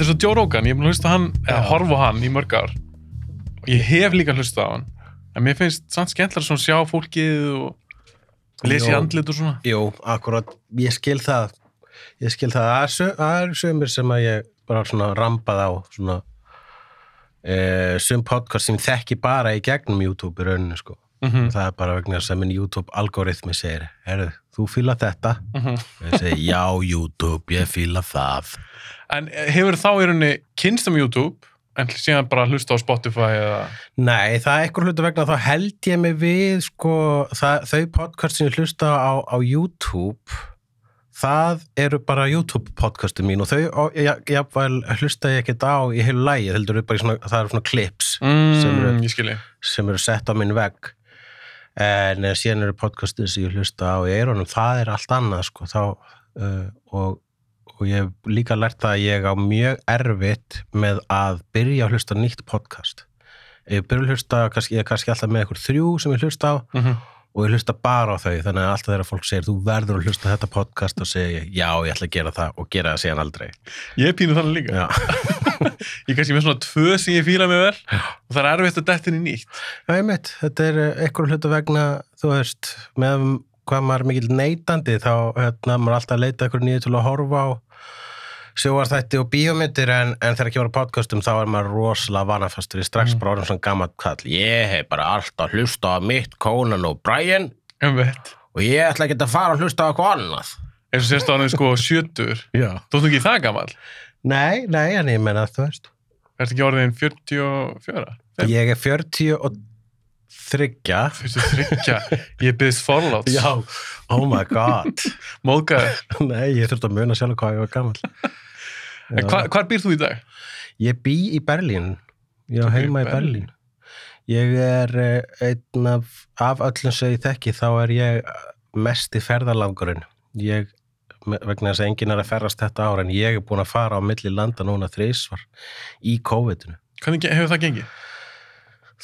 þetta er svo Joe Rogan, ég er búin að hlusta á hann, eða horfa á hann í mörg ár. Og ég hef líka hlusta á hann. En mér finnst samt skemmtilega svona að sjá fólkið og lesa í andlit og svona. Jú, akkurat, ég skil það. Ég skil það, það er sö- það eru sömur sem að ég bara svona rambað á svona e, sum podcast sem þekki bara í gegnum YouTube í rauninu sko. Mm það er bara vegna þess að minn YouTube algoritmi segir, herru, þú fíla þetta? Og ég segi, já YouTube, ég fíla það En hefur þá í rauninni kynst um YouTube, en síðan bara hlusta á Spotify eða... Nei, það er eitthvað hlutu vegna þá held ég mig við sko, það, þau podcast sem ég hlusta á, á YouTube það eru bara YouTube podcastu mín og þau, og, ég, ég, hlusta ég ekkert á í heilu lægi, heldur eru í svona, það eru svona clips Sem eru- Mm, ég skilji. sem eru sett á minn vegg. En eh, síðan eru podcastið sem ég hlusta á í eyrunum, það er allt annað sko, þá uh, og, og ég hef líka lært það að ég á mjög erfitt með að byrja að hlusta nýtt podcast. Ég byrja að hlusta, ég er kannski alltaf með einhver þrjú sem ég hlusta á Mm og ég hlusta bara á þau, þannig að alltaf þegar fólk segir þú verður að hlusta þetta podcast og segja já, ég ætla að gera það og gera það síðan aldrei. Ég pínu þannig líka. Ég kannski með svona tvö sem ég fíla mig vel og það er erfitt að detta inn í nýtt. Já, ég mitt, þetta er einhverju hlutu vegna, þú veist, með hvað maður mikill neytandi þá hérna, maður alltaf leita einhverju nýju til að horfa á sjóarþætti og bíómyndir en, en þegar ekki voru podcastum þá er maður rosalega vanafastur í strax bara orðum svona gammalt kall ég hef bara alltaf hlusta á mitt Conan og Brian Um og ég ætla ekki að fara að hlusta á eitthvað annað Eins og sérst á hann sko sjötur. Þú ert nú ekki það gammal. Nei, nei, en ég menna þú veist Ertu ekki orðin 44? Fimm? ég er 40 og þryggja Þú veist þryggja. Ég byggðist forláts. Já, oh my god Móðgæður. Nei, ég þurfti að muna sjálf hvað ég var gammal En hva, hvar býr þú í dag? Ég bý í Berlín. Ég á heima í Berlín? Berlín. Ég er eh, einn af, af öllum sem ég þekki, þá er ég mest í ferðalangurinn. Ég, vegna þess að enginn er að ferðast þetta ár, en ég er búin að fara á milli landa núna þrísvar í COVID-inu. Hvernig ge- hefur það gengið?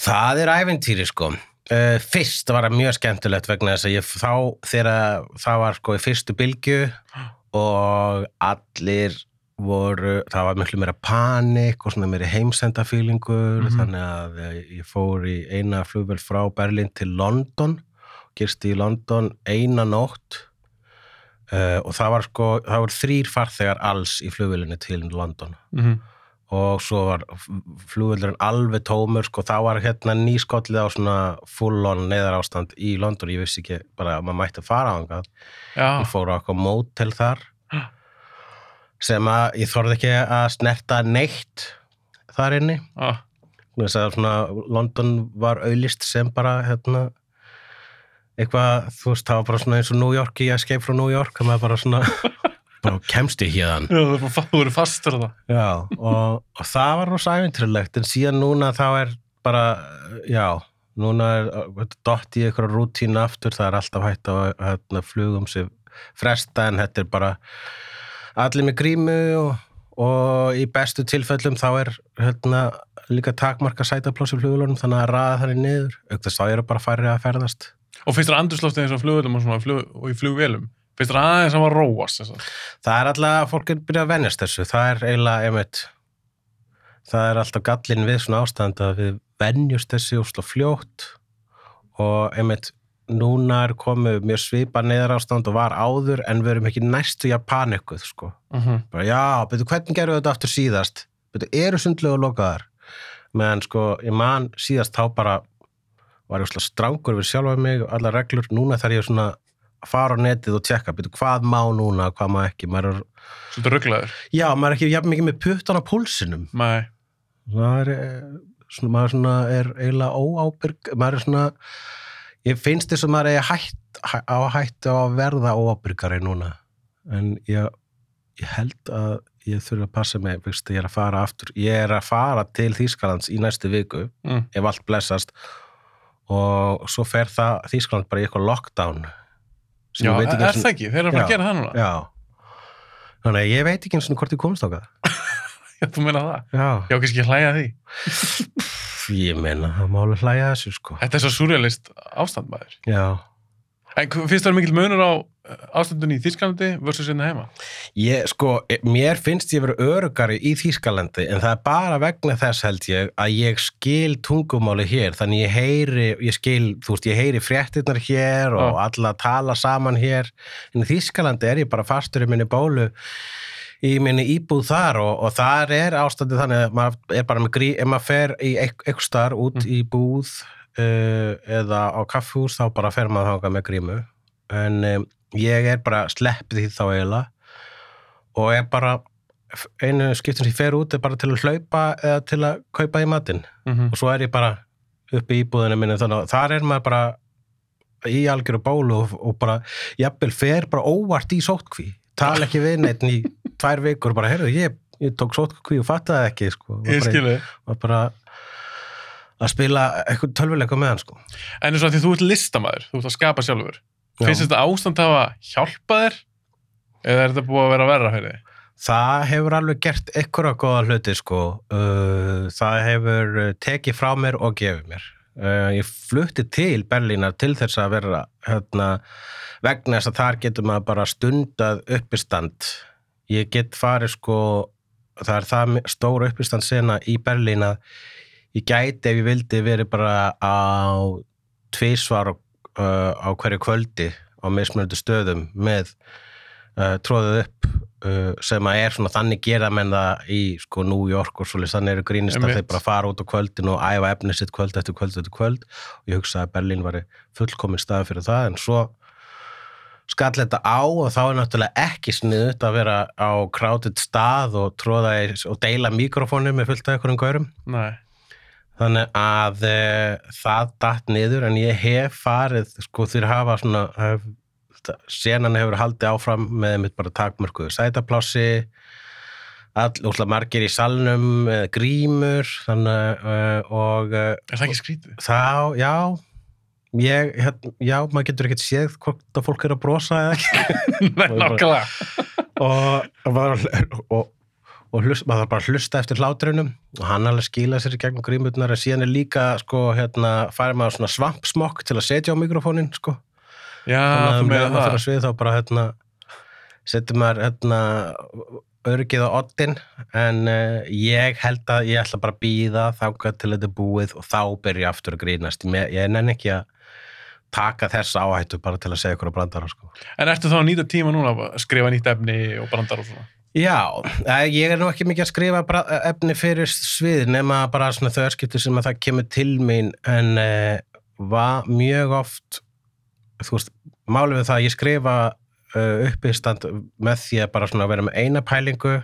Það er æventýri sko. Uh, fyrst var það mjög skemmtilegt vegna þess að ég þá, þegar það var sko í fyrstu bylgju og allir voru, það var miklu meira panik og svona meira heimsendafílingur Mhm. þannig að eh, ég fór í eina flugvel frá Berlín til London gerst í London eina nótt uh, og það var sko, það voru þrýr farþegar alls í flugvelinni til London Mm og svo var flugvöldurinn alveg tómur sko, þá var hérna nýskollið á svona full-on neyðar ástand í London, ég vissi ekki bara að maður mætti að fara á hangað, Já. ég fór á eitthvað mótel þar. Sem að ég þorði ekki að snerta neitt þar inni Ah. þess að svona London var auðlist sem bara hérna eitthvað, þú veist, það var bara svona eins og New York í Escape from New York, það var bara svona bara kemst ég hérðan Já, þú eru fastur það. Já, og, og það var rosa ævintýrlegt, en síðan núna þá er bara, já, núna er dott í eitthvað rútínu aftur, það er alltaf hægt að hérna, flugum sig fresta, en þetta er bara allir með grímu og, og í bestu tilfellum þá er hérna, líka takmarka sætapláss í flugulunum, þannig að ræða þannig niður, aukþess þá eru bara færri að ferðast. Og finnst þér andurslóftið eins og flugvöldum og, svona, flug, og í flugvélum? Finnst þér aðeins að róast? Það er alltaf að fólk er byrjað að venjast þessu. Það er eiginlega, einmitt, það er alltaf gallin við svona ástand að við venjust þessu úrsla fljótt og einmitt, núna er komið mjög svipa neðar ástand og var áður en við erum ekki næstu í að panikuð, sko. Mhm. Bara, já, betur, hvernig gerum við þetta aftur síðast? Betur, eru sundlega lokaðar? Meðan, sko, ég man síðast þá bara var ég úrsla strangur við sjálfa mig og allar reglur. Núna þarf ég svona að fara á netið og tjekka, betur, hvað má núna, hvað má ekki. Maður er Svolítið rugglaður? Já, maður er ekki jafn mikið með puttan á púlsinum. Nei. Það er, svona, maður svona er eiginlega óábyrg, maður er svona, ég finnst þess að maður er hætt, hæ, á hættu á að verða óábyrgari núna. En ég, ég held að ég þurfi að passa mig, fyrst, ég er að fara aftur, ég er að fara til Þýskalands í næstu viku, Mm. ef allt blessast, og svo fer það Þýskaland bara í eitthvað lockdown. sem Já, er það ekki? Þeir eru að fara að gera það núna? Já. Þannig að ég veit ekki eins og hvort ég komst á það. Já, þú meina það? Já. Já, kannski hlæja því. Ég meina, það má alveg hlæja þessu, sko. Þetta er svo surrealist ástand maður. Já. En finnst þér mikil munur á ástandun í Þísklandi versus hérna heima Ég, sko, e- mér finnst ég verið örugari í Þýskalandi en það er bara vegna þess held ég að ég skil tungumáli hér þannig ég heyri, ég skil, þú veist, ég heyri fréttirnar hér og alla tala saman hér en í Þýskalandi er ég bara fastur í minni bólu í minni íbúð þar og, og þar er ástandið þannig að maður er bara með grí, ef maður fer í eitthvað starf út í búð uh, eða á kaffhús þá bara fer maður þangað með grímu. En um, ég er bara sleppið því þá eiginlega og er bara einu skiptum sem ég fer út er bara til að hlaupa eða til að kaupa í matinn. Mm og svo er ég bara uppi í íbúðinu minni þannig að þar er maður bara í algjöru bólu og, og bara jafnvel fer bara óvart í sótkví tala ekki við neitt í tvær vikur bara, heyrðu, ég, ég tók sótkví og fattaði ekki, sko Ég skilu var bara að spila eitthvað tölvuleika með hann, sko En eins og að því þú ert listamaður, þú ert að skapa sjálfur Já. Finnst þetta ástand hafa hjálpað þér? Eða er þetta búið að vera verra fyrir þig? Það hefur alveg gert einhverja góða hluti sko. Það hefur tekið frá mér og gefið mér. Ég flutti til Berlínar til þess að vera hérna, vegna þess að þar getur maður bara stundað uppistand. Ég get farið sko, það er það mi- stór uppistand sena í Berlín að ég gæti ef ég vildi verið bara á tvísvar uh, á hverju kvöldi á mismunandi stöðum með uh, tróðið upp uh, sem að er svona þannig gera menn það í sko New York og svolítið þannig eru grínist að þeir bara fara út á kvöldin og æfa efni sitt kvöld eftir kvöld eftir kvöld. Og ég hugsa að Berlín var fullkomin stað fyrir það en svo skall þetta á og þá er náttúrulega ekki sniðut að vera á krátið stað og tróða í, og deila mikrofónu með fullt af einhverjum gaurum Nei. þannig að e, það datt niður en ég hef farið sko þeir hafa svona hef, senan hefur haldið áfram með mitt bara takmörkuðu sætaplássi all, úrslega margir í salnum eh, grímur þannig uh, og uh, Er það ekki skrítið? þá, já ég, hérna, já, maður getur ekkert séð hvort að fólk er að brosa eða ekki nákvæmlega. og, og, og, og, og hlust, maður bara hlusta eftir hlátrunum og hann alveg skila sér í gegnum grímurnar en síðan er líka sko, hérna, farið maður svona svampsmokk til að setja á mikrofónin sko. Já, þannig að með það. fyrir svið þá bara hérna, setjum maður hérna, örgið á oddin en uh, ég held að ég ætla bara að býða þangað til þetta búið og þá byrja ég aftur að grínast ég, nenni ekki að taka þessa áhættu bara til að segja ykkur að brandara sko. En ertu þá að nýta tíma núna að skrifa nýtt efni og brandar og svona? Já, eh, ég er nú ekki mikið að skrifa efni fyrir svið nema bara svona þau örskipti sem að það kemur til mín en uh, var mjög oft þú veist, málið við það að ég skrifa uh, uppistand með því að bara svona vera með eina pælingu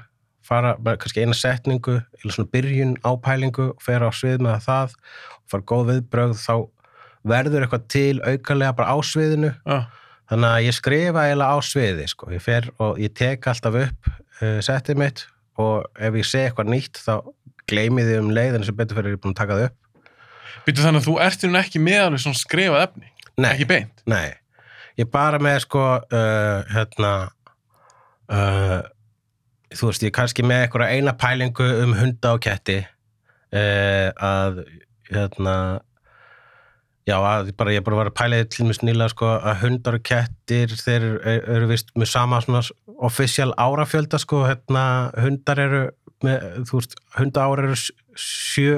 fara kannski eina setningu eða svona byrjun á pælingu fer á svið með það og fara góð viðbrögð þá verður eitthvað til aukalega bara á sviðinu Já, Þannig að ég skrifa eiginlega á sviði, sko. Ég fer og ég tek alltaf upp uh, settið mitt og ef ég sé eitthvað nýtt þá gleymi því um leiðin sem betur fyrir ég er búin að taka það upp. Býtu þannig að þú ert raun ekki með alveg svona skrifað efni, Nei, ekki beint. nei. Ég er bara með, sko, uh, hérna, uh, þú veist, ég er kannski með eitthvað eina pælingu um hunda og ketti uh, að, hérna, Já, að bara, ég bara var að pæla því til mér snýla sko, að hundar og kettir þeir eru, vist með sama official árafjölda sko, hérna, hundar eru með, þú veist, hundaár eru sjö,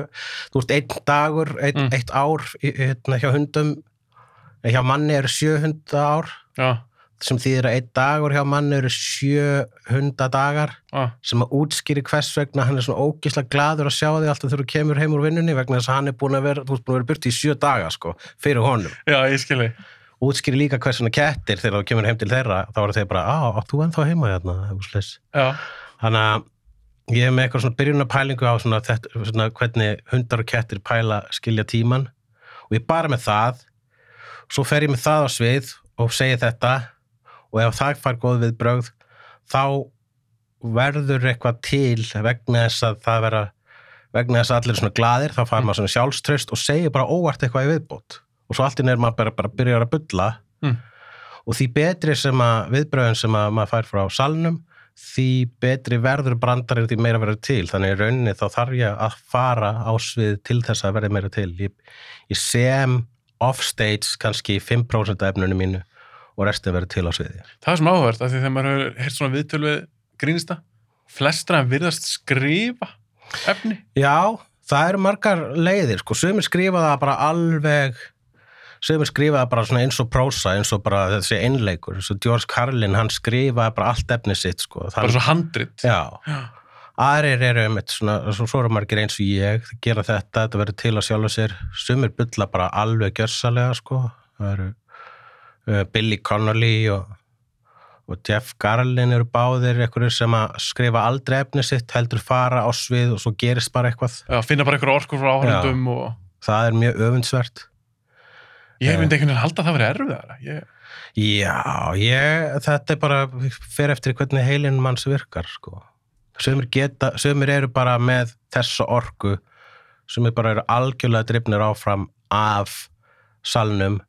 þú veist, einn dagur einn, Mm. eitt ár hérna, hjá hundum hjá manni eru sjö hundaár Já, sem þýðir að einn dagur hjá manni eru sjö hundadagar já, sem að útskýri hvers vegna hann er svona ógislega gladur að sjá því alltaf þegar þú kemur heim úr vinnunni vegna þess að hann er búin að vera, vera burt í sjö daga sko, fyrir honum. já, ég skilji. Útskýri líka hvers svona kettir þegar þú kemur heim til þeirra, þá eru þeir bara, á, þú ennþá heima hérna, Þannig að ég hef með eitthvað svona byrjunapælingu á svona, þetta, svona hvernig hundar og kettir pæla skilja tíman og ég er bara með það, svo fer ég með það á svið og segi þetta og ef það fær góð viðbrögð þá verður eitthvað til vegna þess að það vera vegna þess að allir er svona glaðir þá fær maður svona sjálfströst og segir bara óvart eitthvað í viðbót. Og svo allt í nefnir maður bara, bara byrjar að bulla. Mm. og því betri sem að viðbröðin sem að maður fær frá salnum því betri verður brandarinn því meira verður til. Þannig í rauninni þá þarf ég að fara á svið til þess að verði meira til. Ég, ég sem offstage kannski 5% af efnunum mínu og restin verður til á sviði. Það er svona áhverð, af því þegar maður hefur heyrt svona viðtöl við grínista, flestra en virðast skrifa efni. Já, það eru margar leiðir sko, sumir skrifa það bara alveg sumir skrifa það bara svona eins og prósa eins og bara þessi einleikur. Eins og George Carlin, hann skrifaði bara allt efni sitt sko, Bara svo handrit. Já, Já. aðrir eru um svona, svo, eru margir eins og ég þeir gera þetta, þetta verður til að sjálfa sér. Sumir bulla bara alveg gjörsalega sko, það eru Billy Connolly og, og Jeff Garlin eru báðir einhverjir sem að skrifa aldrei efni sitt heldur fara á svið og svo gerist bara eitthvað. Já, finna bara einhver orkur frá áhörndum og það er mjög öfundsvert. Ég myndi einhvern veginn halda að það verið erfiðara. Ég, Já, ég, þetta er bara fer eftir hvernig heilin manns virkar sko. Sumir, geta, sumir eru bara með þessa orku sumir bara eru algjörlega drifnir áfram af salnum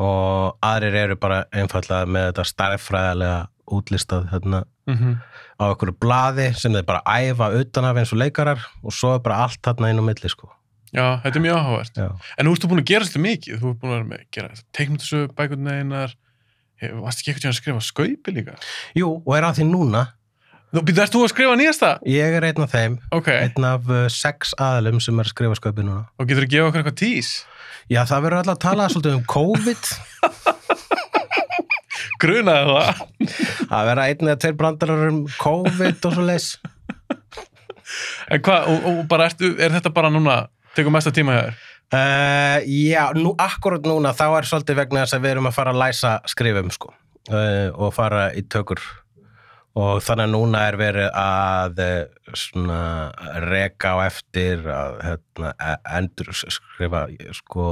og aðrir eru bara einfallega með þetta starffræðilega útlistað hérna, mm á einhverju blaði sem þeir bara æfa utan af eins og leikarar og svo er bara allt þarna inn á milli sko. Já, þetta er mjög áhugavert. En nú ertu búin að gera þetta mikið. Þú ert búin að gera teiknutissu bækurna einar. Varst ekki eitthvað að skrifa skaupi líka? Jú, og er að því núna Þú býttu, ert þú að skrifa nýjasta? ég er einn af þeim Ok, einn af uh, sex aðlum sem er að skrifa sköpi núna og getur þú að gefa okkur eitthvað tís? Já, það verður alltaf að tala svolítið um COVID Grunaði það? að vera einn eða tveir brandarar um COVID og svo leis En hvað, og, og bara ertu, er þetta bara núna, tekur mesta tíma hjá þér? uh, Já, nú, akkurat núna þá er svolítið vegna þess að við erum að fara að læsa skrifum sko uh, og fara í tökur og þannig að núna er verið að uh, svona reka á eftir að hérna, e- endur skrifa sko,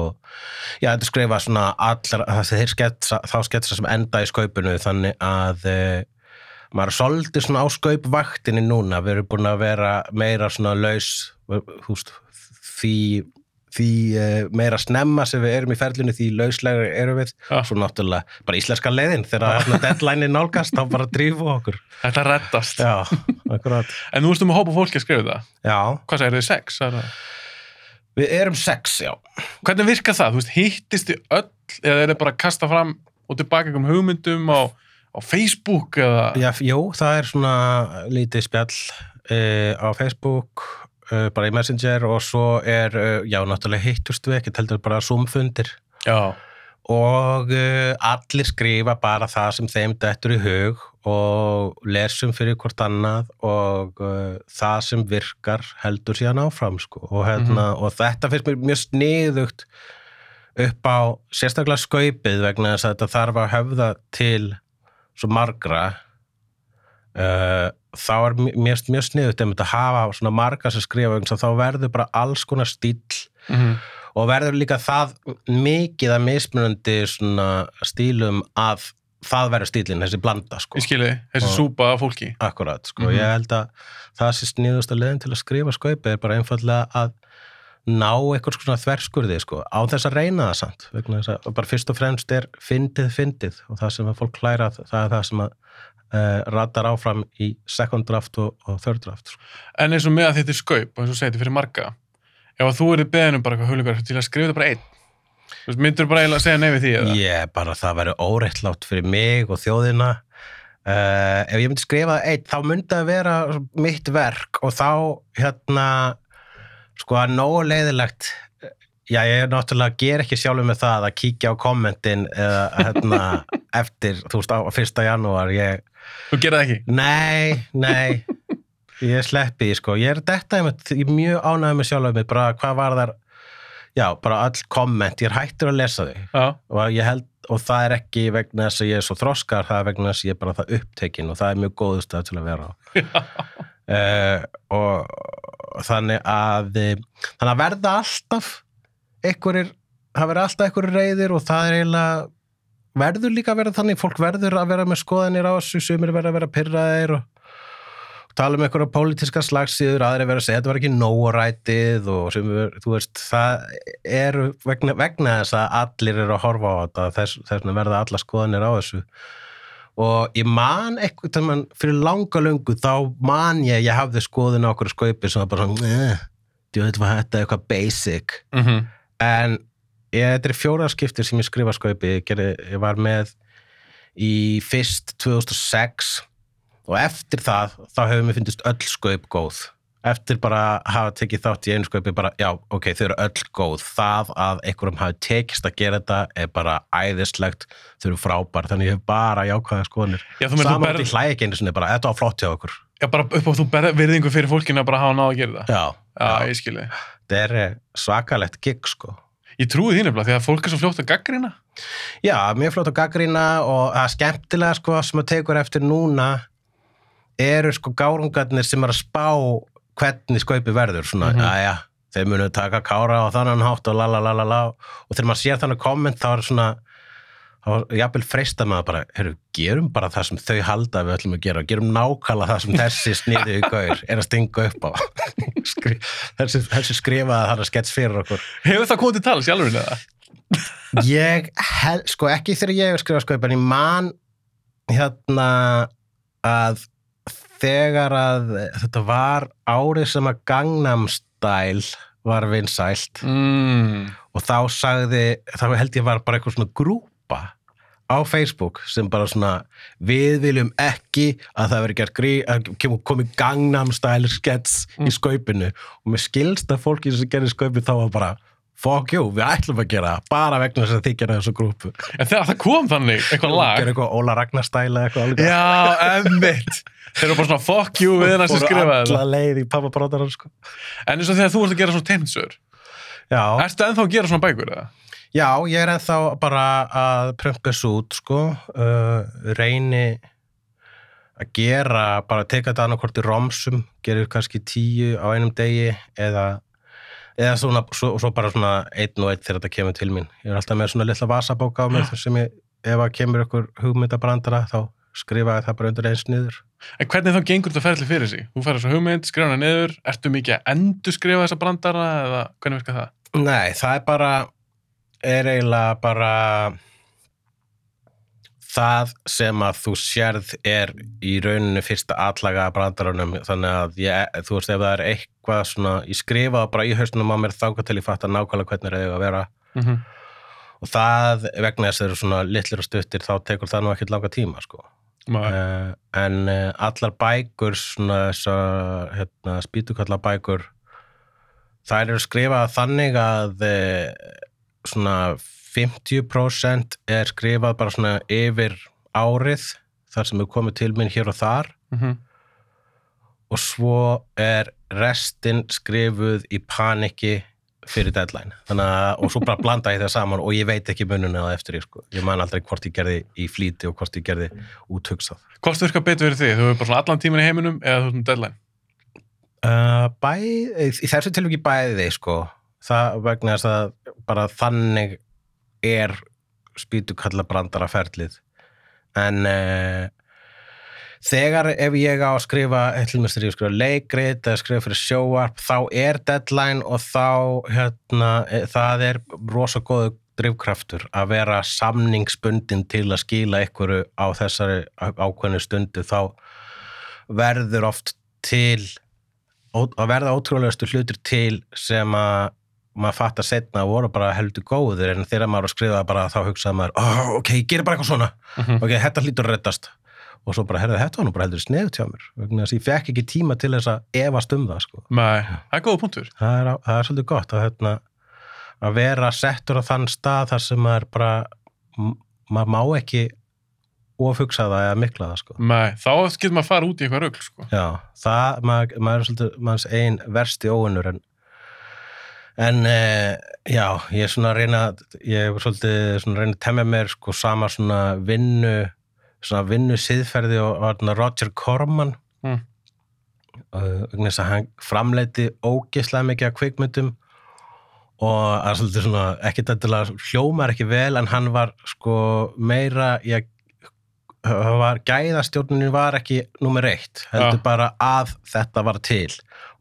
já, endur skrifa svona allar, sketsa, þá sketsa sem enda í skaupinu þannig að uh, maður er svolítið svona á skaupvaktinni núna, við erum búin að vera meira svona laus húst, því, því uh, meira snemma sem við erum í ferlinu því lauslega erum við Já. svo náttúrulega bara íslenska leiðin þegar hérna deadline er nálgast þá bara drífu okkur Þetta reddast. já, akkurat En nú erstu með hópa fólki að skrifa það. já, Hvað segir þið, sex? Er það? við erum sex, já Hvernig virkar það? Þú veist, hittist þið öll eða er þið bara að kasta fram og tilbaka einhverjum hugmyndum á, á Facebook eða... Já, jú, það er svona lítið spjall uh, á Facebook, bara í Messenger og svo er, uh, já, náttúrulega hittust við ekkert heldur bara Zoom-fundir Já. og uh, allir skrifa bara það sem þeim dettur í hug og lesum fyrir hvort annað og það sem virkar heldur síðan áfram sko. og, hérna, og þetta finnst mér mjög sniðugt upp á sérstaklega skaupið vegna þess að þetta þarf að höfða til svo margra þá er mjög um þetta að hafa svona marga sem skrifa þá verður bara alls konar stíl Mm og verður líka það mikið að mismunandi svona stílum að það verður stílinn, þessi blanda sko. Skilji, þessi Og- súpa af fólki. Akkurat, sko. Mhm. Ég held að það sé sniðust að leiðin til að skrifa skaupi er bara einfallega að ná eitthvað svona þverskurði, sko, á þess að reyna það samt, að bara fyrst og fremst er fyndið, fyndið og það sem að fólk hlæra, það er það sem að uh, ratar áfram í second draft og, og third draft, sko. En eins og með að þetta er skaup, og eins og segið þetta fyrir marga, ef að þú erið beðin um bara eitthvað til að skrifa þetta bara einn, þú myndur bara eiginlega að segja nei við því? Ég bara það verður óreittlátt fyrir mig og þjóðina uh, ef ég myndi skrifa einn þá myndi það vera mitt verk og þá hérna sko að nógu leiðilegt já ég er náttúrulega ger ekki sjálfur með það að kíkja á kommentin eða hérna eftir þú veist á 1. janúar ég, Þú það ekki? nei, nei. Ég sleppi því sko. Ég er einmitt, ég er mjög ánægð með sjálfur mig bara hvað var þar já, bara all komment, ég er hættur að lesa þau. Já. og ég held og það er ekki vegna þess að ég er svo þroskar það er vegna þess að ég er bara það upptekinn og það er mjög góðu stað til að vera á. Uh, og þannig að eh, þannig að verða alltaf einhverjir, það verða alltaf einhverjir reyðir og það er eiginlega verður líka að vera þannig, fólk verður að vera með skoðanir á þessu, sumir verða að vera pyrraðir og tala um einhverja pólitíska slagsíður, aðri verða að segja þetta var ekki nórætið og sumir, þú veist, það er vegna, vegna þess að allir eru að horfa á þetta, þess, þess verða alla skoðanir á þessu. Og ég man eitthvað þegar mann fyrir langa löngu þá man ég, ég hafði skoðun á okkur skaupi sem var bara svona, eh, veit hvað þetta er eitthvað basic. Mm en ég, þetta er fjóraðskiptir sem ég skrifa skaupi. Ég, ég var með í fyrst 2006 og eftir það þá hefur mér fyndist öll skaup góð. Eftir bara að hafa tekið þátt í einu skaupi bara, já, ok, þau eru öll góð. Það að einhverjum hafi tekist að gera þetta er bara æðislegt. Þau eru frábær, þannig ég hef bara jákvæða skoðanir. Já, þú meinar, þú saman berð- til hlæði ekki einu sinni, bara, þetta var flott hjá okkur. Já, bara upp á þú berð virðingu fyrir fólkinu að bara hafa náð að gera það. já, Já, ég skilji. þetta er eh, svakalegt gig, sko Ég trúi því nefnilega því að fólk er svo fljótt að gaggrina. Já, mjög flott að gaggrína og það skemmtilega sko sem að tekur eftir núna eru sko gárungarnir sem er að spá hvernig skaupi verður svona, mm -hmm. þeir munu taka kára og þannig hátt og la la la la la og þegar maður sér þannig komment þá er svona þá er jafnvel freista maður bara heru, gerum bara það sem þau halda við ætlum að gera gerum nákvæmlega það sem þessi sniðu í gaur er að stinga upp á þessi, þessi skrifaði þarna skets fyrir okkur Hefur það komið til tala sjálfurinn eða? Ég held, sko ekki þegar ég hef skrifað sko, en ég man hérna að þegar að þetta var árið sem að Gangnam Style var vinsælt Mm. og þá sagði, þá held ég var bara eitthvað svona grúpa á Facebook sem bara svona við viljum ekki að það veri gert grí að komið Gangnam Style skets í skaupinu og mér skilst að fólki sem gerir skaupið þá var bara fuck you, við ætlum að gera bara vegna þess að þið gera þessu grúpu En þegar það kom þannig, eitthvað lag. gera eitthvað Óla Ragnar stæla eitthvað alveg Já, emmitt. Þeir eru bara svona fuck you við Fóru skrifaði alla þetta. leið í pappa bróðar sko. En eins og þegar þú ert að gera svona teimsur, já, ertu ennþá að gera svona bækur eða? Já, ég er ennþá bara að þessu út sko. uh, reyni að gera bara teka þetta annarkvort í romsum gerir kannski tíu á einum degi eða eða svona, svo, svo bara svona einn og einn þegar þetta kemur til mín. Ég er alltaf með svona litla vasabóka á mér þar sem ég, ef að kemur ykkur hugmyndabrandara þá skrifa ég það bara undir eins niður. En hvernig þá gengur þetta ferli fyrir sig? Þú færir svo hugmynd, skrifa hana niður, ertu mikið að endur skrifa þessa brandara eða hvernig virkar það? Nei, það er bara er eiginlega bara það sem að þú sérð er í rauninu fyrsta atlaga að brandarunum þannig að ég, þú veist ef það er eitthvað svona, ég skrifa bara í hausnum á mér þáka til ég fatt að nákvæmlega hvernig er eiga að vera Mm -hmm. og það vegna þess að þeir eru svona litlir og stuttir þá tekur það nú ekkert langa tíma sko. uh, en uh, allar bækur svona þessar hérna, spýtukalla bækur þær eru skrifað þannig að uh, svona 50% er skrifað bara svona yfir árið þar sem er komið til minn hér og þar Mhm. og svo er restin skrifuð í paniki fyrir deadline að, og svo bara blanda ég það saman og ég veit ekki mununa það eftir ég sko ég man aldrei hvort ég gerði í flýti og hvort ég gerði úthugsað Hvort virkar betur fyrir þig? Þú hefur bara svona allan tíman í heiminum eða þú erum deadline? uh, bæ, í þessu tilviki bæði sko það vegna þess að bara þannig er spýtu kalla brandara ferlið. En uh, þegar ef ég á að skrifa eitthvað ég skrifa leikrit eða skrifa fyrir sjóarp þá er deadline og þá hérna, e, það er rosa góðu drifkraftur að vera samningsbundin til að skila ykkur á þessari ákveðnu stundu þá verður oft til að verða ótrúlegastu hlutur til sem að maður fattar setna voru bara heldur góður en þegar maður var að skrifa bara þá hugsaði maður oh, ok, ég gerir bara eitthvað svona Mhm. ok, þetta hlýtur að reddast og svo bara, herðu, þetta var nú bara heldur sneðut hjá mér vegna þess að ég fekk ekki tíma til þess að efast um það sko. Nei, það er góða punktur. það, er, það er svolítið gott að, hérna, að vera settur á þann stað þar sem maður bara maður má ekki ofugsa það eða mikla það sko. Nei, þá getur maður að fara út í eitthvað rugl, sko. Já, það, maður, maður er svolítið manns ein versti óunnur en en e, já, ég er svona að reyna ég er svolítið að reyna að temja mér sko sama svona vinnu svona vinnu siðferði og, og Roger Corman Mm. vegna þess að hann framleiti ógeðslega mikið af kvikmyndum og það er svolítið svona ekki þetta hljómar ekki vel en hann var sko meira í að var, gæðastjórnunin var ekki nummer eitt, heldur Já. bara að þetta var til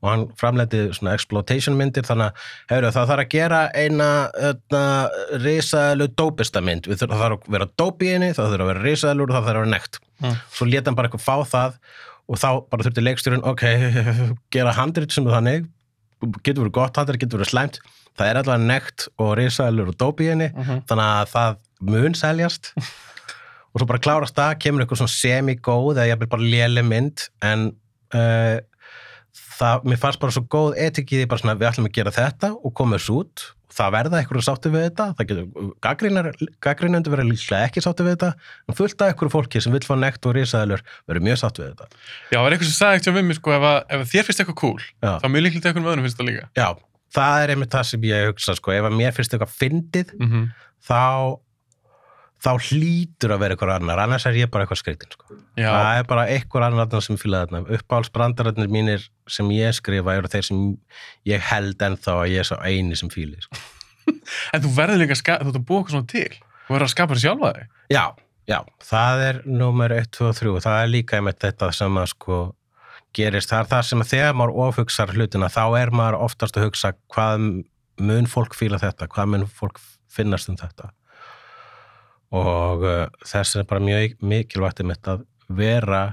og hann framleiti svona exploitation myndir þannig að hefur, það þarf að gera eina, eina risaðlu dópista mynd það þarf að vera dóp í henni, það þurfum að vera risaðlur og það þarf að vera nekt Mm. svo leta hann bara eitthvað fá það og þá bara þurfti leikstjórun ok, gera handrit sem þannig getur verið gott handrit, getur verið slæmt það er allavega nekt og risaðlur og dóp í henni Mhm. þannig að það mun seljast og svo bara klárast það, kemur eitthvað svona semi-góð eða ég bara léle mynd en uh, það, mér fannst bara svo góð etikið bara svona, við ætlum að gera þetta og koma þessu út það verða eitthvað sátti við þetta það getur, gaggrínendur verður líklega ekki sátti við þetta, en fullt af eitthvað fólki sem vil fá nekt og risaðilur verður mjög sátti við þetta. Já, það er eitthvað sem sagði ekkert við mig, sko, ef, að, ef þér finnst eitthvað cool, Já. þá mjög líklega með öðrum finnst það líka. Já, það er einmitt það sem ég hugsa, sko, ef að mér finnst eitthvað fyndið, Mm þá þá hlýtur að vera eitthvað annar, annars er ég bara eitthvað skreitin, sko. Það er bara eitthvað annar sem fylgða þarna. Uppáhaldsbrandararnir mínir sem ég skrifa eru þeir sem ég held ennþá að ég er svo eini sem fýli, sko. en þú verður líka þú ert að búa eitthvað svona til. Þú verður að skapa þér sjálfa þig. Já, já, það er nummer 1, 2 og 3 það er líka einmitt þetta sem að sko gerist, það er það sem að þegar maður ofugsar hlutina, þá er maður oftast að hugsa hvað mun fólk fíla þetta, hvað mun fólk finnast um þetta og uh, þess er bara mjög mikilvægt að vera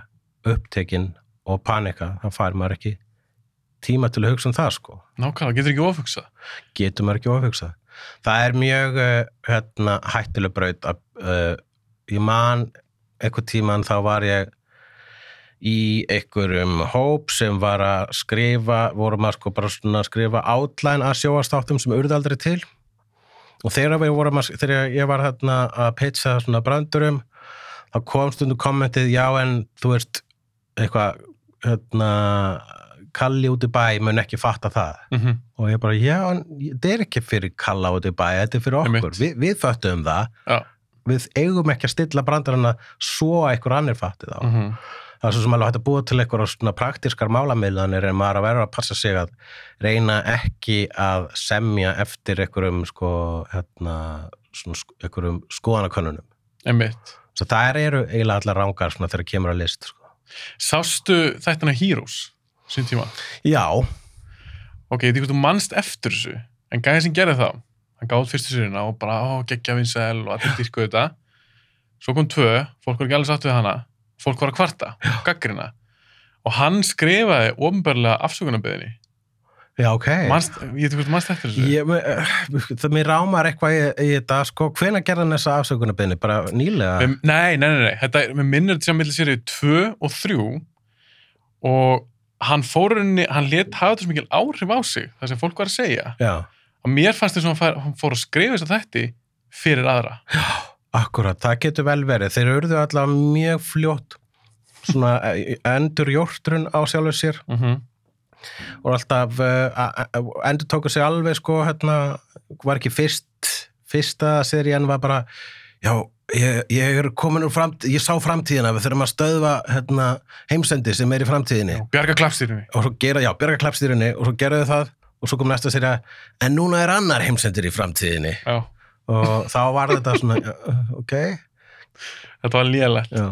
upptekinn og panika, það fær maður ekki tíma til að hugsa um það sko Nákvæmlega, getur ekki ofugsað. getur maður ekki ofhugsað. Það er mjög uh, hérna, hættileg braut að uh, ég man eitthvað tíman þá var ég í einhverjum hóp sem var að skrifa, vorum að sko bara svona að skrifa átlæn að sjóastáttum sem urði aldrei til og þegar við vorum að, þegar ég var hérna að pitcha svona brandurum þá kom stundum kommentið, já en þú veist eitthvað hérna Kalli út í bæ mun ekki fatta það. Mm og ég bara, já, en þetta er ekki fyrir kalla út í bæ, þetta er fyrir okkur. Vi, við föttum það, Já. við eigum ekki að stilla brandarana svo að einhver annir fatti þá. Mm það er svo sem alveg hægt að búa til einhverja svona praktískar málamiðlanir en maður að vera að passa sig að reyna ekki að semja eftir einhverjum sko, hérna, einhverjum skoðanakönnunum svo það eru eiginlega allar rángar svona þegar kemur að list sko. Sástu þættina Heroes, sín tíma? já, Ok, ég veit ekki þú mannst eftir þessu, en gæði sem gerði það, hann gáði fyrstu sérina og bara, ó, geggja vinsæl og allir dýrku þetta. Svo kom tvö, fólk var ekki alveg sátt við hana, fólk var að kvarta, gaggrina. Og hann skrifaði ofnbörlega afsökunarbeðinni. já, ok Manst, ég veit ekki þú mannst eftir þessu. Ég, uh, það mér rámar eitthvað í, þetta, sko, hvena gerði hann þessa afsökunarbyrni? Bara nýlega? Við, nei, nei, nei, nei, þetta er, með minnir þetta sem millir sérið 2 og 3 og hann fór henni, hann let hafa þetta svo mikil áhrif á sig, það sem fólk var að segja. Já, Og mér fannst þess að hann, fór að skrifa þess að þætti fyrir aðra. Akkurat, það getur vel verið. Þeir urðu allavega mjög fljótt svona endur jórtrun á sjálfur sér Mm -hmm. og alltaf uh, endur tóku sig alveg, sko, hérna, var ekki fyrst, fyrsta serían var bara, já, ég, ég er komin úr framtíð, ég sá framtíðina, við þurfum að stöðva hérna, heimsendi sem er í framtíðinni. Bjarga gera, já, bjarga klappstýrinni og svo geraðu það og svo kom næsta sér að en núna er annar heimsendir í framtíðinni Já, og þá var þetta svona ok, þetta var lélegt. já,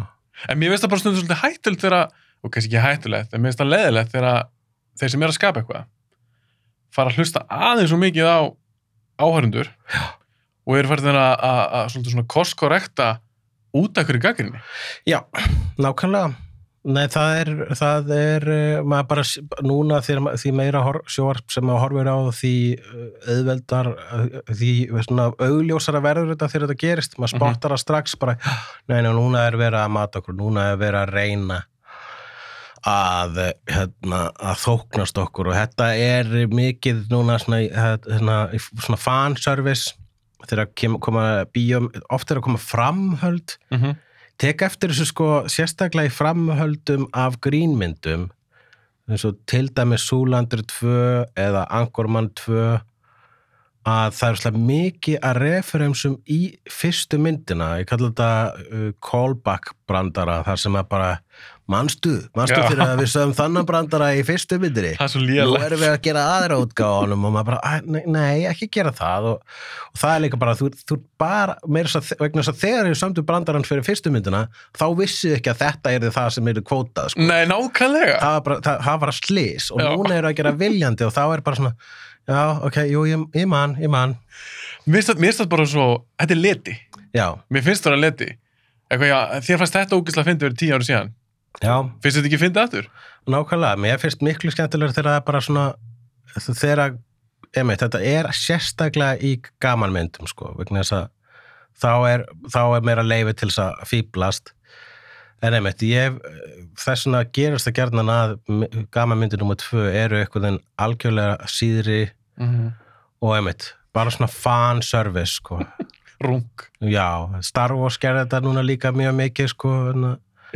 En mér finnst það bara stundum svolítið hættulegt þegar, og kannski ekki hættulegt, en mér finnst það leðilegt þegar þeir sem er að skapa eitthvað fara að hlusta aðeins svo mikið á áhörundur og eru farið að, að, að svolítið svona korskorrekta út af hverju gaggrinni. já, nákvæmlega Nei, það er, það er uh, maður bara, núna því meira hor, sjóarp sem maður horfir á því uh, auðveldar, uh, því svona augljósara verður þetta þegar þetta gerist maður Mhm. spottar það strax bara nei, nei, núna er verið að mata okkur, núna er verið að reyna að, hérna, að þóknast okkur og þetta er mikið núna svona, hérna, svona fanservice þegar koma bíum, oft er að koma framhöld Mm -hmm. Tek eftir þessu sko sérstaklega í framhöldum af grínmyndum eins og til dæmis Súlandur 2 eða Angorman 2 að það er svolítið mikið að referensum í fyrstu myndina, ég kalla þetta uh, callback brandara þar sem að bara, manstu manstu fyrir að við sögum þannan brandara í fyrstu svo nú erum við að gera aðra útgáðanum og maður bara, "Æ, nei, nei, ekki gera það og, og það er líka bara, þú, þú bara meira vegna þess að þegar ég samtu brandarann fyrir fyrstu myndina, þá vissið ekki að þetta er það sem eru kvótað, sko Nei, nákvæmlega. það var bara, að slís og Já. núna eru að gera viljandi og þá er bara svona já, ok, jú, ég, ég man, ég man Mér finnst það- bara svo, þetta er leti. já, Mér finnst það að leti. Eitthvað, já, þér fannst þetta ógislega að fyndi verið tíu ára síðan. Já, Finnst þetta ekki fyndið aftur? nákvæmlega mér finnst miklu skemmtilegur þegar það er bara svona þegar, einmitt, þetta er sérstaklega í gamanmyndum, sko, vegna þess að þá er, þá er meira leifi til þess að fýblast en einmitt, ég þess vegna gerist það gerðan að gama myndi nummer tvö eru eitthvað algjörlega síðri mm og einmitt, bara svona fan service sko, Rung. já Star Wars gerði þetta núna líka mjög mikið sko, en,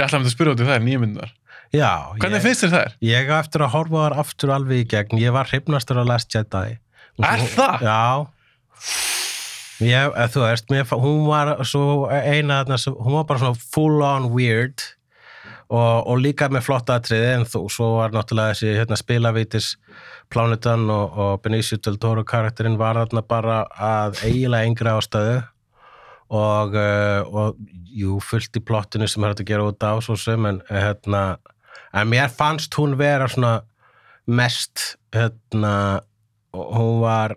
Ég ætla að spyrja út í þær, nýja myndar. já, Hvernig ég, finnst þér þær? ég á eftir að horfa þar aftur alveg í gegn, ég var hrifnastur á Last Jedi Er það? Já ég, eða þú veist, mér, hún var svo eina hún var bara svona full on weird og, og líka með flotta atriði en þú, svo var náttúrulega þessi hérna, spilavítis Plánutan og, og Benicio del Toro karakterinn var þarna bara að eiginlega yngri ástæðu og, uh, og jú, fullt í plottinu sem hægt að gera út á svo sem en, hérna, en mér fannst hún vera svona mest hérna, hún var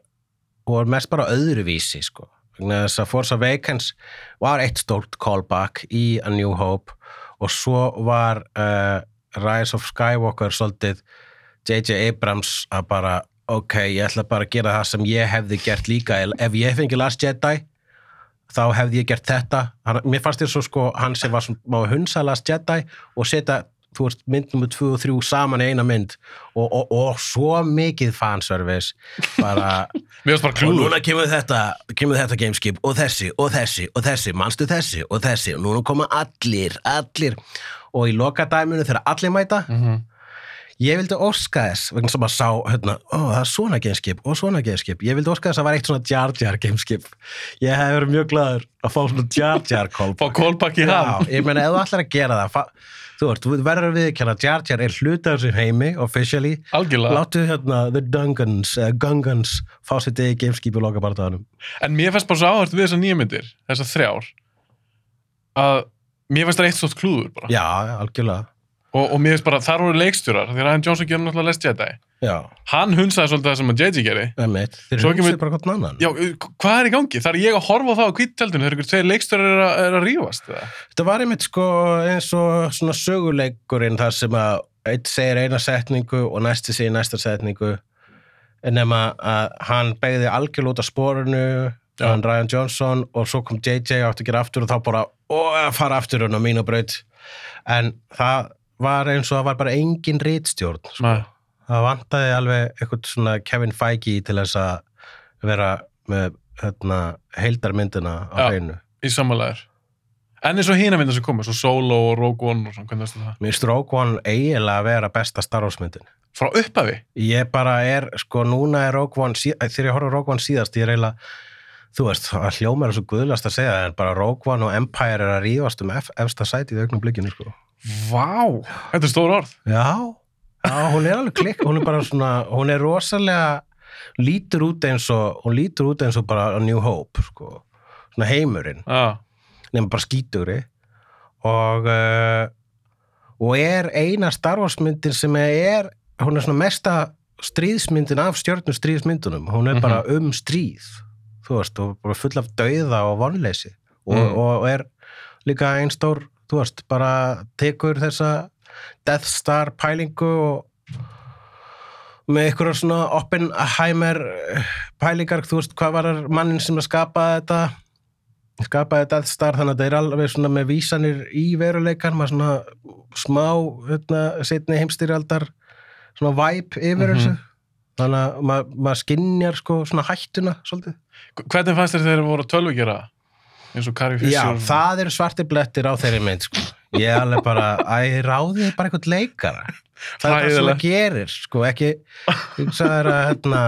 hún var mest bara öðruvísi sko. Þess að Force Awakens var eitt stórt callback í A New Hope og svo var uh, Rise of Skywalker svolítið J.J. Abrams að bara ok, ég ætla bara að gera það sem ég hefði gert líka ef ég fengi Last Jedi þá hefði ég gert þetta. Hann, mér fannst þér svo sko, hann sem var svona hunsa Last Jedi og setja þú veist, mynd nummer 2 og 3 saman í eina mynd. Og, og, og svo mikið fanservice bara bara og núna kemur þetta, kemur þetta gameskip og þessi, og þessi, og þessi, manstu þessi og þessi, og núna koma allir allir, og í lokadæminu þegar allir mæta, Mm ég vildi óska þess, vegna sem að sá hérna, ó, það er svona gameskip og svona gameskip ég vildi óska þess að það var eitt svona Jar Jar gameskip ég hef verið mjög glaður að fá svona Jar Jar kolb Fá kólbakk í hann. Ég meina, ef þú ætlar að gera það þú veist, þú verður að viðkjanna að Jar Jar er hluti af þessu heimi, officially Algjörlega. láttu hérna The Dungans, uh, Gungans fá sér degi gameskip í loka barðaðanum En mér finnst bara svo áhört við þessar nýja myndir, þessar þrjár, að mér finnst það eitt stótt klúður bara. Já, algjörlega Og, og mér finnst bara, þar voru leikstjórar, því Ryan Johnson gerði náttúrulega Last Jedi. Já, Hann hunsaði svolítið það sem að JJ gerði. emmitt, þeir Svo kemur- hugsið bara gott annan Já, hvað er í gangi? Það er ég að horfa á það á kvíttjaldinu, þegar tveir leikstjórar er er að rífast. Þetta var einmitt sko eins og svona söguleikurinn þar sem að eitt segir eina setningu og næsti segir næsta setningu en nema að hann begði algjörl út af spórinu Já. hann Ryan Johnson og svo kom JJ átti að gera aftur og þá bara ó, að fara aftur hann á mínu braut en það var eins og það var bara engin rítstjórn sko. Það vantaði alveg eitthvað svona Kevin Feige til þess að vera með hérna, heildarmyndina á Já. hreinu Í samanlegar. En eins og hína myndar sem komið, svo Solo og Rogue One og svona, hvernig veistu það? Mér finnst Rogue One eiginlega að vera besta Star Wars myndin. Frá upphafi? Ég bara er, sko, núna er Rogue One, þegar ég horf á Rogue One síðast, ég er eiginlega, þú veist, hljómar er svo guðlast að segja það, en bara Rogue One og Empire er að rífast um ef, efsta sæti í auknum blikinu, sko. Vá, þetta er stór orð. Já, já, hún er alveg klikk, hún er bara svona, hún er rosalega, lítur út eins og, hún lítur út eins og bara New Hope, sko, svona heimurinn. Já, nema bara skítugri og uh, og er eina Star Wars myndin sem er hún er svona mesta stríðsmyndin af stjörnum stríðsmyndunum hún er Mhm. bara um stríð þú veist, og bara full af dauða og vonleysi og, Mm. og er líka einn stór, þú veist, bara tekur þessa Death Star pælingu og með einhverja svona Oppenheimer eh, pælingar, þú veist, hvað var mannin sem að skapa þetta skapaði Death Star þannig að þetta er alveg svona með vísanir í veruleikan maður svona smá hérna, setni heimstyrjaldar svona væp yfir Mhm. þessu þannig að maður mað skinjar sko svona hættuna svolítið hvernig fannst þér þegar þeir voru að tölvu gera? Eins og Carrie Fisher. Já, það eru svartir blettir á þeirri mynd sko. ég er alveg bara, æ, ráðið bara eitthvað leikara það er það sem það gerir sko, ekki hugsaður að hérna,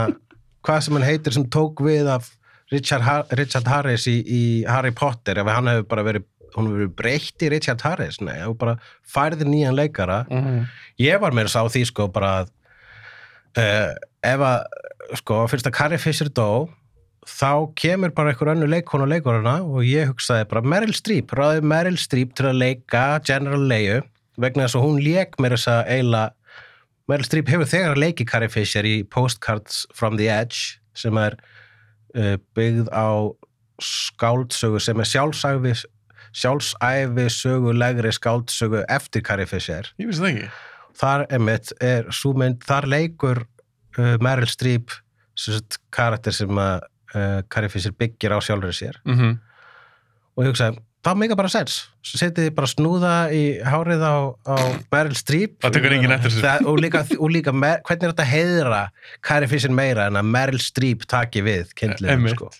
hvað sem hann heitir sem tók við af Richard, Har Richard Harris í, í Harry Potter ef hann hefur bara verið hún hefur verið breytt í Richard Harris nei, og bara færði nýjan leikara Mhm. ég var meira sá því sko bara að uh, ef að sko fyrst að Carrie Fisher dó þá kemur bara einhver önnu leikona leikorana og ég hugsaði bara Meryl Streep, ráði Meryl Streep til að leika General Leia vegna þess að hún leik mér þess að eila Meryl Streep hefur þegar leiki Carrie Fisher í Postcards from the Edge sem er uh, byggð á skáldsögu sem er sjálfsæfi sjálfsæfi sögulegri skáldsögu eftir Carrie Fisher Ég vissi það ekki. þar emitt er svo mynd, þar leikur uh, Meryl Streep karakter sem að uh, Carrie Fisher byggir á sjálfur sér Mm og ég hugsaði, það meika bara sens setið bara snúða í hárið á, á Meryl Streep Það tekur enginn eftir þessu. Það- og líka, og líka Mer- hvernig er þetta heiðra Carrie Fisher meira en að Meryl Streep taki við Einmitt. sko.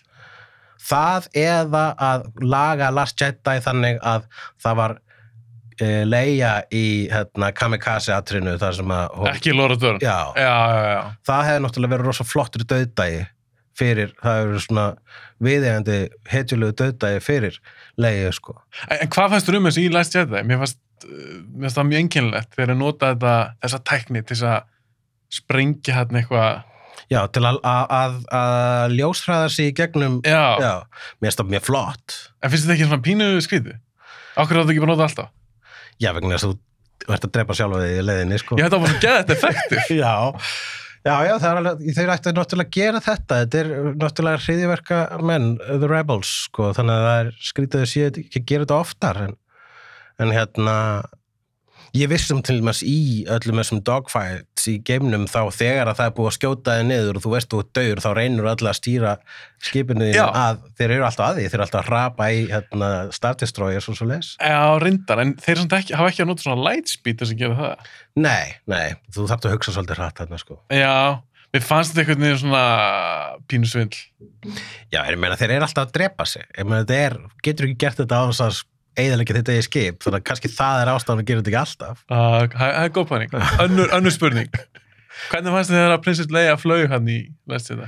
það eða að laga Last Jedi þannig að það var e, leia í hérna, kamikaze atrinu þar sem að hún, Ekki já, já. það hefði náttúrulega verið rosa flottur döðdægi fyrir, það verið svona viðegandi hetjulegu döðdægi fyrir leiði sko. En, hvað fannst þú um þessu í Last Jedi? Mér fannst, uh, mér fannst það mjög einkennilegt þegar ég nota þetta, þessa tækni til að sprengja hérna eitthvað. Já, til að, að, að, að ljóshraða sig í gegnum Já. Já, mér finnst það mjög flott En finnst þetta ekki svona pínu skrítið? Ákveður þetta ekki bara nota alltaf? Já, vegna þess að þú ert að drepa sjálfa þig í leiðinni sko. Ég hætti að bara geða þetta effektiv. Já, já, já, alveg, þeir ættu náttúrulega að gera þetta, þetta er náttúrulega hriðiverka menn, the rebels, sko, þannig að það er skrítið að sé ekki að gera þetta oftar, en, en hérna, ég vissum til dæmis í öllum þessum dogfights í geimnum þá þegar að það er búið að skjóta þig niður og þú veist þú er dögur, þá reynur allir að stýra skipinu þínu að þeir eru alltaf að því, þeir eru alltaf að rapa í hérna, Star Destroyer og svo leis. Já, reyndar, en þeir ekki, hafa ekki að nota svona lightspeed þess að gera það. Nei, nei, þú þarft að hugsa svolítið hratt þarna, sko. Já, mér fannst þetta einhvern veginn svona pínu svindl. Já, ég meina þeir eru alltaf að drepa sig ég meina þetta er, getur ekki gert þetta á þess að eðalega þetta í skip, þannig að kannski það er ástæðan að gera þetta ekki alltaf Uh, Það það er góð pæning. Önnur, önnur spurning. Hvernig fannst þið þegar að Princess Leia flög hann í Jedi?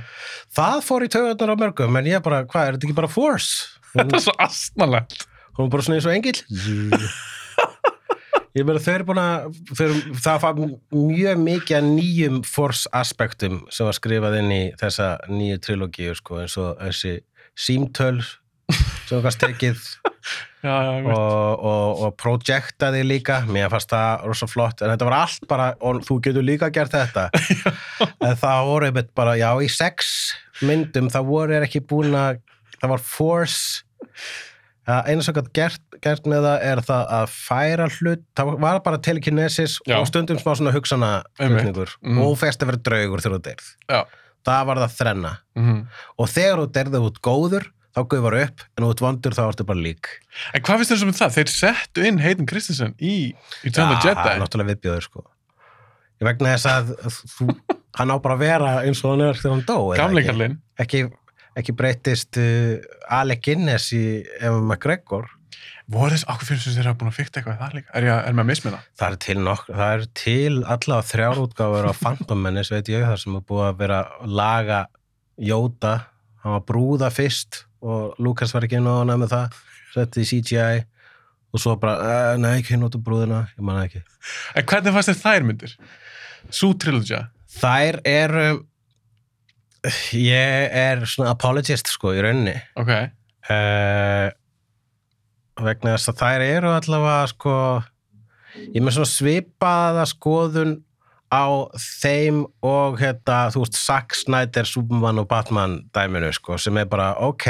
Það fór í töðunar á mörgum, en ég bara, hvað, er þetta ekki bara force? Þetta er svo astnalegt. hún er bara svona eins og engil Ég meina þau eru búin að eru, það var mjög mikið að nýjum force aspektum sem var skrifað inn í þessa nýju trilógíu sko, eins og þessi símtöl sem kannski tekið Já, já, og, og, og projektaði líka. Mér fannst það rosa flott. En þetta var allt bara, og þú getur líka gert þetta. En það voru einmitt bara, já, í sex myndum það voru er ekki búin að það var force. Ja, einu sem gætt gert, gert með það er það að færa hlut. Það var bara telekinesis Já. og stundum smá svona hugsana Einmitt. flutningur Mhm. og fest að vera draugur þegar þú deyrð Já. það var það þrenna. Mhm. og þegar þú deyrðu út góður þá gufar upp, en út vondur þá ertu bara lík En hvað finnst þér sem það? Þeir settu inn Hayden Christensen í Return of the það er Jedi. náttúrulega viðbjöður sko ég vegna þess að þú, hann á bara að vera eins og hann er þegar hann dó eða ekki? Ekki, ekki breytist uh, Alec Guinness í Eva McGregor Voru þess, okkur þess að þeir hafa búin að fykta eitthvað það líka? Er er með að misminna? það er til, nokk, það er til allavega þrjár útgáfur á Phantom Menace veit ég þar sem er búið að vera laga Jóta, hann var brúða fyrst og Lucas var ekki inn á hana með það setti í CGI og svo bara, nei, ekki notu brúðina ég manna ekki En hvernig fannst þér þær myndir? Sú trilogy? Þær eru ég er svona apologist sko í rauninni Ok. uh, vegna þess að þær eru allavega sko ég er með svona svipaða skoðun á þeim og hérna, þú veist, Zack Snyder Superman og Batman dæminu sko, sem er bara, ok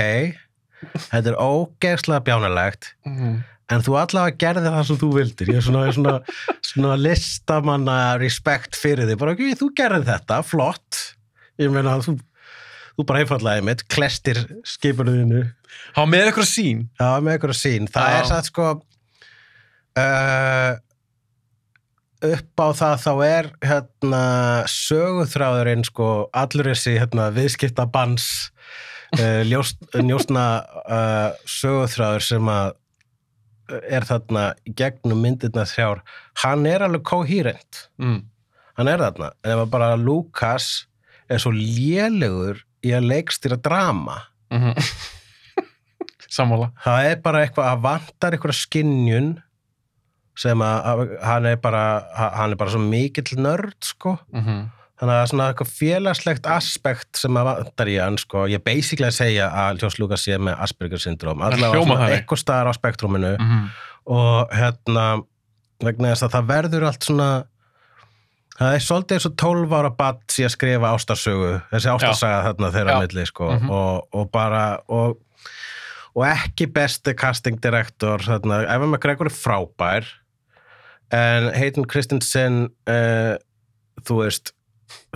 þetta er ógeðslega bjánalegt Mm. en þú allavega gerði það sem þú vildir ég er svona, svona, svona listamanna respekt fyrir þig, bara ok, þú gerði þetta flott, ég meina þú, þú bara einfallega einmitt klestir skipunuðinu Há með eitthvað sín. Já, með einhverja sín. Það Já. er satt sko uh, upp á það þá er hérna söguþráðurinn sko allur þessi hérna viðskipta bans uh, ljóst, njóstna uh, söguþráður sem að uh, er þarna gegnum myndirna þrjár, hann er alveg kohærent, Mm. hann er þarna en ef að bara Lukas er svo lélegur í að leikstýra drama Mm Sammála. það er bara eitthvað að vantar eitthvað skinnjun sem að, hann er bara hann er bara svo mikill nörd sko. Mm þannig að svona eitthvað félagslegt aspekt sem að vantar í hann sko. Ég er basically að segja að Ljós Lukas sé með Asperger syndrom allavega eitthvað staðar á spektruminu. -hmm. og hérna vegna þess að það verður allt svona það er svolítið eins og 12 ára batt síðan að skrifa ástarsögu þessi ástarsaga þarna þeirra milli sko. Mhm. og, og bara og, og ekki besti casting director þarna, Eva McGregor er frábær en Hayden Christensen uh, þú veist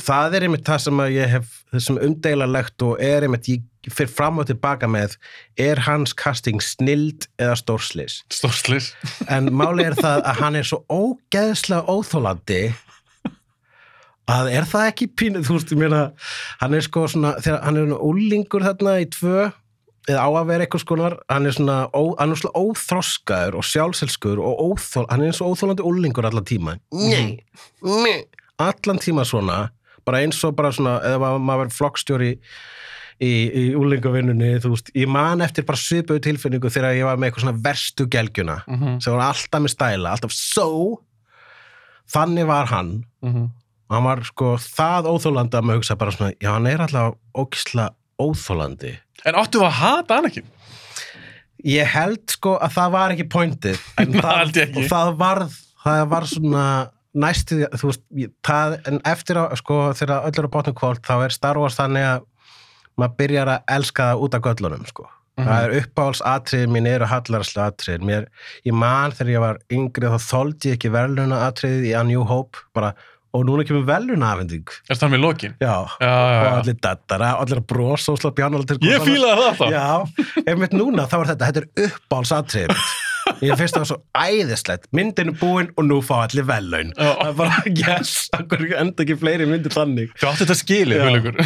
það er einmitt það sem ég hef þessum umdeilalegt og er einmitt, ég fyrir fram og tilbaka með er hans casting snild eða stórslis Stórslis. en máli er það að hann er svo ógeðslega óþólandi að er það ekki pínu, þú veist, ég meina hann er sko svona, þegar hann er úlingur þarna í tvö eða á að vera eitthvað skonar, hann er svona ó, hann er svona óþroskaður og sjálfselskur og óþól, hann er svo óþólandi úlingur allan tíma nei, nei. Allan tíma svona, bara eins og bara svona, eða maður, verður flokkstjóri í, í úlingavinnunni þú veist, ég man eftir bara svipuðu tilfinningu þegar ég var með eitthvað svona verstu gelgjuna Mhm, sem var alltaf með stæla, alltaf so þannig var hann. Mhm. og hann var sko það óþólandi að maður hugsa bara svona, já hann er alltaf ógisla óþólandi En áttu að hata ekki? ég held sko að það var ekki pointið en Það ekki. og það var, það var svona næstu þú veist, það, en eftir á, sko, þegar öllur á botnum kvöld þá er Star Wars þannig að maður byrjar að elska það út af göllunum, sko. Mhm. Það er uppáhaldsatriðin mín eru hallarslega atriðin. Mér, ég man þegar ég var yngri þá þoldi ég ekki verðluna atriðið í A New Hope, bara, og núna kemur verðluna afhending. Er það með lokin? Já, Já, já, og allir dattara, allir að brosa og slá bjánaldir. Ég fílaði það alltaf. Já, einmitt núna þá er þetta, þetta er uppáhaldsatriðin mitt. Ég finnst það svo æðislegt, myndin er búin og nú fá allir vellaun. Það er bara, yes, akkur enda ekki fleiri myndir þannig. Þú áttu þetta skilið, Já. Hulikur.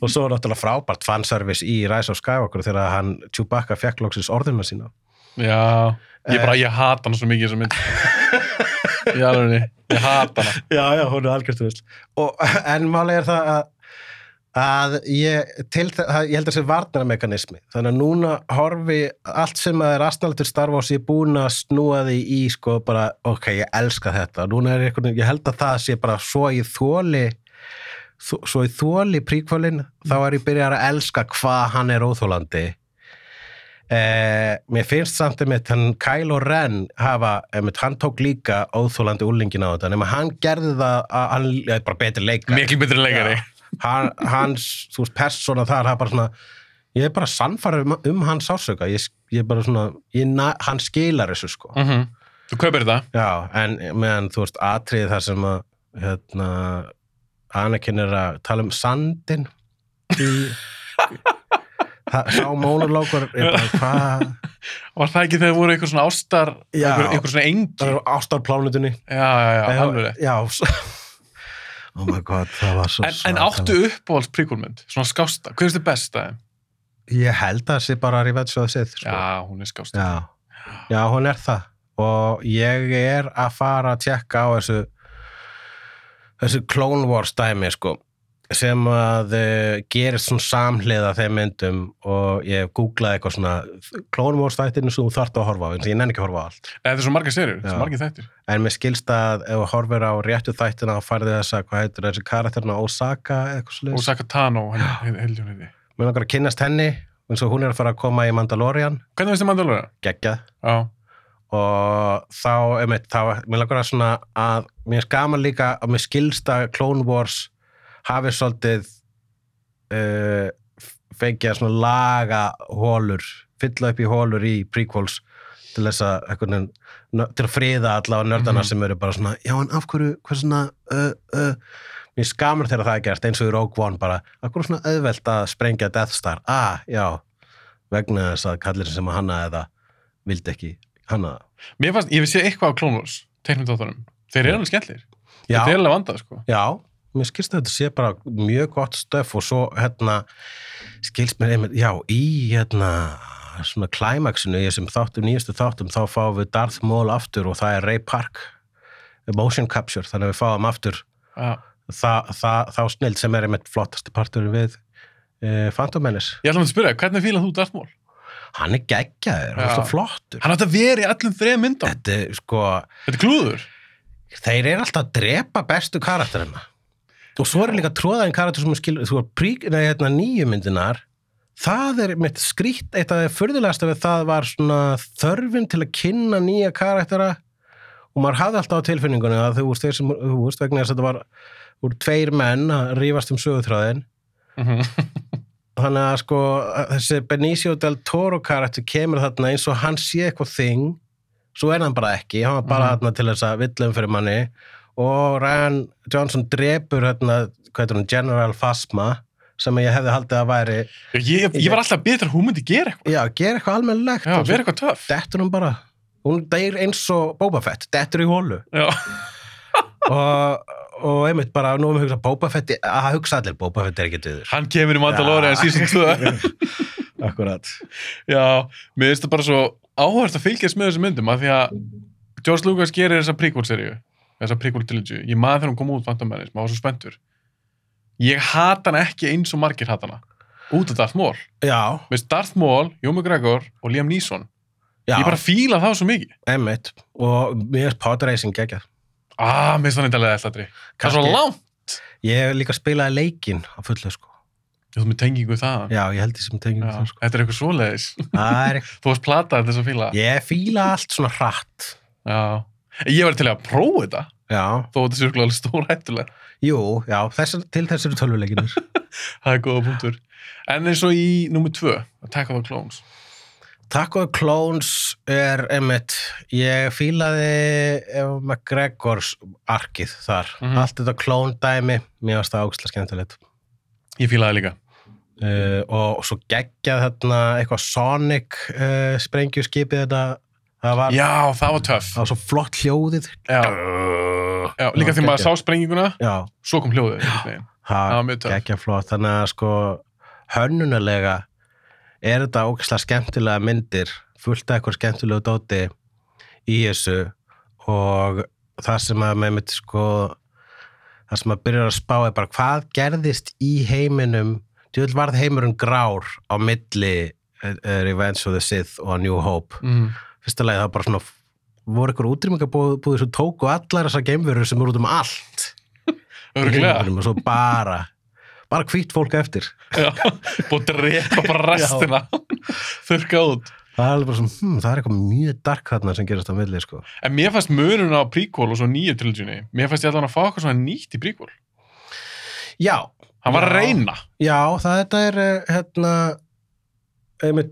Og svo er náttúrulega frábært fanservice í Rise of Skywalker þegar hann Chewbacca fekk loksins orðuna sína. Já, ég bara, ég hata hann svo mikið sem mynd. Í alveg, ég hata hann. Já, já, hún er. Og en máli er það að að ég, til, það, ég held að það sé varnarmekanismi þannig að núna horfi allt sem að er astnaldur Star Wars ég er búin að snúa því í sko bara, ok, ég elska þetta núna er einhvern veginn, ég held að það sé bara svo ég þóli þó- svo ég þóli príkvölin þá er ég byrjar að elska hvað hann er óþólandi Eh, mér finnst samt einmitt hann Kylo Ren hafa, einmitt, hann tók líka óþólandi úlingin á þetta nema hann gerði það að hann er bara betri leikar Miklu betri leikari. hann, hans, þú veist, persóna þar það bara svona, ég er bara sannfæður um, um hans ásöka, ég, ég er bara svona ég, hann skilar þessu sko Mhm. Þú kaupir þetta? já, en meðan þú veist, atriði þar sem að hérna Anakin er að tala um sandin í það, sá hvað Var það ekki þegar voru eitthvað svona ástar, Já. eitthvað, eitthvað svona engi? s- oh my god, það var svo En, en áttu uppáhalds príkólmynd, svona skásta, hvað er þetta besta? ég held að það sé bara Revenge of the Sith sko. Já, hún er skásta. Já, já, hún er það og ég er að fara að tjekka á þessu þessu Clone Wars dæmi sko sem að uh, gerist svona samhliða þeim myndum og ég googlaði eitthvað svona Clone Wars þættinu sem þú þarft að horfa á en ég nenni ekki að horfa á allt Nei, Þetta er svo margar serjur, þetta er svo margir þættir. en mér skilst að ef þú horfir á réttu þættina þá færði þessa, hvað heitir þessi karakterna Osaka eða eitthvað slúið Osaka Tano, heldur hún heiti. mér langar að kynnast henni eins og hún er að fara að koma í Mandalorian Hvernig veist þið Mandalorian? geggjað og þá, einmitt, þá, mér langar að svona að, mér gaman líka að mér skilst að Clone Wars hafi svolítið uh, fengið að svona laga hólur, fylla upp í hólur í prequels til þess að til að friða alla á nördana Mhm. sem eru bara svona, já en af hverju, hvað svona uh, uh, mér skamar þegar það er gert eins og í Rogue One bara, af hverju svona auðvelt að sprengja Death Star, ah, já vegna þess að kallir sem að hanna eða vildi ekki hanna mér fannst, ég vissi eitthvað á Clone Wars, teiknumdóttunum. Þeir eru alveg skemmtlir. Já. Þetta er alveg vandað, sko. Já, mér skilst að þetta sé bara mjög gott stöf og svo hérna skilst mér einmitt, já, í hérna svona klæmaksinu í þessum þáttum, nýjastu þáttum, þá fáum við Darth Maul aftur og það er Ray Park motion capture, þannig að við fáum aftur Já. það, það, þá snild sem er einmitt flottasti parturinn við e, Phantom Menace. Ég ætla að spyrja, hvernig fílað þú Darth Maul? Hann er geggjaður, hann er svo flottur. Hann átti að vera í allum þreja myndum. Þetta er sko, Þetta er klúður. þeir eru alltaf að drepa bestu karakterina og svo er líka tróðaðin karakter sem skilur, þú nei, hérna, nýju myndinar það er mitt skrýtt eitt af það fyrðulegasta við það var svona þörfin til að kynna nýja karaktera. Og maður hafði alltaf á tilfinningunni að þú veist, þeir sem, þú veist, vegna þess að þetta var úr tveir menn að rífast um sögutráðin Mhm. þannig að sko þessi Benicio del Toro karakter kemur þarna eins og hann sé eitthvað þing svo er hann bara ekki, hann var bara Mhm. þarna til þess að villum fyrir manni og Ryan Johnson drepur hérna, hvað heitir hann, General Phasma sem ég hefði haldið að væri Ég, ég var alltaf betur að hún myndi gera eitthvað. já, gera eitthvað almennilegt Já, svo vera eitthvað töff. dettur hún bara hún deyr eins og Boba Fett, dettur í hólu Já. og, og einmitt bara nú erum við hugsað Boba Fett, að hugsa allir Boba Fett er ekki döður Hann kemur í Mandalorian Já. season 2. akkurat Já, mér finnst það bara svo áhverst að fylgjast með þessum myndum af því að George Lucas gerir þessa prequel-seríu, þessa prequel-trilogy. Ég maður þegar hún kom út Phantom Menace, maður var svo spenntur. Ég hata hana ekki eins og margir hata hana. Út af Darth Maul. finnst Darth Maul, Jón McGregor og Liam Neeson. já, Ég bara fíla þá svo mikið. einmitt og mér er podracing geggjað Ah, mér finnst það nýttalega þetta Það er svo Kannski- langt. ég hef líka spilaði leikinn á fullu sko Þú með tengingu það. já, ég held því sem tengjum Já, það sko Þetta er eitthvað svoleiðis. það er Þú varst platað þess að fíla. ég fíla allt svona hratt Já. Ég var til að prófa þetta, já, þó þetta sé örugglega alveg stór hættulega. jú, já, þess, til þess eru tölvuleikinir Það er góða punktur. En eins og í númer tvö, Attack of the Clones. Taco Clones er einmitt, ég fílaði ef McGregors arkið þar, Mhm. allt þetta klón dæmi mér varst það ákslega skemmtilegt Ég fílaði líka. uh, og svo geggjað þarna eitthvað Sonic uh, sprengjuskipið þetta það var, Já, það var töff. það var svo flott hljóðið Já, já líka því maður sá sprenginguna, já, svo kom hljóðið. veginn. það var mjög töff. geggjað flott þannig að sko hönnunalega er þetta ógislega skemmtilega myndir fullt af eitthvað skemmtilegu dóti í þessu og það sem að með mitt sko það sem að byrja að spá er bara hvað gerðist í heiminum djúvel varð heimurinn grár á milli uh, Revenge of the Sith og New Hope Mm. Fyrsta lagi það bara svona voru ykkur útrýmingabúðir sem tóku allar þessar geimverur sem eru út um allt og svo bara bara hvít fólk eftir Já, búið að drepa bara restina. Þurka út. það er svona, hm, það er eitthvað mjög dark þarna sem gerast á milli sko. En mér fannst munun á prequel og svo nýju trilogyni. Mér fannst ég allan að fá eitthvað svona nýtt í prequel. já, Hann var að Já. reyna. já, það þetta er eh, hérna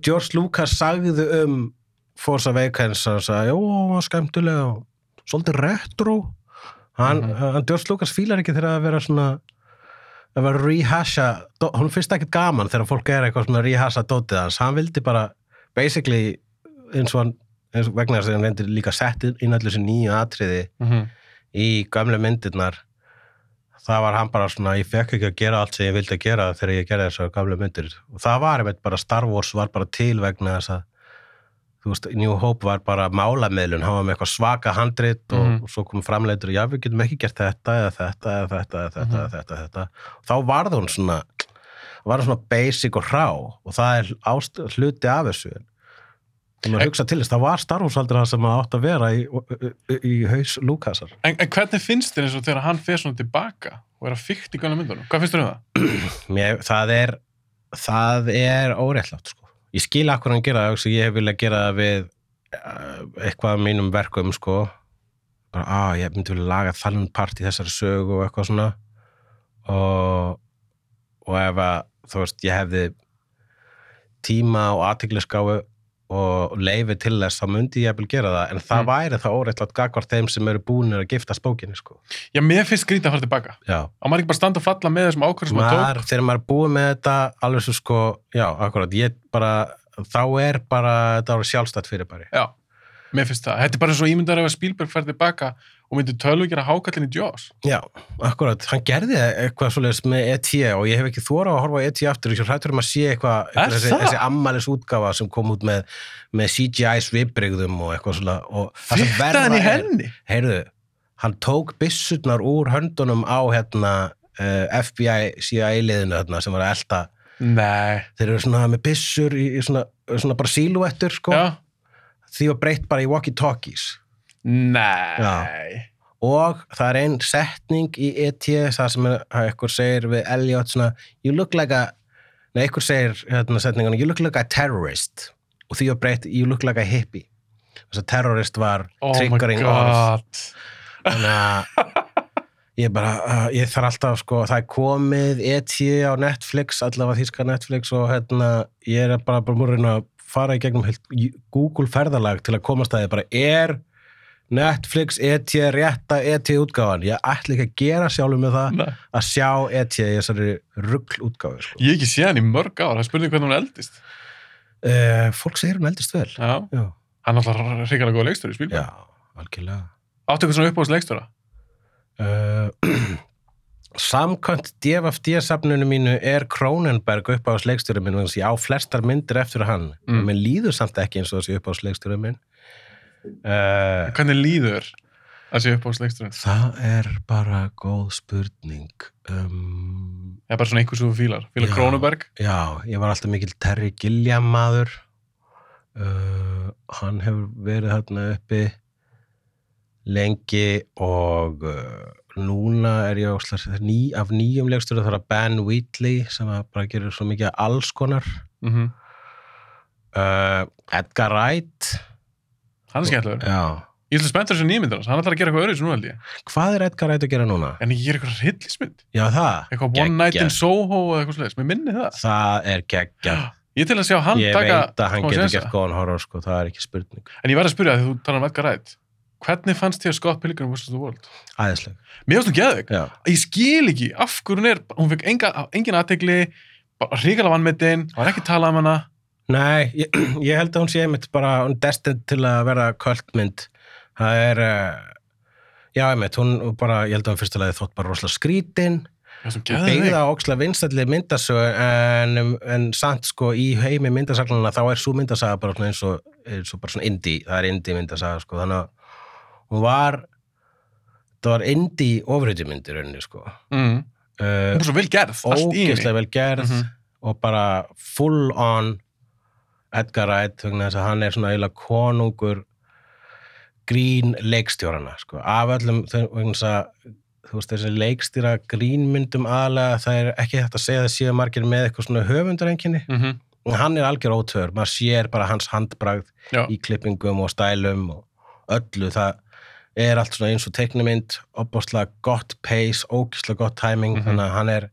George Lucas sagði um Force Awakens að sagði, jú, skemmtilega og svolítið retro hann, Mhm. hann George Lucas fílar ekki þegar að vera svona að vera rehasha hún finnst ekkert gaman þegar fólk er eitthvað svona rehasha dótið hans, hann vildi bara basically eins og hann eins og vegna þess að hann vendir líka sett inn allir þessi nýju atriði Mm -hmm. í gamle myndirnar það var hann bara svona, ég fekk ekki að gera allt sem ég vildi að gera þegar ég gerði þessar gamle myndir og það var einmitt bara Star Wars var bara til vegna þess að þú veist, New Hope var bara málamiðlun, hann var með eitthvað svaka handrit og, Mhm. og svo kom framleitur, já við getum ekki gert þetta eða þetta eða þetta eða þetta, Mhm. eða þetta, þetta og þá varð hún svona var hún svona basic og hrá og það er ást, hluti af þessu og maður hugsa til þess, það var Star Wars aldrei það sem það átt að vera í, í, í haus Lukasar En, en hvernig finnst þér eins og þegar hann fer svona tilbaka og er að fykta í gamla myndunum? Hvað finnst þér um það? Mér, það er það er óréttlátt sko. Ég skil akkur hann gera það ég hef viljað gera það við uh, eitthvað af mínum verkum sko. að ég myndi vilja laga þann part í þessari sögu og eitthvað svona og og ef að, þú veist, ég hefði tíma og aðtiklisgáfu og leifi til þess þá myndi ég að gera það, en það Mm. væri það óréttlátt gagvart þeim sem eru búinir að giftast bókinni sko. Já, mér finnst skrítið að fara tilbaka. já Á maður ekki bara standa og falla með þessum ákvörðum sem hann tók? maður, þegar maður er búið með þetta alveg svo sko, já, akkurat ég bara, þá er bara þetta ára sjálfstætt fyrir bara Já, mér finnst það. Þetta er bara svo ímyndar ef að Spielberg fer tilbaka og myndi tölvu gera hákallin í Jaws. já, akkurat, hann gerði eitthvað svoleiðis með ET og ég hef ekki þóra að horfa á ET aftur, ég hrættur um að sé eitthvað, þessi, þessi ammælis útgáfa sem kom út með, með CGI svipbrigðum og eitthvað sem Fyrta hann í henni? heyrðu, hann tók byssurnar úr höndunum á hérna uh, FBI CIA liðinu hérna, sem var að elta Nei. þeir eru svona með byssur í, í svona, svona bara síluettur sko Já. því var breytt bara í walkie-talkies Nei. og það er einn setning í ET það sem er, að eitthvað segir við Elliot svona, you look like a nei, eitthvað segir hérna setningun you look like a terrorist. Og því var breytt you look like a hippie. Þess að terrorist var Oh triggering orð god. þannig að ég bara, uh, ég þarf alltaf sko, það er komið ET á Netflix allavega þýska Netflix og hérna, ég er bara bara múrin að fara í gegnum Google ferðalag til að komast að þið bara er Netflix ET rétta ET útgáfan ég ætla ekki að gera sjálfur með það Nei. að sjá ET í þessari ruggl útgáfi sko. Ég hef ekki séð hann í mörg ár, það spurði hvernig hún eldist. uh, fólk segir hún eldist vel Já, já, hann er alltaf hrikalega góð leikstöri í já spilbæð. algjörlega Áttu eitthvað svona uppáðs leikstöra? uh, Samkvæmt DFD-safnunu mínu er Kronenberg upp á sleikstjóri minn að ég á flestar myndir eftir hann Mm. og mér líður samt ekki eins og þessi upp á sleikstjóri minn uh, Hvernig líður að sé uppáðs leikstörin? Það er bara góð spurning um, Það er bara svona einhver sem þú fílar. Fílar. Krónuberg? Já, ég var alltaf mikill Terry Gilliam maður uh, hann hefur verið þarna uppi lengi og uh, núna er ég óslar, ný, af nýjum leikstur það er Ben Wheatley sem að bara gerir svo mikið alls konar Mm uh, Edgar Wright Hann er skemmtilegur. Já, Ég ætla spenntur þessu nýmyndir hans. Hann ætlar að gera eitthvað öðru sem nú held ég. hvað er Edgar Wright að gera núna? En ekki gera eitthvað hryllismynd. Já, það, Eitthvað One Night in Geggjað. Soho eða eitthvað slags. Mér minni það. það er geggjað Ég til að sjá hann Ég taka veit að hann smá getur sénsa. gert góðan horror sko, það er ekki spurning En ég verð að spyrja því þú talar um Edgar Wright. Hvernig fannst þér Scott Pilgrim vs. The World? Æðisleg Mér finnst hún geðveik. Já, Ég skil ekki af hverju hún er, hún fekk enga, engin aðtegli, hrikalega vannmetinn, var ekki talað um hana. Nei, ég, ég held að hún sé einmitt bara, hún er destined til að vera kvöldmynd. Það er, uh, já einmitt, hún bara, ég held að hún fyrstulega þótt bara rosalega skrítin, byggða ókslega vinstalli myndasögu en, en samt sko í heimi myndasaglana þá er svo myndasaga bara eins og, eins og bara svona indie, það er indie myndasaga sko, þannig að hún var, það var indie ofriðjumyndir rauninni sko. Mm. Uh, Hún er svo vel gerð, allt í ógeðslega vel gerð Mhm. og bara full on Edgar Wright þess að hann er svona eiginlega konungur grín leikstjórana sko. af öllum veist þessi leikstýra grínmyndum aðalega það er ekki þetta að segja að séu margir með eitthvað svona höfundarenginni. Mm hann er algjör ótöður, maður sér bara hans handbragð Já, í klippingum og stælum og öllu, það er allt svona eins og teiknumynd, opbóðslega gott pace, ógislega gott timing, Mhm. þannig að hann er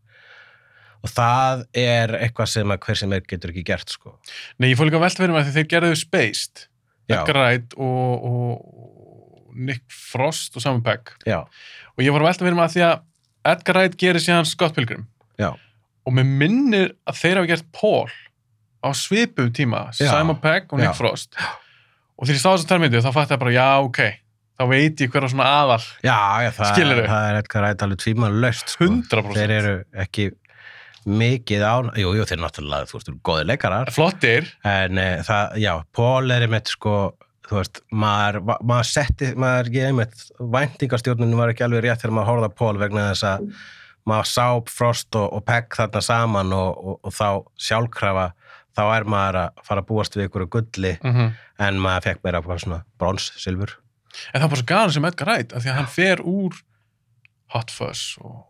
og það er eitthvað sem að hver sem er getur ekki gert sko. nei, ég fór líka að velta fyrir mig að þeir gerðu Spaced, Já, Edgar Wright og, og Nick Frost og Simon Pegg. já, Og ég fór að velta fyrir mig að því að Edgar Wright gerir síðan Scott Pilgrim. já, Og mér minnir að þeir hafa gert Paul á svipum tíma, Já. Simon Pegg og Nick Já. Frost. Og þegar ég stáði þessum termyndu þá fætti ég bara, já, ok, þá veit ég hver á svona aðal, já, já það, það er eitthvað rætt alveg tvíma löst sko. 100%. þeir eru ekki mikið án, jú, jú, þeir náttúrulega þú veist, eru góði leikarar. Flottir, en e, það, já, Paul er einmitt sko, þú veist, maður, maður setti, maður, ég einmitt væntingastjórnunum var ekki alveg rétt þegar maður horfði á Paul vegna þess að maður sá Frost og, og Pegg þarna saman og, og, og þá sjálfkrafa þá er maður að fara að búast við ykkur gulli mm en maður fekk meira svona brons, silfur. En það bara svo gana sem Edgar Wright, af því að hann fer úr Hot Fuzz og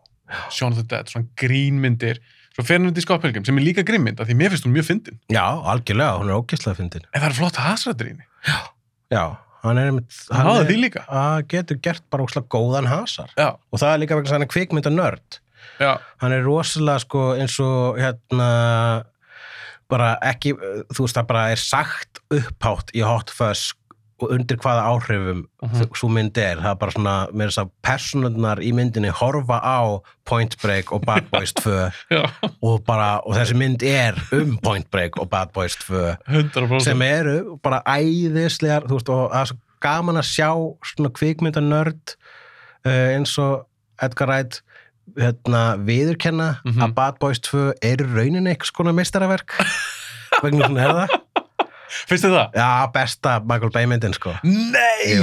Shaun of the Dead, svona grínmyndir, svo fer hann út í Scott Pilgrim, sem er líka grínmynd, af því mér finnst hún mjög fyndin. já, algjörlega, hún er ógislega fyndin En það er flott hasrættir í henni. já, hann er einmitt Hann náði er- því líka. hann getur gert bara ógislega góðan hasar Já, og það er líka vegna að hann er kvikmynda nörd já, hann er rosalega sko eins og hérna bara ekki, þú veist það bara er sagt upphátt í Hot Fuzz og undir hvaða áhrifum mm Mhm. svo mynd er, það er bara svona með þess að personarnar í myndinni horfa á Point Break og Bad Boys 2 já, og bara, og þessi mynd er um Point Break og Bad Boys 2 100%. sem eru bara æðislegar, þú veist, og það er svo gaman að sjá svona kvikmyndanörd uh, eins og Edgar Wright hérna, viðurkenna Mhm. að Bad Boys 2 er í rauninni eitthvað skona mistaraverk vegna svona er það Finnst þið það? já, besta Michael Bay myndin sko. Nei!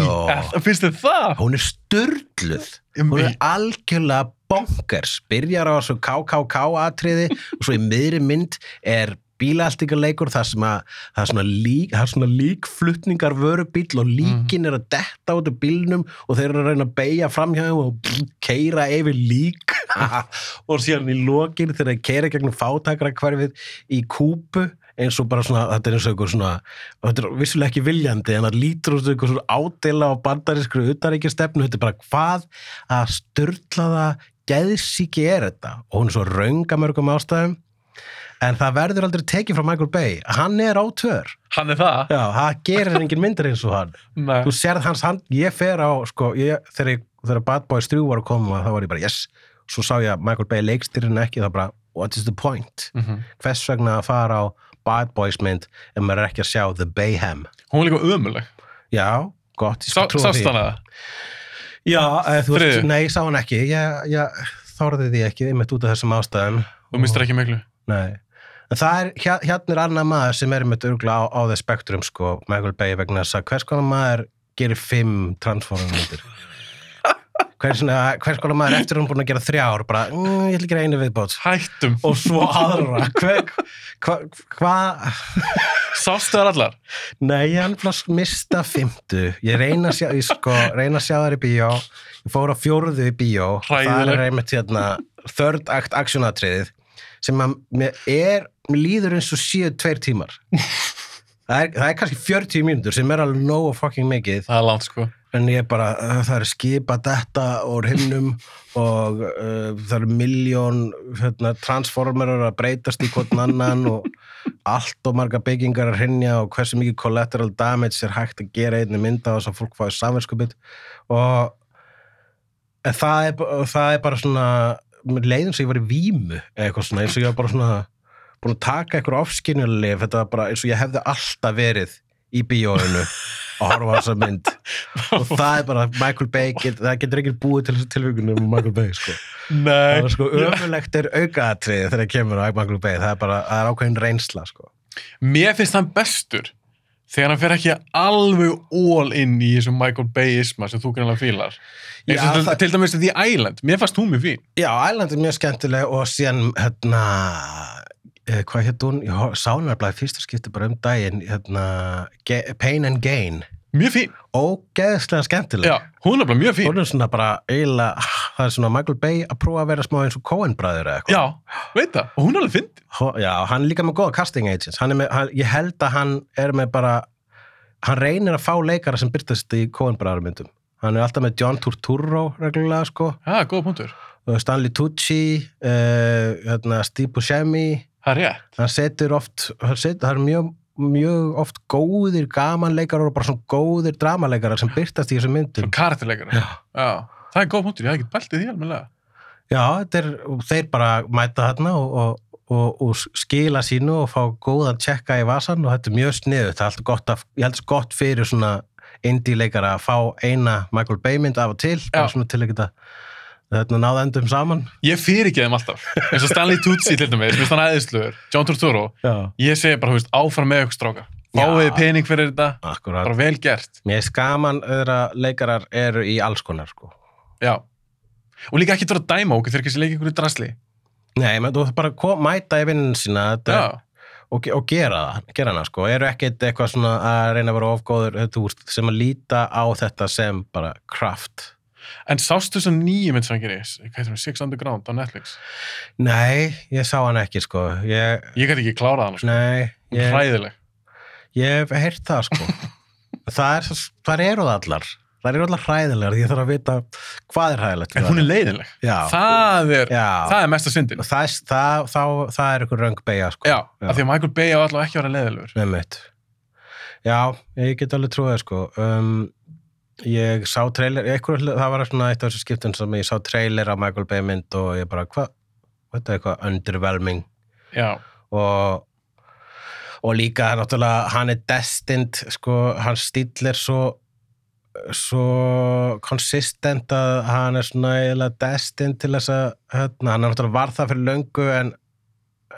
Finnst þið það? hún er sturdluð hún er algjörlega bonkers. Byrjar á þessu KKK atriði og svo í miðri mynd er bílaltingarleikur þar sem að það er svona, lík, það er svona líkflutningar vörubíl og líkin er að detta út af bílnum og þeir eru að reyna að beigja framhjá þeim og keira yfir lík. Og síðan í lokin þegar þeir keira gegnum fátakra hverfið í kúpu eins og bara svona, þetta er eins og eitthvað svona og þetta er vissulega ekki viljandi en það lítur út eitthvað svona ádela á bandarískru utaríkjastefnu, þetta er bara hvað að störtlaða geðsíki er þetta? Og hún er svo rönga mörgum ástæðum. En það verður aldrei tekið frá Michael Bay. Hann er á tvör Hann er það? já, það gerir engin myndir eins og hann. Þú sérð hans hand, ég fer á sko, ég, þegar, ég, þegar Bad Boys 3 var að koma þá var ég bara yes, svo sá ég að Michael Bay leikstyrinn ekki, þá bara, what is the point? Mm hvers vegna að fara á Bad Boys mynd ef maður er ekki að sjá The Bayhem Hún er líka ömuleg. já, gott, ég skal trúa sást því. hana? Það? já, eða, þú veist, nei, ég sá hann ekki. Ég, ég þorði því ekki, einmitt út af þessum ástæðum. Þú mistur ekki miklu. Nei, en það er, hér- hérna er annar maður sem er með örgulega á, á þeir spektrum sko, Michael Bay vegna þess að hvers konar maður gerir fimm transformmundir hvers, konar maður eftir hún búin að gera þrjár bara, mm, ég ætla að gera einu viðbót. Hættum. og svo aðra. Hver, hva, hva? Sástu þar allar? nei, ég hann flast mista fymtu ég reyna að sjá, ég sko, sjá þær í bíó. Ég fór á fjórðu í bíó. Það er einmitt hérna third act actionatriðið sem er, líður eins og séu tveir tímar. Það er, það er kannski 40 mínútur sem er alveg nógu fucking mikið. Það er langt sko. En ég bara, uh, það er skipa þetta úr himnum og uh, það eru miljón hérna, transformerar að breytast í hvern annan og allt og marga byggingar að hrinja og hversu mikið collateral damage er hægt að gera einni mynda og þess að fólk fáið samverskupið og það er, það er bara svona leiðin sem ég var í eða eitthvað svona, eins og ég var bara svona búin að taka eitthvað ofskynjuleg þetta var bara eins og ég hefði alltaf verið í bíóinu og horfa á þessa mynd og það er bara Michael Bay, get, það getur ekki búið til þessu tilvíkunum um Michael Bay sko. það Nei. er sko ömulegt er aukaðatrið þegar það kemur á Michael Bay, það er bara það er ákveðin reynsla sko. Mér finnst hann bestur þegar hann fer ekki alveg all in í þessum Michael Bay-isma sem þú greinlega fílar. Já, til, það- til dæmis The Island. Mér fannst hún mjög fín. Já, Island er mjög skemmtileg og síðan hérna eh, hvað hétt hún, ég sá hennar blæði fyrsta skipti bara um daginn hérna, Pain and Gain Mjög fín. ógeðslega skemmtileg Já, hún er bara mjög fín. hún er svona bara eiginlega, það er svona Michael Bay að prófa að vera smá eins og Coen bræður eða eitthvað Já, veit það. Og hún er alveg. Ho- Já, hann er líka með góða casting agents hann með, hann, ég held að hann er með bara hann reynir að fá leikara sem byrtast í Coen bræður myndum hann er alltaf með John Turturro reglulega sko, Já, góða punktur. Stanley Tucci uh, hérna, Steve Buscemi Það er rétt. hann setur oft það er mjög, mjög oft góðir gamanleikarar og bara svona góðir dramaleikarar sem byrtast í þessum myndum Svona karakterleikara. Já. Já. Það er góð punktur. Ég hef ekki bæltið því almenlega. Já, er, þeir bara mæta þarna og, og, og, og skila sínu og fá góðan tjekka í vasan og þetta er mjög sniðut, það er alltaf gott að, ég held þess gott fyrir svona indie leikara að fá eina Michael Bay mynd af og til, bara svona til að geta þetta náða endum saman. Ég fyrir ekki þeim alltaf. eins og Stanley Tucci til dæmis, mér finnst hann æðisluður. John Turturro. Ég segi bara, veist, áfram með ykkur strákar. Já. Fáið þið pening fyrir þetta. Akkurat. Bara vel gert. Mér er skaman þeirra leikarar eru í alls konar, sko. Já. Og líka ekki að dæma okkur þegar ekki leika ykkur í drasli. Nei, menn þú bara kom, mæta í vinnun sína og, og gera það, gera hana, sko. Eru ekkit eitthvað svona að reyna að vera ofgóður, sem að líta á þetta sem bara kraft. En sástu þess að nýju mynd sem hann gerir, hvað heitir hann, Six Underground á Netflix? Nei, ég sá hann ekki sko ég, Ég gæti ekki klárað hann, sko. Nei, ég, Hræðileg. ég hef heyrt það sko það, er, það eru það allar það eru allar hræðilegar ég þarf að vita hvað er hræðilegt En hún er leiðileg. Já. Það er, Já. það er mesta syndin. það, er- það, það, það er ykkur röng beigja sko Já, af því að Michael Bay á allavega ekki að vera leiðilegur. Nefnitt. Já, ég get alveg trúið sko um, ég sá trailer einhver, það var svona eitt af þessu skiptum sem ég sá trailer af Michael Bay mynd og ég bara, hvað, þetta er eitthvað underwhelming Já. og og líka náttúrulega hann er destined sko, hans stíl er svo svo konsistent að hann er svona eiginlega destined til þess að hérna, hann er náttúrulega var það fyrir löngu en,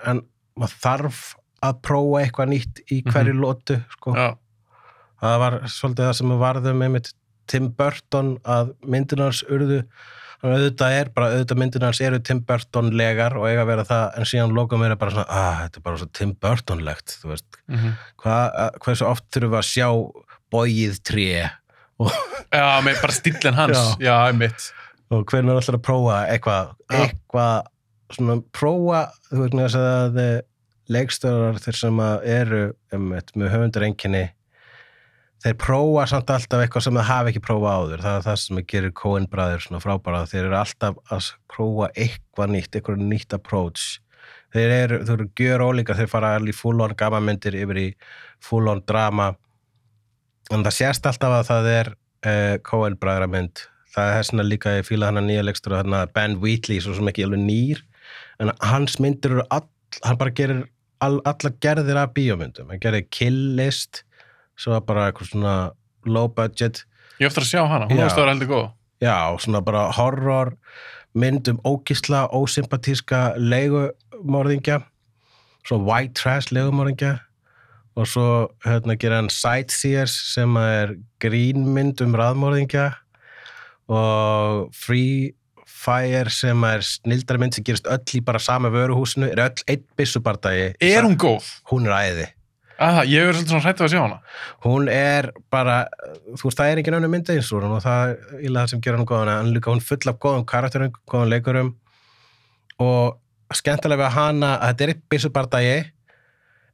en maður þarf að prófa eitthvað nýtt í hverju lótu sko. Það var svolítið það sem varðum með Tim Burton að myndinars urðu hann auðvitað er bara, auðvitað myndinars eru Tim Burton legar og eiga að vera það en síðan lokum er bara svona, að þetta er bara svo Tim Burton legt, þú veist Mm hvað, hversu oft þurfum við að sjá bóið tré og, Já, með bara stílinn hans. Já. Já, einmitt. og hvernig er alltaf að prófa eitthvað, eitthvað svona prófa, þú veist þess að leikstöðar þeir sem að eru einmitt, með höfundur enginni þeir prófa samt alltaf eitthvað sem það hafi ekki prófa áður. Það er það sem gerir Coen bræður svona frábæra. Þeir eru alltaf að prófa eitthvað nýtt, eitthvað nýtt approach. Þeir eru, þeir eru gjör ólíka þeir fara alveg í full-on gammamyndir yfir í full-on drama. En það sést alltaf að það er uh, Coen bræðramynd það er svona líka ég fíla hann að nýja leikstur og Ben Wheatley, svo sem ekki alveg nýr. En hans myndir eru all, hann bara gerir all, alla gerðir af bíómyndum, hann gerir Kill List svo var bara eitthvað svona low budget Ég eftir að sjá hana, hún vera heldur góð. Já, svona bara horror mynd um ógisla, ósympatíska leigumorðingja svo white trash leigumorðingja og svo hérna gera hann Sightseers sem er grínmynd um raðmorðingja og Free Fire sem er snildarmynd sem gerist öll í bara sama vöruhúsinu er öll einn byssubardagi Er hún góð? Hún er æði Aha, ég er svolítið svona hrættið að sjá hana. hún er bara, þú veist, það er engin önnur mynd eins og hún og það er ílega það sem gerir hann góðan en líka hún full af góðum karakterum, góðum leikurum og skemmtilega við hana að þetta er eitt byssubardagi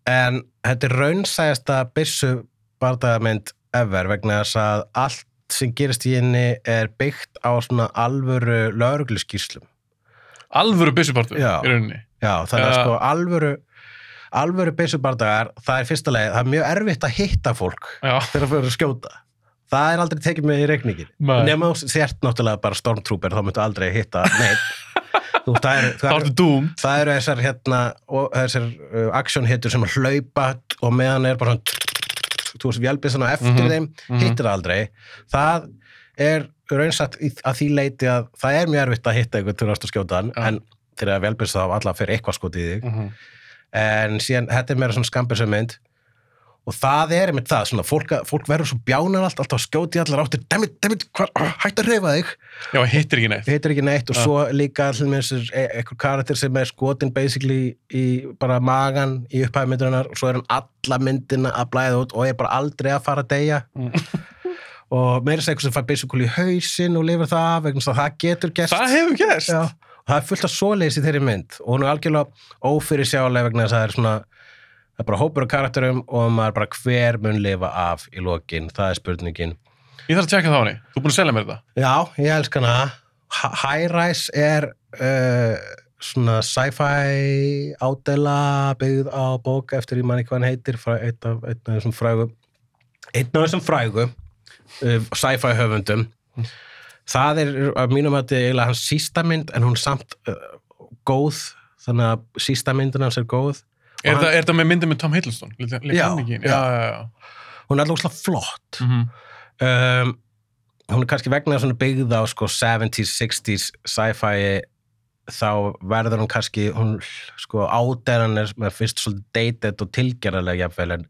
en þetta er raunsæðasta byssubardagamynd ever vegna þess að allt sem gerist í henni er byggt á svona alvöru laurugluskýrslum Alvöru byssupartur í rauninni. Já, þannig að sko alvöru alvöru byssubardagar, það er fyrsta leið það er mjög erfitt að hitta fólk Já, þegar það fyrir að skjóta það er aldrei tekið með í reikningin Nei. nema þú sért náttúrulega bara stormtrooper þá myndu aldrei hitta neitt þú, það, er, þá það, er, doomed. það eru þessar hérna, og, þessar uh, action hitur sem hlaupa og meðan er bara svona þú veist vélbissan á eftir Mhm, þeim mhm. hittir það aldrei það er raunsagt í- að því leiti að það er mjög erfitt að hitta einhvern til að skjóta hann Já. en þegar vélbissa þá alla fyrir eitthvað skot í þig Mhm. En síðan, þetta er meira svona skambisumynd og það er einmitt það, svona, fólk, fólk verður svo bjánar allt, alltaf skjóti allar áttir dammit, dammit, hætt að reyfa þig Já, hittir ekki neitt. heitir ekki neitt og Ja. svo líka allir með þessir e eitthvað karakter sem er skotin basically í bara magan í upphæði myndurinnar og svo er hann alla myndina að blæða út og er bara aldrei að fara að deyja Mm. og meira segja eitthvað sem fær basically í hausinn og lifir það af, vegna þess að það getur gerst Það hefur gerst. Já, það er fullt af svoleiðis í þeirri mynd og hún er algjörlega ófyrir sjálega vegna þess að það er svona það er bara hópur af karakterum og maður bara hver mun lifa af í lokin, það er spurningin Ég þarf að tjekka það á henni. Þú er búin að selja mér þetta. Já, ég elska hana H- High Rise er uh, svona sci-fi ádela byggð á bók eftir ég man ekki hvað hann heitir einn af, þessum frægu einn af þessum frægu uh, sci-fi höfundum það er að mínum að þetta er eiginlega hans sísta mynd en hún samt uh, góð þannig að sísta myndin hans er góð Er, hann- það, er það með myndin með Tom Hiddleston? Lít Já, já. já, já, hún er alltaf flott Mhm. um, hún er kannski vegna svona byggð á sko 70s, 60s sci-fi þá verður hún kannski hún sko áderan er með fyrst svolítið dated og tilgerðarlega jafnvel en,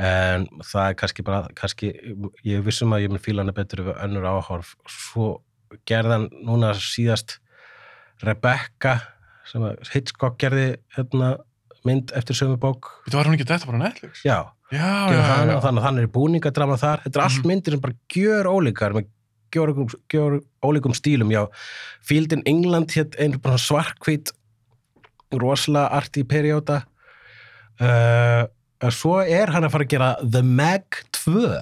en það er kannski bara kannski, ég vissum að ég mun fíla hana betur við önnur áhorf svo gerðan núna síðast Rebecca sem Hitchcock gerði hérna, mynd eftir sömu bók Þetta var hún ekki þetta bara Netflix? já, Já, já, já. þannig að hann er í búningadrama þar þetta er allt Mhm. myndir sem bara gjör ólíkar með gjör, gjör ólíkum stílum já, Field in England hétt einu bara svarkvít rosalega arti perióda uh, svo er hann að fara að gera The Meg 2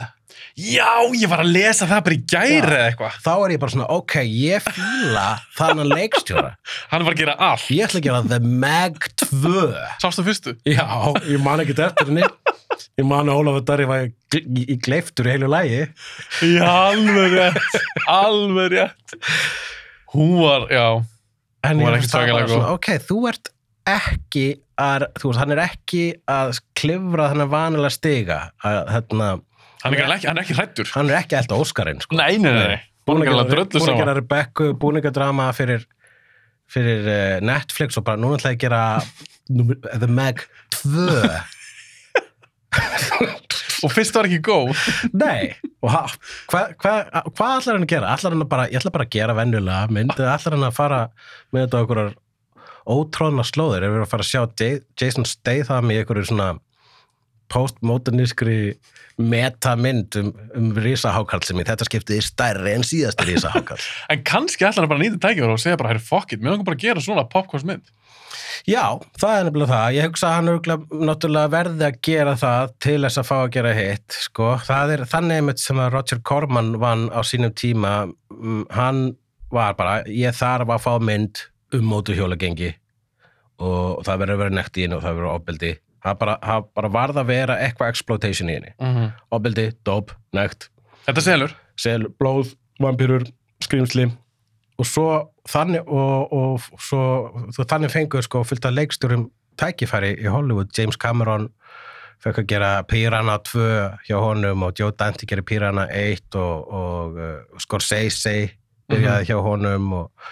Já, ég var að lesa það bara í gæri eða eitthvað. þá er ég bara svona, ok, ég fíla þannan leikstjóra, Hann var að gera allt. ég ætla að gera The Meg 2 Sástu fyrstu? já, ég man ekki eftir henni ég man að Ólafur Darri var í, gleiftur í heilu lægi Já, alveg rétt. alveg rétt. Hún var, já. En Hún var svakalega bara svona, ok, þú ert ekki að, þú veist, hann er ekki að klifra þennan vanilega stiga að, hérna, Hann er ekki, hann er ekki hrættur. hann er ekki alltaf Óskarinn, sko. Nei, nei, nei, nei. Búin að gera búin að gera. Rebecca, búningadrama fyrir, fyrir uh, Netflix og bara núna ætla ég að gera The Meg 2. Og fyrst var ekki góð. Nei, hvað hva, hva ætlar hann að gera? Ætlar hann að bara, ég ætla bara að gera venjulega mynd, ætlar hann að fara með þetta okkur ótróðna slóðir, ef við erum að fara að sjá J- Jason Statham í einhverju svona postmodernískri metamynd um, um risahákall sem í þetta skiptið er stærri en síðasti risahákall. En kannski ætlar hann bara að nýta tækifæri og segja bara, herri, fuck it, mér langar bara að gera svona popcornsmynd. Já, það er nefnilega það. Ég hugsa að hann náttúrulega verði að gera það til þess að fá að gera hitt, sko. Það er þannig einmitt sem að Roger Corman vann á sínum tíma. Mm, Hann var bara, ég þarf að fá mynd um mótuhjólagengi og það verður að vera nekt í henni og það verður ofbeldi. Það bara, það bara varð að vera eitthvað exploitation í henni. Mhm. ofbeldi, dope, nekt. Þetta selur. sel, blóð, vampýrur, skrýmsli og svo þannig og, og svo, svo þannig fengur sko fullt af leikstjórum tækifæri í Hollywood, James Cameron fekk að gera Piranha 2 hjá honum og Joe Dante gerir Piranha 1 og, og uh, Scorsese byrjaði hjá honum og,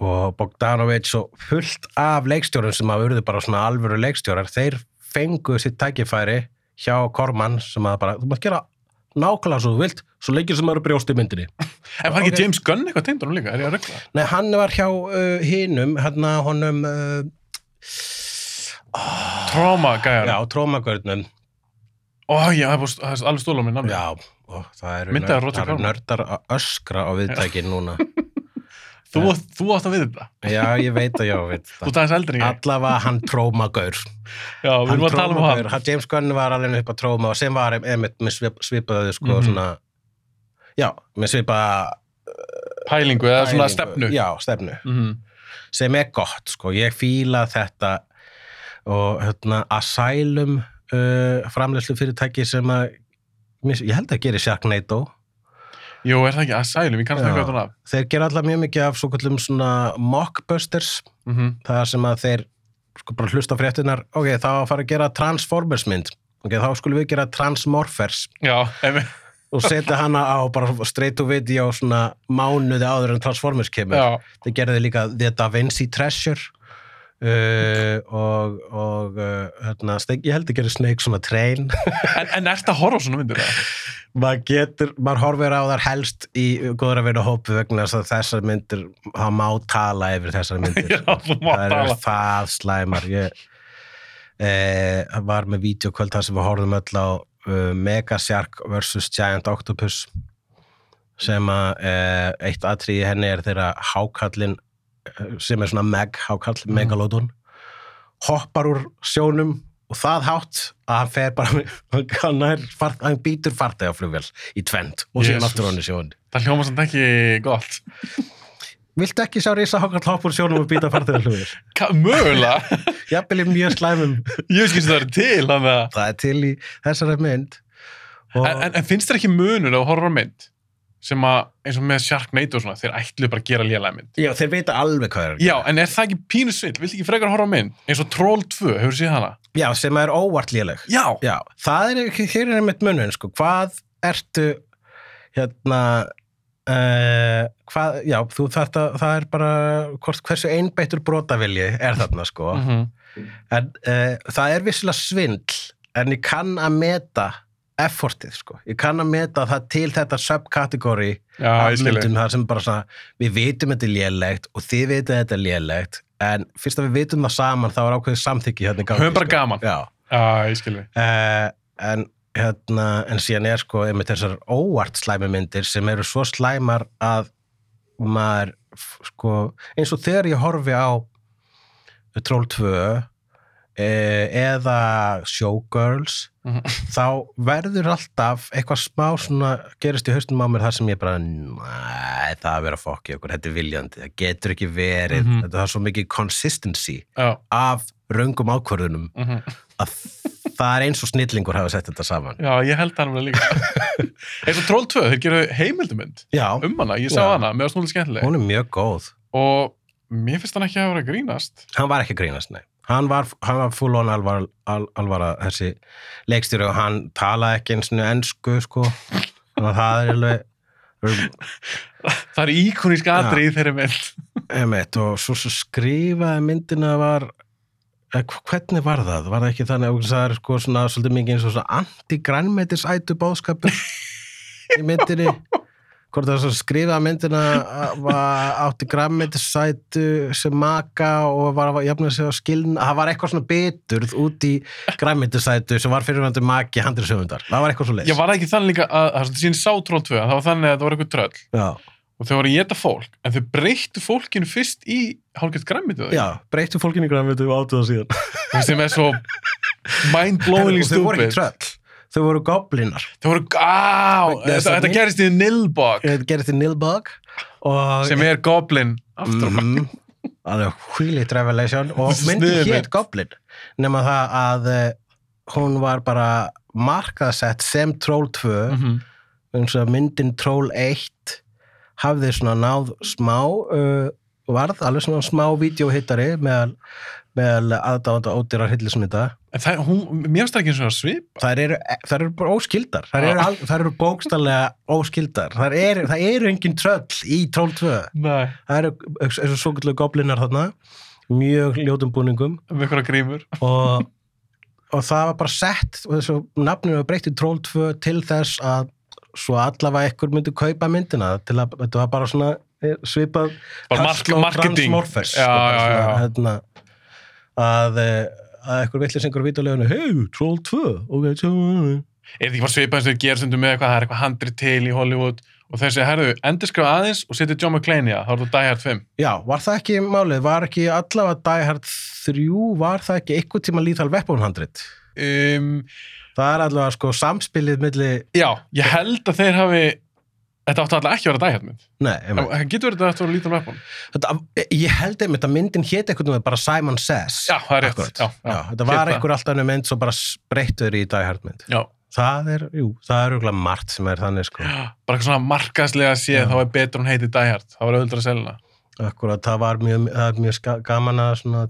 og Bogdanovich og fullt af leikstjórum sem að urðu bara svona alvöru leikstjórar, þeir fengu sitt tækifæri hjá Korman sem að bara, þú mátt gera nákvæmlega svo þú vilt, svo leikir sem eru brjóst í myndinni En var ekki Ok. James Gunn eitthvað tengd honum líka? Er ég að regla? Nei, hann var hjá uh, hinum, hérna honum uh, Trauma gæjar. já, trómagörnum Ó, já, það er alveg stóla mér namni. já, og það eru, Myndaði nörd, Roger það eru Corman. nördar að öskra á viðtækin núna Þú, þú átt að við þetta. já, ég veit að já, veit Þú það ert aðeins eldri en ég. allavega hann trómagaur Já, við erum að tala um hann. hann James Gunn var alveg upp að tróma og sem var einmitt með svip, svipaðu sko Mhm. svona já, með svipa Pælingu eða svona stefnu. já, stefnu Mhm. sem er gott, sko, ég fíla þetta og hérna Asylum uh, framleyslu fyrirtæki sem að ég held að gera Sharknado Jú, er það ekki Asylum? Ég kannast Já. það eitthvað af. þeir gera alltaf mjög mikið af svo kallum svona mockbusters Mhm. það sem að þeir sko bara hlusta á fréttinar ok, þá að fara að gera Transformers mynd ok, þá skulum við gera Transmorphers Já, ef og setja hana á bara straight to video svona mánuði áður en Transformers kemur Já, þeir gerði líka The Da Vinci Treasure uh, og, og uh, hérna, ég held að gera Snake svona train en, en að horfa á svona myndir það? maður getur, maður horfir á þar helst í góður að vera hópu vegna þess að þessar myndir, það má tala yfir þessar myndir Já, það tala. er það slæmar ég eh, var með vídeokvöld þar sem við horfum öll á uh, Megashark vs. Giant Octopus sem að eitt atriði í henni er þeirra hákallin sem er svona meg, hákall, Mhm. megalódon hoppar úr sjónum og það hátt að hann fer bara hann, er, hann býtur fartega flugvél í tvend og síðan aftur hann í sjónu Það hljóma samt ekki gott. Viltu ekki sjá risa hákall hopp úr sjónum og býta fartega flugvél? Ka mögulega. Jafnvel í mjög slæmum Ég sem það er til, það er til í þessari mynd og En, en, en finnst þér ekki munur á horrormynd sem að, eins og með Sharknado og svona, þeir ætluðu bara að gera lélega mynd? já, þeir vita alveg hvað er að Já, en er það ekki pínu svill? Viltu ekki frekar horfa á mynd? Eins og Troll 2, hefur séð hana? já, sem er óvart léleg Já! já, það er ekki, hér er einmitt munun sko, hvað ertu hérna uh, hvað, já, þú þetta það er bara, hvort, hversu einbeittur brotavilji er þarna sko Mhm. en uh, það er vissilega svindl en ég kann að meta effortið sko, ég kann að meta það til þetta subkategóri Já, af ég skilji. myndum það sem bara svona við vitum þetta er lélegt og þið vitið þetta er lélegt en fyrst að við vitum það saman þá er ákveðið samþykki hérna í gangi Höfum bara sko. gaman. Já, Já, ég skilji. uh, en hérna en síðan er sko einmitt þessar óvart slæmi myndir sem eru svo slæmar að maður sko eins og þegar ég horfi á Troll 2 eh, eða Showgirls Mhm. þá verður alltaf eitthvað smá svona gerist í haustum á mér þar sem ég bara næ, það er að fokki okkur, þetta er viljandi það getur ekki verið, Mhm. þetta er svo mikið consistency Já. af röngum ákvörðunum mhm. að það er eins og snillingur hafa sett þetta saman Já, ég held það náttúrulega líka. eins og Troll 2, þeir geru heimildumynd Já, um hana, ég sá Já. hana, að snúlega skemmtileg. hún er mjög góð Og mér finnst hann ekki að vera grínast. hann var ekki grínast, nei hann var, hann var full on alvar, al, alvara þessi leikstjóri og hann talaði ekki eins og ennsku sko þannig að það er alveg Það er íkonísk atrið í þeirri mynd. Og svo, svo skrifaði myndina var hv- hvernig var það? Var það ekki þannig að það er sko svona svolítið mikið eins og svona anti-grænmetisætu bóðskapur í myndinni hvort það svo skrifaði myndina að var átti grænmetisætu sem maka og var að jafna sig á skiln það var eitthvað svona beturð út í grænmetisætu sem var fyrirvændi maki handrið sögundar, það var eitthvað svo leys Ég var ekki þannig að, það er síðan sá Troll 2, það var þannig að það var eitthvað tröll. já, Og þau voru að geta fólk, en þau breyttu fólkinu fyrst í hálfgett græmmitu. já, breyttu fólkinni grænmetu og áttu það síðan sem er svo mind-blowingly og þau voru ekki stupid. tröll, þau voru goblinar Þau voru, á, þetta, gerist í Nilbog, þetta gerist í Nilbog og sem er goblin aftur á bak. Mhm. alveg hvílit revelation og sniðug hétt. Goblin nema það að uh, hún var bara markaðsett sem Troll 2 Mhm. eins og myndin Troll 1 hafði svona náð smá uh, varð alveg svona smá vídeohittari meðal, meðal aðdáðanda ódýrar hillismynda En það, hún, mér finnst það ekki eins og að svip þær eru, þær eru bara óskildar Já. eru, al- þær eru bókstallega óskildar þær eru, það eru engin tröll í Troll 2 Nei. það eru eins og svo gullu goblinar þarna mjög ljótum búningum Um einhverja grímur og, og það var bara sett og þessu nafninu var breytt í Troll 2 til þess að svo allavega ekkur myndi kaupa myndina til að þetta var bara svona eh, svipað Bara marketing. Transmorphers, Já, já, já. Hérna, að, eh, að ekkur vittlisengur á vídeolegunu hei, Troll 2 ok, svo Er þetta ekki bara svipað eins og gerir stundum með eitthvað, það er eitthvað handrið til í Hollywood og þeir segja, herðu, endurskrifa aðeins og setja John McClane í það, þá er það Die Hard 5. Já, var það ekki málið, var ekki allavega Die Hard 3, var það ekki eitthvað tíma Weapon 100? Um, Það er allavega sko samspilið milli, já, ég held að þeir hafi, þetta átti alltaf ekki að vera Die Hard mynd. nei, einmitt. Það getur verið þetta að vera Lethal Weapon. þetta, ég held einmitt að myndin hétt eitthvað með bara Simon Says. Já, það er rétt. Já, Já, já, þetta var einhver alltaf önnur mynd svo bara breyttur í Die Hard mynd. Já, Það er, jú, það er auðvitað margt sem er þannig sko. bara eitthvað svona markaslega séð, Já. þá er betur hún heiti Die Hard. Það var að selja hana. Akkurat, það var mjög, það er mjög gaman að svona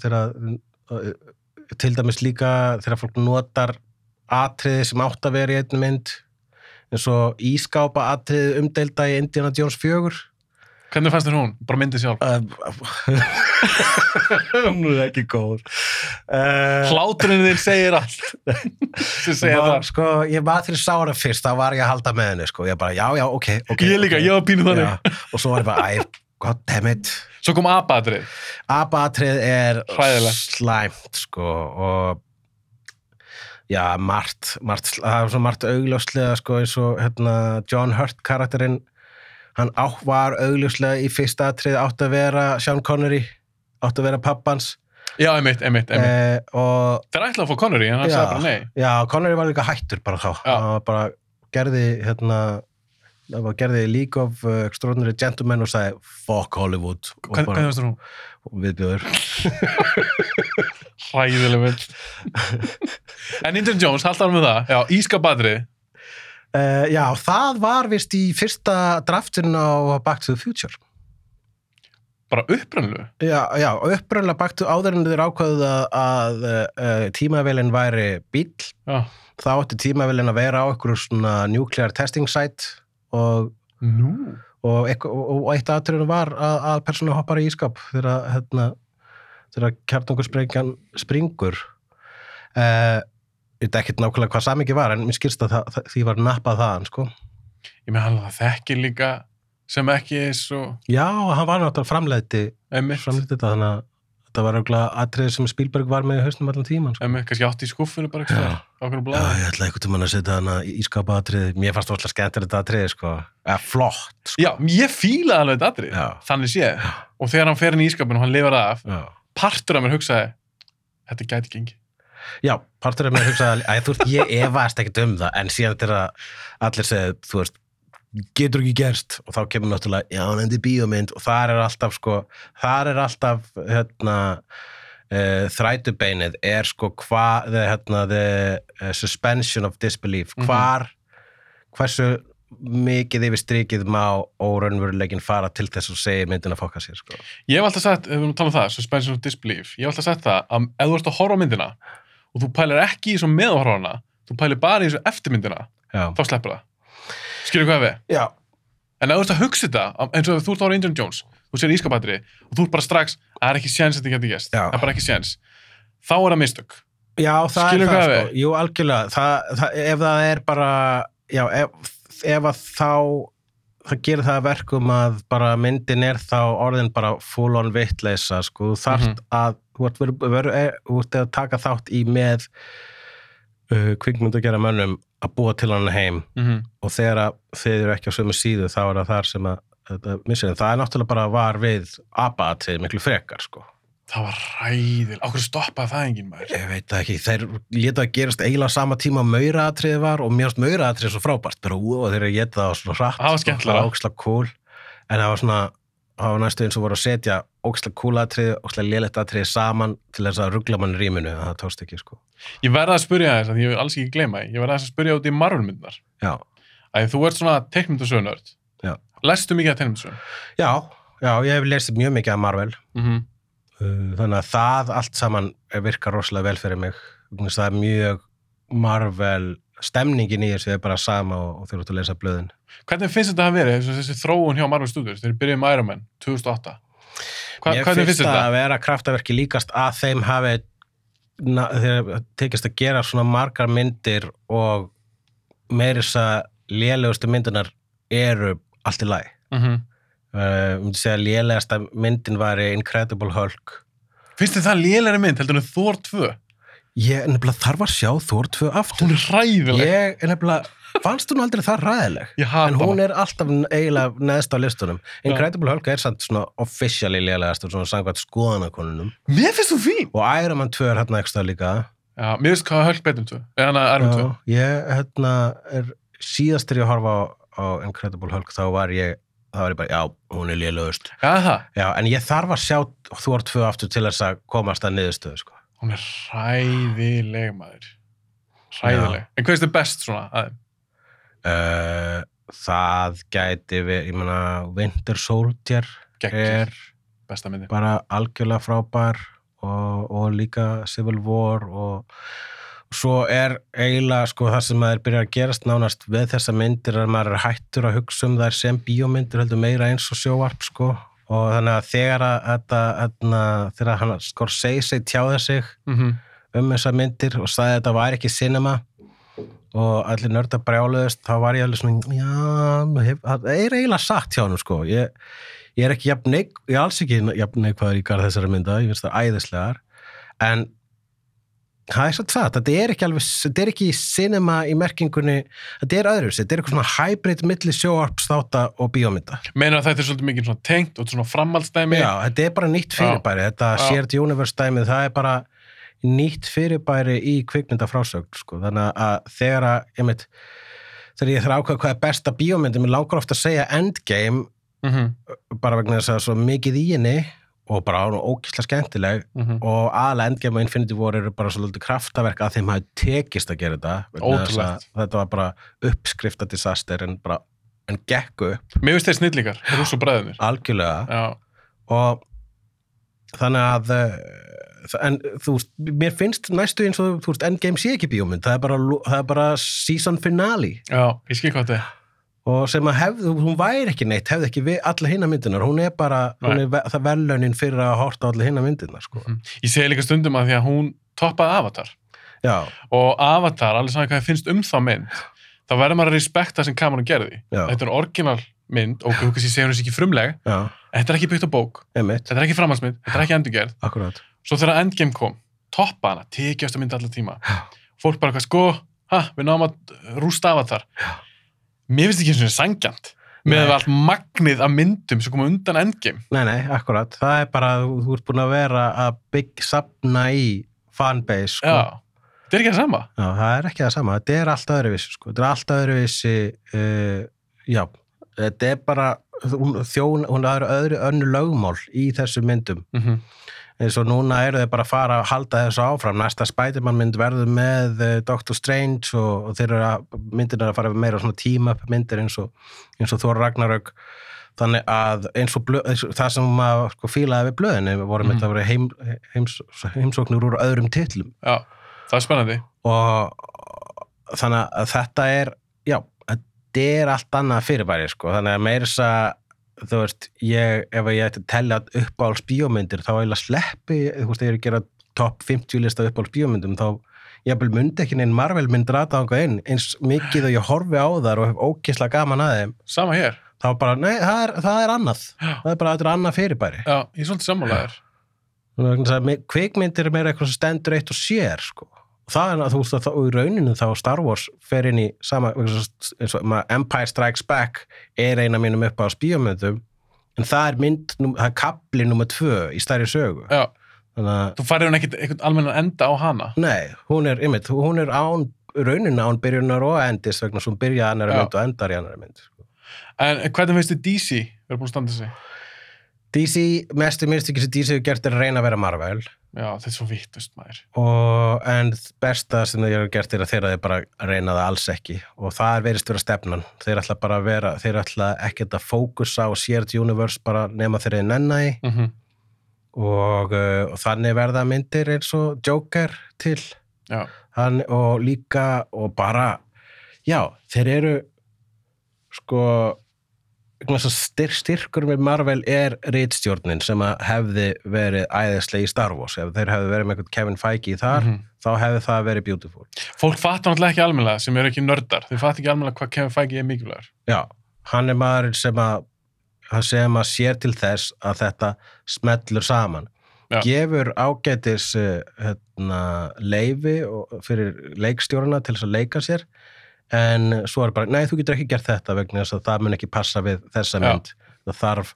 til dæmis líka þegar fólk notar atriði sem átt að vera í einni mynd eins og ískápa atriði umdelda í Indiana Jones 4 Hvernig fannst þér hún? Bara myndið sjálf. hún er ekki góð uh, Hláturinn þinn segir allt. Sem segja var, það. sko, ég var til sára fyrst þá var ég að halda með henni sko. ég bara, já, já, ok, ok Ég líka, ok. ég var pínu þannig. Já, og svo var ég bara, æ, goddammit Svo kom abatrið. abatrið er Hræðilegt. slæmt sko og já, margt, margt það er svo margt augljóslega sko eins og hérna, John Hurt karakterinn hann á, var augljóslega í fyrsta atrið átt að vera Sean Connery átt að vera pappans Já, einmitt, einmitt, einmitt. eh, og Þeir ætlaði að fá Connery, en hann sagði bara nei. já, Connery var líka hættur bara þá Já. hann var bara gerði hérna það var gerði League of Extraordinary Gentlemen og sagði fuck Hollywood bara, Hvernig varst þú? og viðbjöður Hræðileg mynd. en Indiana Jones, haldt ára með það. Já, ískabatrið. Uh, já, það var vist í fyrsta draftin á Back to the Future. Bara upprannlu. Já, já upprænlega Back to áður en þeir ákvaðuð að, að uh, tímavélinn væri bíl, Já. þá átti tímavélinn að vera á einhverju svona nuclear testing site og, Nú. og, eitthvað, og, og eitt aðtröðun var að, að persónu hoppar í ískap þegar, hérna, þegar kjartungurspringjan springur. Uh, ég veit ekkert nákvæmlega hvað samingi var, en mér skilst að það, það, því var nappað þaðan, sko. Ég með hann það þekkir líka sem ekki er svo Já, hann var náttúrulega framleitti emmitt, framleitt þetta þannig að þetta var auðvitað atriði sem Spielberg var með í hausnum allan tíman sko. kannski átti í skúffinu bara Já. Já, ég ætla einhvern tímann að setja hana í ískapa atriði mér fannst það alltaf skemmtir þetta atriði sko. eða flott sko. Já, ég fílaði alveg þetta atrið, þannig séð. Og þegar hann fer inn í ískapinu og hann lifar af, Já. Partur af mér hugsaði, þetta gæti gengi. Já, partur af mér hugsaði að þú veist, ég efast ekkert um það en síðan þegar allir segja þú veist, getur ekki gerst og þá kemur náttúrulega, já, hann endi bíómynd og þar er alltaf sko, þar er alltaf hérna uh, þrætubeinið er sko hvað, the, hérna, the uh, suspension of disbelief, Mhm. hvar hversu mikið yfir strikið má óraunveruleikin fara til þess að segja myndin að fokka sér sko. Ég hef alltaf sagt, ef við erum að tala um það, suspension of disbelief, ég hef alltaf sagt það að ef þú ert að horfa á myndina og þú pælir ekki í svo með að horfa á hana, þú pælir bara í svo eftirmyndina, Já. þá sleppur það. Skilur hvað við? Já. En ef þú ert að hugsa þetta, eins og þú ert að horfa Indiana Jones, þú sér ískabatri og þú ert bara strax, það er ekki séns að þetta geti gæst, það er bara ekki séns. Þá er það mistök. Já, er sko. við? Jú, algjörlega. Það, það, ef það er bara, já, ef, ef að þá, það gerir það að verkum að bara myndin er þá orðin bara full on vittleisa, sko. Þú þarft að, þú ert, veru, veru, þú ert að taka þátt í með uh, kvikmynd að gera mönnum að búa til hann heim. Mm og þegar að þið eru ekki á sömu síðu þá er það þar sem að þetta missir það er náttúrulega bara var við abatrið miklu frekar sko Það var ræðil. Ákveður stoppaði það enginn maður. Ég veit það ekki, þeir leta að gerast eiginlega sama tíma að mauraatriði var og mjögst mauraatriði svo frábært, bara úa þeir að geta það svona hratt Það var skemmtilegra. og óksla cool, en það var svona það var næstu eins og voru að setja ókslega kúlatrið, ókslega lélætt atrið saman til þess að ruggla mann rýminu það tókst ekki sko. Ég verða að spyrja þess að ég vil alls ekki gleyma því. Ég verða að spyrja út í Marvel-myndar. Já, Að þú. Já. Já, ég hef lesið mjög mikið af Marvel Mm Uh, þannig að það allt saman virkar rosalega vel fyrir mig það er mjög Marvel stemningin í þessu er bara sama og, ert að lesa blöðin Hvernig finnst þetta að vera þessi, þróun hjá Marvel Studios? Þeir byrjuðu með Iron Man 2008. Hva, Mér finnst þetta? að vera kraftaverki líkast að þeim hafi na, þeir tekist að gera svona margar myndir og meiri þess að lélegustu myndunar eru allt í lagi Mm -hmm. Uh, um til að segja að lélegasta myndin var Incredible Hulk Finnst þið það lélæri mynd heldur en Thor 2? ég nefnilega þarf að sjá Thor 2 aftur Hún er hræðileg. ég nefnilega fannst hún aldrei það ræðileg Ég en hún er alltaf eiginlega neðst á listunum Incredible Hulk er samt svona officially lélegast og svona sangvært skoðanakonunum Mér finnst þú fín. og Iron Man 2 er hérna ekki stað líka Já, mér finnst hvað Hulk betur um 2. Eða Iron Man 2. Já, ég hérna er síðast þegar ég horfa á, á Incredible Hulk þá var ég þá var ég bara, já, hún er Já, það. já, en ég þarf að sjá Thor 2 aftur til þess að komast að niðurstöðu sko. Hún er hræðileg maður. Hræðileg. En hvað finnst þið best svona uh, það gæti við, ég meina Winter Soldier Gekkir. er bara algjörlega frábær og, og líka Civil War og svo er eiginlega sko það sem maður byrjar að gerast nánast við þessa myndir að maður er hættur að hugsa um þær sem bíómyndir heldur meira eins og sjóvarp sko. Og þannig að þegar að þetta, þegar hann skor segi sig tjáði sig Mm um þessar myndir og sagði að þetta var ekki cinema og allir nörda brjáluðist þá var ég alveg svona já, það er eiginlega sagt hjá hann sko. Ég, ég er ekki jafn neik ég er alls ekki jafn neikvæður í garð þessara mynda ég finnst það æðislegar. En það er svo það, þetta er ekki alveg þetta er ekki cinema í merkingunni þetta er öðru, þetta er eitthvað svona hybrid milli sjóarpstáta og bíómynda. Meinar að þetta er svolítið mikið svona tengt og svona framhaldsdæmi? Já, þetta er bara nýtt fyrirbæri þetta shared universe dæmið, það er bara nýtt fyrirbæri í kvikmyndafrásögn sko. þannig að þegar að ég veit, þegar ég þarf að ákveða hvað er besta bíómyndi, mér langar ofta að segja Endgame, Mm bara vegna þess að svo mikið í henni og bara hún er ókísla skemmtileg -hmm. og aðlega Endgame og Infinity War eru bara svolítið kraftaverk að þeim hafi tekist að gera þetta Ótrúlegt. þetta var bara uppskrifta disaster en bara en gekku upp Mér finnst þeir snillíkar, rúss og bræðinir. algjörlega Já. og þannig að eh, en þú veist, mér finnst næstu eins og þú veist, Endgame sé ekki bíómynd það er bara, það er bara season finale Já, ég skil hvað þetta er. Og sem að hefði, hún væri ekki neitt hefði ekki alla hinna myndinar, hún er bara hún er það velaunin fyrir að horta alla hinna myndinar sko. Mhm. Ég segi líka stundum að því að hún toppaði Avatar. Já, og Avatar, alveg svona hvað finnst um þá mynd þá verður maður að respekta sem Cameron gerði. Já. þetta er orginal mynd og þú kannski segja hún þessi ekki frumleg. Já, þetta er ekki byggt á bók, einmitt. Þetta er ekki framhaldsmynd þetta er ekki endurgerð, akkurát, svo þegar Endgame kom toppa hana, tekjast að mynda allar tíma. Já. fólk bara hvað sko ha, við náum að rústa Avatar mér finnst ekki eins og sangjant með allt magnið af myndum sem koma undan Endgame. Nei nei, akkurát það er bara, þú, þú ert búin að vera að bygg sapna í fanbase sko. já, þetta er ekki það sama. Já, það er ekki það sama, þetta er allt öðruvísi sko. þetta er allt öðruvísi uh, já, þetta er bara hún, þjón, hún er öðru önnu lögmál í þessum myndum. Mm eins og núna eru þeir bara að fara að halda þessu áfram, næsta Spiderman mynd verður með uh, Doctor Strange og, og þeir eru að, myndin er að fara meira svona tíma myndir eins og, eins og Thor Ragnarök þannig að eins og blö, eins og það sem maður sko fílaði við blöðinni voru Mhm. mm. að vera heim, heims, heimsóknir úr öðrum titlum já, það er spennandi og þannig að þetta er já, þetta er allt annað fyrirbæri sko, þannig að meira þess að þú veist, ég, ef ég ætti að tella uppáhalds bíómyndir, þá eiginlega sleppi þú veist, ef ég er að gera topp 50 lista uppáhalds bíómyndum, þá ég myndi ekki neinn Marvel mynd rata ánga inn eins mikið og ég horfi á þar og hef ókislega gaman að þeim, sama hér, þá bara, nei, það er, það er annað. Já. það er bara, þetta er annað fyrirbæri. Já, ég er svolítið sammálaður kvikmyndir er meira eitthvað sem stendur eitt og sér sko. Það er að þú veist að þá- í rauninu þá Star Wars fer inn í sama Empire Strikes Back er eina mínum upp á spíómyndum en það er mynd, það er kapli nummer tvö í stærri sögu já, þannig að, þú farir hún ekkit einhvern almennan enda á hana nei, hún er einmitt, hún er án rauninu án byrjunar og endis vegna sem hún byrja annara Já. mynd og endar í annara mynd sko. en hvernig finnst þið DC verður búin að standa sig? DC, mestu minnstöki sem DC hefur gert er að reyna að vera Marvel Já, þetta er svo vittust maður. og, en besta sem þeir eru gert er að þeirra þeir bara reyna það alls ekki. Og það er verist vera stefnan. Þeir ætla bara að vera, þeir ætla ekki að fókusa á shared universe bara nema þeir eru nenni Mm -hmm. og, uh, og þannig verða myndir eins og Joker til. Hann, og líka og bara já, þeir eru sko styr, styrkur með Marvel er rítstjórnin sem að hefði verið æðislega í Star Wars ef þeir hefði verið með Kevin Feige í þar Mhm. þá hefði það verið beautiful fólk fattar náttúrulega ekki almennilega sem eru ekki nördar. Þau fattar ekki almennilega hvað Kevin Feige er mikilvægur. já, hann er maður sem að sem að sér til þess að þetta smellur saman Já. gefur ágætis uh, hérna, leifi fyrir leikstjóruna til þess að leika sér en svo er bara, nei þú getur ekki gert þetta vegna þess að það mun ekki passa við þessa mynd. Það þarf.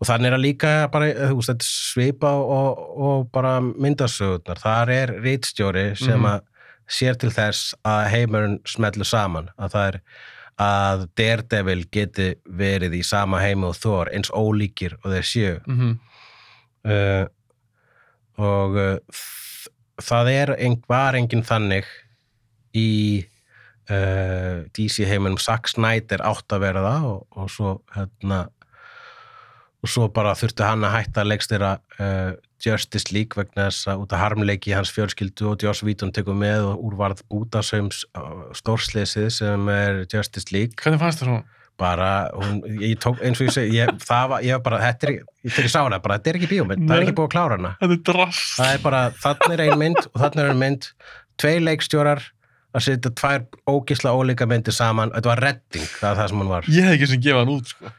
Og þannig er að líka bara, þú veist, þetta svipa og, og bara myndasögurnar. Þar er rítstjóri sem Mhm. að sér til þess að heimurinn smellur saman. Að það er að Daredevil geti verið í sama heimi og Thor eins ólíkir og þeir séu. Mm -hmm. uh, og uh, það er var enginn þannig í uh, DC heiminum Zack Snyder átt að vera það og, og svo hérna og svo bara þurfti hann að hætta að leikstýra uh, Justice League vegna þess að út af harmleiki hans fjölskyldu og Joss Whedon tekur með og úrvarð bútasaums uh, stórsleysið sem er Justice League Hvernig fannst það svona? bara, hún, ég tók eins og ég segi ég, það var, ég var bara, þetta er þegar ég sá hana, bara, þetta er ekki bíómynd, það er ekki búið að klára hana Þetta er drass. það er bara, þannig er ein mynd og þannig er ein mynd, tvei leikstjórar að setja tvær ógisla ólíka myndir saman, þetta var redding það er það sem hún var, Ég hef ekki sem gefa hann út, sko.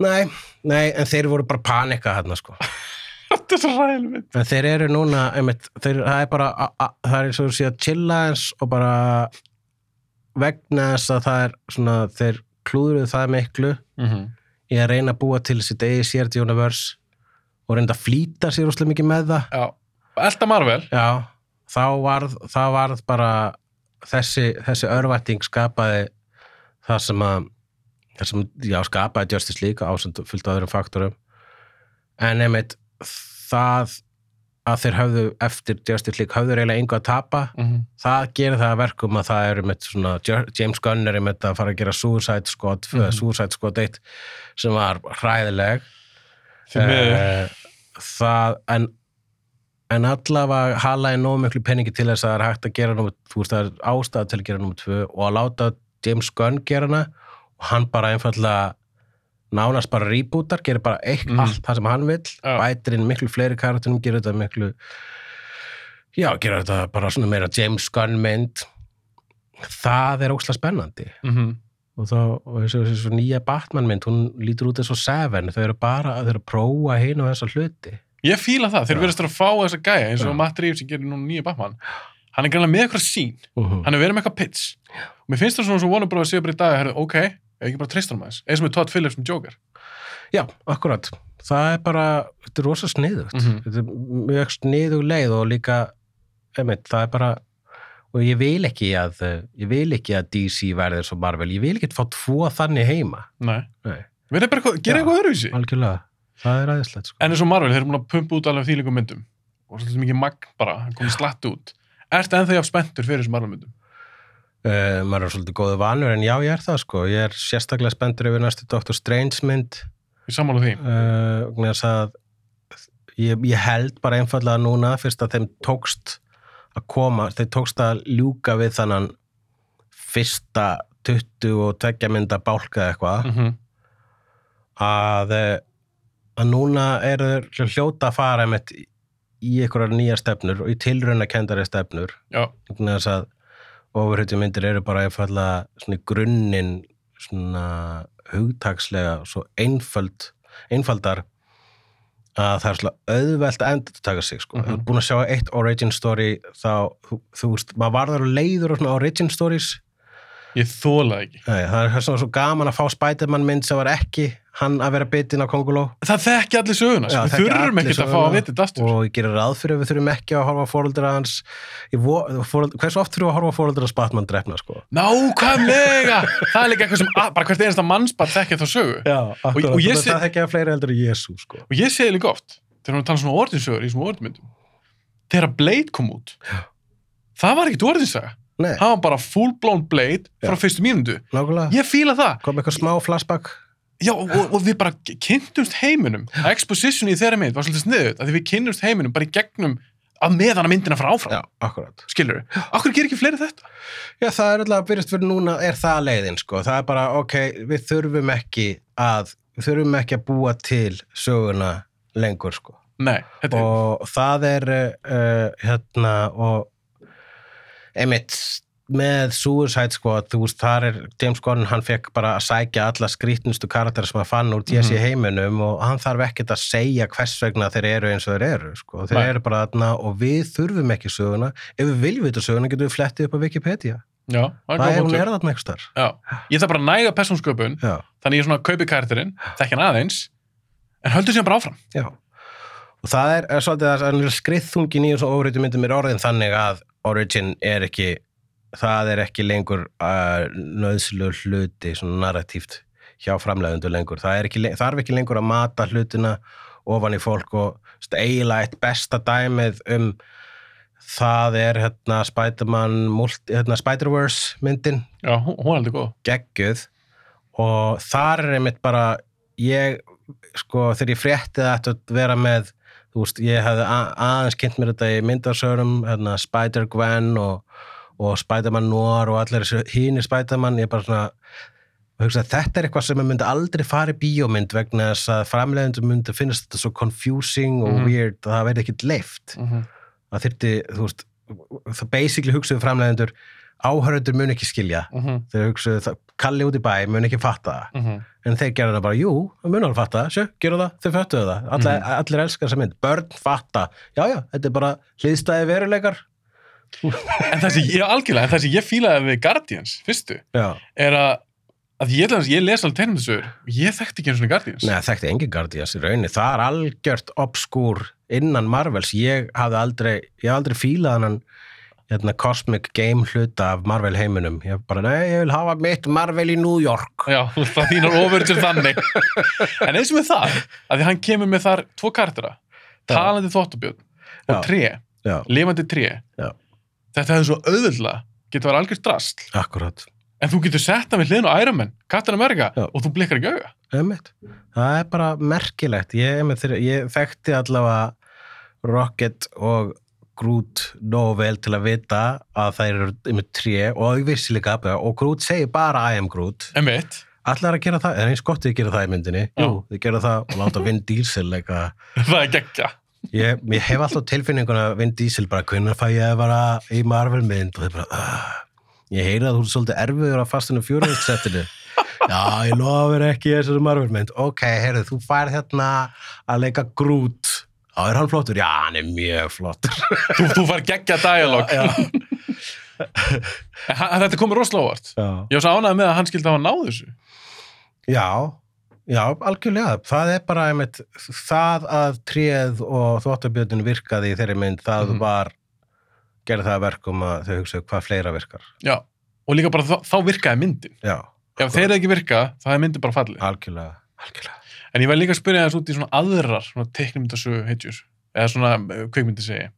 nei, nei en þeir voru bara panika hérna sko Þetta er svo ræðileg mynd. en þeir eru núna, einmitt, þeir, það er bara a, a, það er eins og þú sé að chilla eins og bara vegna þess að það er svona, þeir klúðruðu það miklu Mm -hmm. í að reyna að búa til sitt eigi shared universe og reynda að flýta sér úrslega mikið með það Já. Elta Marvel. já, þá varð, þá varð bara þessi, þessi örvætting skapaði það sem að það sem, já, skapaði Justice League ásend fullt af öðrum faktorum en einmitt það að þeir höfðu eftir Justice League höfðu eiginlega engu að tapa Mm -hmm. það gerir það að verkum að það eru með svona, James Gunn er með að fara að gera Suicide Squad, mm Mhm. Suicide Squad 1 sem var hræðileg Því miður. Eh, það, en en allavega halaði nóg miklu peningi til þess að það er hægt að gera númer, þú veist það er ástæða til að gera nummer tvö og að láta James Gunn gera hana og hann bara einfallega nánast bara rebootar, gerir bara eitt Mhm. allt það sem hann vill, Já. bætir inn miklu fleiri karakterum, gerir þetta miklu já, gerir þetta bara svona meira James Gunn mynd það er óslega spennandi Mm -hmm. og þá, og þessi, þessi nýja Batman mynd, hún lítur út eins og Seven, þau eru bara þau eru að prófa hinn og þessa hluti Ég fíla það. Þeir verðast að fá þessa gæja eins og. Matt Reeves sem gerir núna nýja Batman. Hann er greinlega með eitthvað sín. uh -huh. Hann er verið með eitthvað pits. Og mér finnst það svona svo Warner Bros. að segja bara í dag, herrðu, ok, ef ekki bara treysta hann aðeins. Eins og með Todd Phillips sem Joker. Já, akkurat. Það er bara, þetta er rosa sniðugt. Mhm. Þetta er mjög sniðug leið og líka, einmitt, það er bara, og ég vil ekki að, ég vil ekki að DC verði svo Marvel, ég vil ekki fá tvo þannig heima. Nei. Nei, eitthvað, gera Já. eitthvað öðruvísi. algjörlega. Það er aðeinslegt, sko. En eins og Marvel, þeir eru búin að pumpa út alveg þýlingum myndum. Og svolítið mikið magn bara, hann komið slatt út. Ertu ennþá jafn spenntur fyrir þessum Marvel myndum? Uh, maður er svolítið góðu vanur, en já, ég er það, sko. Ég er sérstaklega spenntur yfir næstu Dr. Strange mynd, Ég sammála því. uh, ég, ég held bara einfallega núna fyrst að þeim tókst að koma, þeim tókst að ljúka við þannan fyrsta 20 og tveggja mynda bálka eða eitthvað Mm -hmm. að, eh, að núna eru hljóta að fara með í einhverjar nýja stefnur og í tilrauna kendari stefnur þess að ofurhutu myndir eru bara í grunninn svona hugtakslega svo einföld einfaldar að það er svona auðvelt að endur taka sig sko. Þú ert búin að sjá eitt origin story þá, þú, veist, maður varður leiður á svona origin stories ég þóla ekki. Nei, það er svona svo gaman að fá Spiderman mynd sem var ekki hann að vera bitinn á konguló það þekki allir söguna, Já, sko. við þekkja þurfum ekkert að fá að vita þetta aftur. og ég gerir ráð fyrir að við þurfum ekki að horfa á fóreldra hans hversu oft þurfum við að horfa á fóreldra hans Batman drefna sko Nákvæmlega! það er líka eitthvað sem, að- bara hvert einasta mannsbarn þekkja þá sögu. Já, og- og ég sé- það þekki að fleiri heldur en Jésu sko Og ég segi líka oft, þegar við tala svona orðinsögur í svona orðmyndum, þegar Blade kom út, það var ekkert orðinsaga. Nei, Það var bara full-blown Blade frá Já. fyrstu mínundu. Ég fíla það. kom eitthvað smá flashback Já, og, og við bara kynntumst heiminum. Exposition í þeirra mynd var svolítið sniðut, að við kynnumst heiminum bara í gegnum að meðan að myndina fara áfram. Já, akkurat Skilur við? Akkur gerir ekki fleiri þetta? Já, það er alltaf að byrjast fyrir núna, er það leiðin, sko. Það er bara, ok, við þurfum ekki að, við þurfum ekki að búa til söguna lengur, sko. Nei, þetta er... Og það er, uh, hérna, og einmitt, með Suicide Squad, þú veist, þar er James Gunn, hann fekk bara að sækja alla skrítnustu karakter sem hann fann úr DC Mhm. heiminum og hann þarf ekkert að segja hvers vegna þeir eru eins og þeir eru, sko. Þeir Nei. eru bara þarna og við þurfum ekki söguna. Ef við viljum vita söguna, getum við flettið upp á Wikipedia. Já, það er er hún er einhvers þar. Já, ég þarf bara að næga persónsköpun, þannig ég svona kaupi karakterinn, þekki hann aðeins, en höldu sér bara áfram. já. Og það er, er svolítið að er skriðþungin í þessum ofriðtu myndum er orðin þannig að Origin er ekki, það er ekki lengur uh, nöðslu hluti, svona narratíft hjá framleiðundu lengur. Það er ekki, þarf ekki lengur að mata hlutina ofan í fólk og eiginlega eitt besta dæmið um það er hérna Spider-Man, hérna Spider-Verse myndin Já, hún, er aldrei góð. geggjuð og þar er einmitt bara ég, sko, þegar ég frétti það ætti að vera með þú veist, ég hefði a- aðeins kynnt mér þetta í myndarsörum, hérna, Spider-Gwen og, og Spider-Man Noir og allir hínir Spider-Man ég er bara svona og hugsa, þetta er eitthvað sem ég myndi aldrei fara í bíómynd vegna þess að framleiðendur myndi finnast þetta svo confusing og Mhm. weird að það verði ekkit leift Mm -hmm. það þyrfti, þú veist það basically hugsaðu framleiðendur áhöröndur mun ekki skilja. Mm -hmm. þeir hugsaðu það, Kalli út í bæ mun ekki fatta. Mm en þeir gerðu það bara, jú, mun alveg fatta. Sjö, gera það, þeir föttuðu það. Allir, Mhm. allir elskar þessa mynd, börn fatta. Já, já, þetta er bara hliðstæði veruleikar En það sem ég, algjörlega, en það sem ég fílaði við Guardians, fyrstu, já, er að, að ég, ég, ég les alveg tegnum þessu, ég þekkti ekki eins og Guardians. neða, þekkti engin Guardians í rauninni, það er algjört obskúr innan Marvels, ég hafði aldrei ég hafði aldrei fílað hann hérna, Cosmic Game hluta af Marvel heiminum ég bara, nei, ég vil hafa mitt Marvel í New York Já, það þínar ofur til þannig. en eins og með það, að því hann kemur með þar tvo karaktera, Já. talandi þóttabjörn og tré, já, lifandi tré. Já. Þetta hefði svo auðvöldlega, getur verið algjört drasl, akkurat en þú getur sett hann við hliðin á Iron Man, Captain America, Já. og þú blikkar ekki auga. Einmitt. Það er bara merkilegt. Ég, þegar, ég þekkti allavega Rocket og Groot nógu vel til að vita að það eru einmitt tré og ég vissi líka að og Groot segir bara I am Groot. En veit, Allar að gera það, er eins gott þið gera það í myndinni. Já. Jú, þið gera það og láta Vin Diesel eitthvað. það er geggja. Ég, ég hef alltaf tilfinninguna að Vin Diesel bara, hvernig fæ ég að vara í Marvel mynd og þið bara, "Ah." ég heyri að þú er svolítið erfiður að fastinu fjórumstsettinu já, ég lofir ekki þessari Marvel mynd ok, heyrðu, þú fær hérna að leika Groot já, er hann flottur? Já, hann er mjög flottur Þú, þú far geggja dialog. já, hann- Þetta komur rosalega óvart. já. Ég var svo ánægð með að hann skildi hafa náð þessu. já, já, algjörlega það er bara einmitt það að tréð og þvottabjöndin virkaði í þeirri mynd, það Mhm. var gerði það að verkum að þau hugsaðu hvað fleira virkar Já, og líka bara þá, þá virkaði myndin. já, Ef þeir ekki virka, þá er myndin bara fallið. algjörlega, algjörlega. En ég var líka að spyrja þess út í svona aðrar svona teiknumyndasögu heitjur, eða svona eh, kvikmyndi segi.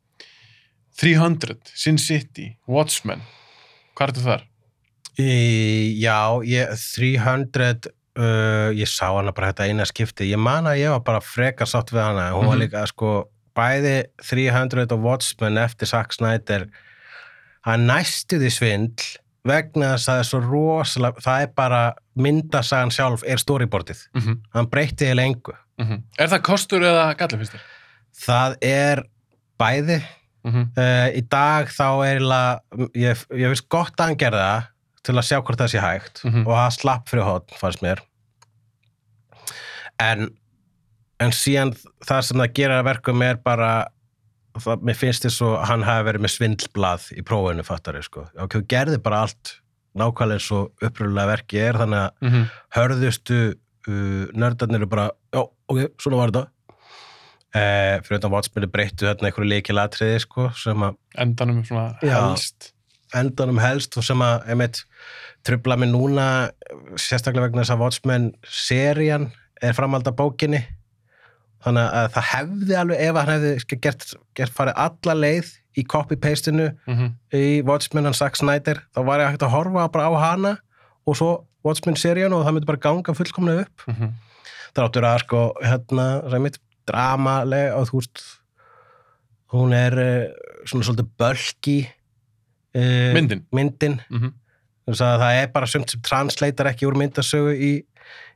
300, Sin City, Watchmen, hvað er þetta þar? Í, já, ég, 300 uh, ég sá hana bara þetta eina skipti ég man að ég var bara frekar sátt við hana hún var Mhm. líka sko bæði 300 og Watchmen eftir Zack Snyder hann næstu því svindl vegna þess að það er svo rosalega það er bara myndasagan sjálf er storyboardið, Mm -hmm. hann breytti eða engu Er það kostur eða galli finnst þér? það er bæði Mm -hmm. uh, í dag þá er eiginlega- ég, ég veist gott að hann gerði það til að sjá hvort það sé hægt Mhm. og það slapp fyrir hot, fannst mér. En en síðan það sem það gerir að verkum er bara það, mér finnst þess að hann hafi verið með svindlblað í prófinu fattari sko, ok, þú gerði bara allt nákvæmlega svo uppröðulega verki er þannig að Mm -hmm. hörðustu uh, nördarnir eru bara, já, ok, svona var þetta. Uh, fyrir utan Watchmen breyttu þarna einhverju leikilatriði sko, sem að endanum svona helst endanum helst og sem að einmitt, trubla mig núna sérstaklega vegna þess að Watchmen serían er framhald af bókinni. Þannig að það hefði alveg ef hann hefði gert, gert farið alla leið í copy-pastinu mm í Watchmen hann Zack Snyder þá var ég hægt að horfa bara á hana og svo Watchmen serían og það myndi bara ganga fullkomlega upp. -hmm. þráttur að sko hérna, ræmit, dramaleg og þú veist hún er uh, svona svolítið bölki uh, myndin? myndin. Mm -hmm. Að það er bara sumt sem translator ekki úr myndasögu í,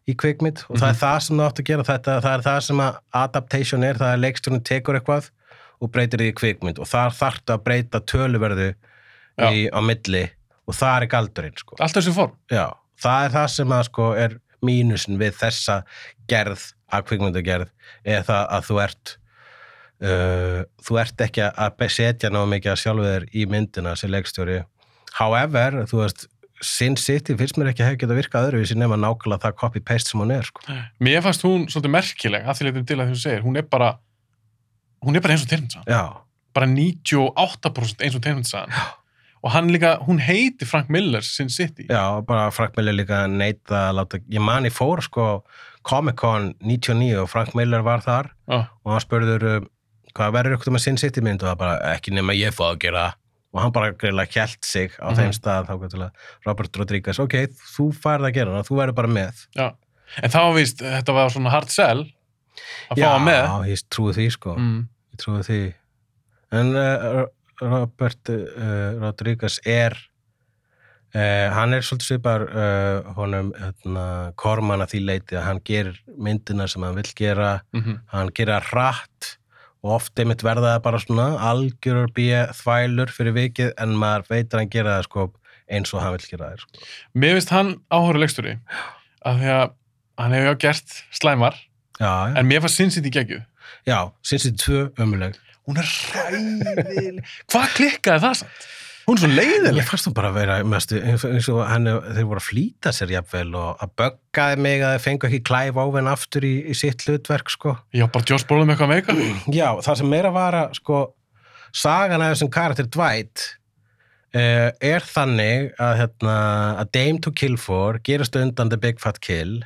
í kvikmynd og það er það sem það átt að gera. Þetta, það er það sem að adaptation er, það er leikstjórnum tekur eitthvað og breytir því kvikmynd og þar þarftu að breyta töluverðu í, á milli og það er galdurinn sko. allt þessu form? Já, það er það sem að sko er mínusin við þessa gerð af kvikmyndagerð er það að þú ert uh, þú ert ekki að setja náðu mikið að sjálfu þér í myndina sem leikstjóri. However, þú veist Sin City finnst mér ekki að hefði geta virkað öðruvísi nema nákvæmlega það copy-paste sem hún er sko. mér fannst hún svolítið merkileg að því leitum til að þú segir, hún er bara hún er bara eins og tegnmyndasagan Já, bara 98% eins og tegnmyndasagan og hann líka, hún heiti Frank Miller Sin City. Já, bara Frank Miller líka neita að láta, ég man ég fór sko Comic-Con 99 og Frank Miller var þar. Já. og hann spurður um, hvað verður ykkur með Sin City mynd? Og það bara ekki nema ég fóð að gera og hann bara greiðlega kjælt sig á Mhm. þeim stað þá gæti til að Robert Rodriguez ok, þú færð að gera það, þú verður bara með. Já. en var víst, þetta var svona hard sell að fá hann með. Ég trúi því sko. Mm. ég trúi því. En uh, Robert uh, Rodriguez er uh, hann er svolítið svipar honum hérna, Korman að því leiti að hann gerir myndina sem hann vill gera. Mm hann gerir það hratt og oft einmitt verða það bara svona algjörur býja þvælur fyrir vikið en maður veit að hann gera það sko eins og hann vill gera það sko. mér finnst hann áhóru leikstjóri. Að því að hann hefur já gert slæmar já, já, en mér fannst Sin City geggjuð. Já, sinns þið tvö ömuleg hún er ræðileg hvað klikkaði það samt? Hún er svo leiðileg Ég fannst þú bara að vera mest, eins og- hann, þeir voru að flýta sér jafnvel og að böggaði mig að þeir fengu ekki klæf óvinn aftur í, í sitt hlutverk sko. já, bara með eitthvað meika Já, það sem meira var að sko, sagan af þessum karakter Dwight uh, er þannig að, hérna, að Dame to Kill For gerast undan The Big Fat Kill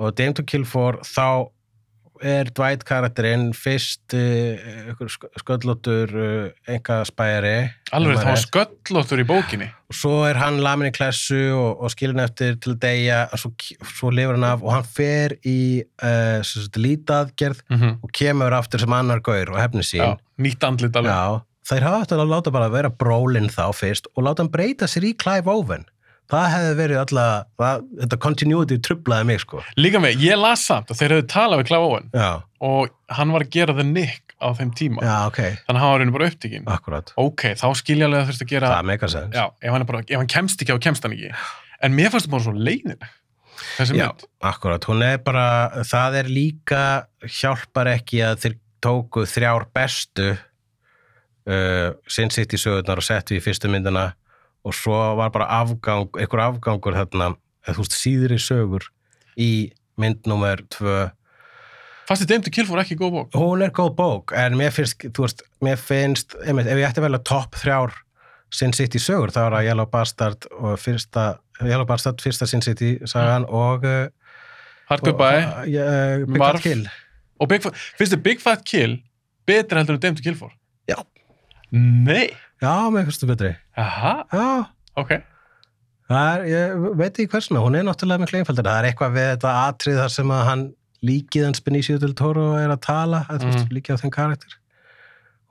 og Dame to Kill For þá er Dwight karakterinn fyrst uh, sköllóttur uh, enga spæri alveg var sköllóttur í bókinni. Og svo er hann lamin í klessu og, og skilin eftir til að deyja og svo, svo lifur hann af og hann fer í uh, lítaðgerð mm -hmm. og kemur aftur sem annar gaur og hefni sín. Já, nýtt andlit alveg. Já, þeir hafa eftir að láta bara vera brólinn þá fyrst og láta hann breyta sér í Clive Owen það hefði verið alla það, þetta continuity trublaði mig sko? Líka með, ég las samt að þeir hefðu talað við Clive Owen Já, og hann var að gera the nick á þeim tíma. Já, ok, þannig að hann var reynu bara upptíkin akkurat. Ok, þá skilja alveg að gera það meika sens já, ef hann, er bara, ef hann kemst ekki á kemst hann ekki. En mér fannst það bara svo leiðin þessi Já, mynd. akkurat, hún er bara það er líka hjálpar ekki að þeir tóku þrjár bestu uh, Sin City sögurnar og settu í fyrstu myndina og svo var bara afgang, einhver afgangur þarna, eða þú veist, síðri sögur í mynd nummer tvö. Fannst þið Dame to Kill fór ekki góð bók. Hún er góð bók, en mér finnst þú veist, mér finnst, einmitt, ef ég ætti vel að topp þrjár Sin City sögur, þá er það Yellow Bastard og fyrsta Yellow Bastard, fyrsta Sin City sagan og uh, Hard Goodbye. og, uh, Big Marv. Fat Kill. Og Big, finnst þið Big Fat Kill betra heldur en to Kill fór? Já. nei, Já, mér finnst það betri. aha, Já, ok það er, ég veit ekki hversuna, hún er náttúrulega miklu einfaldur. Það er eitthvað við þetta atrið þar sem að hann líkið hans Benicio del Toro er að tala, mm. Mhm. veist, líkið á þeim karakter.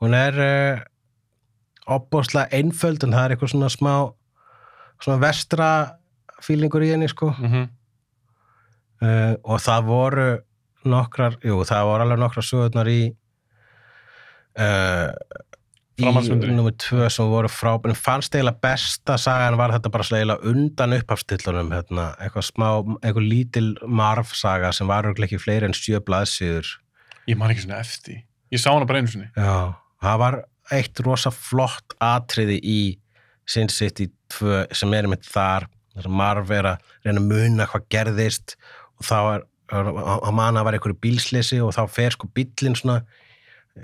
Hún er uh, opbóðslega einföld en það er eitthvað svona smá svona vestra fílingur í henni, sko. mm Uh, og það voru nokkrar, jú, það voru alveg nokkrar sögurnar í uh, í Framhaldsmyndir. nummer tvö sem voru frábæn fannst eiginlega besta sagan var þetta bara eiginlega undan upphafstillunum hérna, eitthvað smá, eitthvað lítil marf saga sem var ekki fleiri en sjö blaðsíður. Ég man ekki svona eftir. Ég sá hana bara einu sinni. Já, það var eitt rosa flott atriði í Sin City 2 sem er einmitt þar þar sem marf er að reyna að muna hvað gerðist og þá er, að manna var einhverju bílslisi og þá fer sko bíllinn svona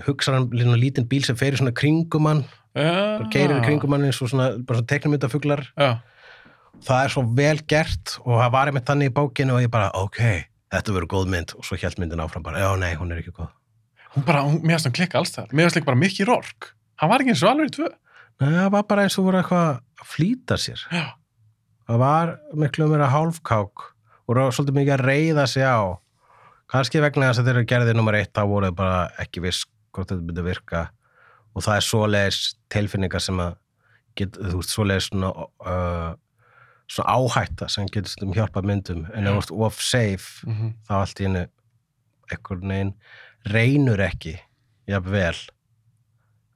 hugsa hann svona lítinn bíl sem fer í svona kringum hann, Já. keirir í kringum hann eins og svona, svona teknumyndafuglar Já, það er svo vel gert og það var einmitt þannig í bókinu og ég bara, ok, þetta verður góð mynd og svo hjælt myndin áfram bara, já, nei, hún er ekki góð hún bara, hún, mér finnst hann klikka alls það. Mér finnst líka bara Mickey Rourke. Hann var ekki eins og alveg í tvö. Nei, það var bara eins og voru eitthvað að flýta sér Já. það var miklu meira hálfkák og svolítið mikið að reyða sig á kannski vegna þess að þeir eru gerðið nummer eitt þá voru þeir bara ekki viss hvort þetta myndi virka. Og það er svoleiðis tilfinningar sem að get, þú veist, svoleiðis svona uh, svona áhætta sem getur stundum hjálpað myndum. En ef þú ert of safe Mm þá allt í hennu einhvern veginn reynur ekki jafn vel.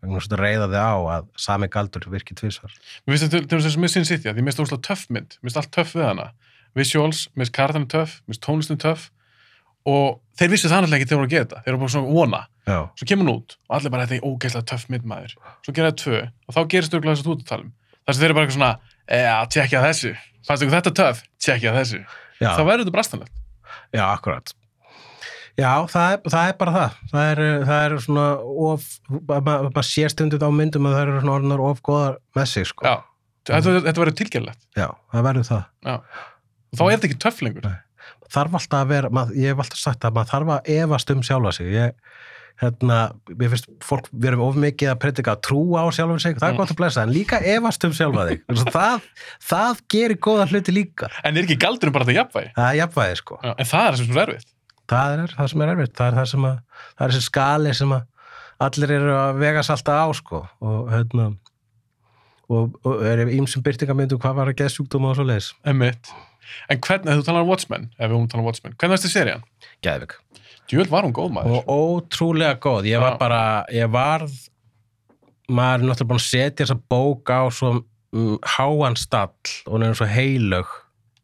Vegna þess að reyða þig á að sami galdur virki tvisvar. Mér finnst þetta til þess að mér sinn sitt, því mér finnst það úrslega töff mynd. Mér finnst allt töff við hana. Visuals, mér finnst kartan töff, mér finnst tónlistin töff og þeir vissu það náttúrulega ekki þegar þeir voru að gera þetta. Þeir voru bara svona vona. Já, Svo kemur hún út og allir bara þetta er ógeðslega töff mynd maður. Svo gera það tvö og þá gerist örgulega þess að þú ert að tala um. Þess að þeir eru bara eitthvað svona, eða, tjekkja þessu. Fannst ykkur þetta töff? Tjekkja þessu. já, Þá verður þetta brastanlegt. já, akkurat Já, það er, það er bara það það er, það er svona of, maður ma sér stundum á myndum að það eru svona orðnar of góðar með sig sko. Já. Þetta, þetta verður tilgjörlegt. Já, það verður það Já. Og þá er þetta ekki töff lengur. Nei. Þarf alltaf að vera, mað, ég hef alltaf sagt að maður þarf að efast um sjálfa sig ég, hérna, mér finnst fólk við erum of mikið að predika að trúa á sjálfa sig það er Mm. gott að blessa, en líka efast um sjálfa þig það, það gerir góða hluti líka En er ekki galdurinn bara þetta jafnvægi? það er jafnvæði sko Já. En það er það sem er erfitt. það er það sem er erfitt, það er það sem að það er þessi skali sem að allir eru að vegast alltaf á sko og hérna og, og er ímsum byrtingamyndu hvað var að geða sjúkdóma og svo leiðis Emmitt. En hvernig, þú talar um Watchmen, ef við hún talar um Watchmen, hvernig varst þið serían? Geðvik. Djúvel var hún góð maður. og ótrúlega góð ég var bara, ég varð maður er náttúrulega búin að setja þessa bók á svo um, háan stall og hún er svo heilög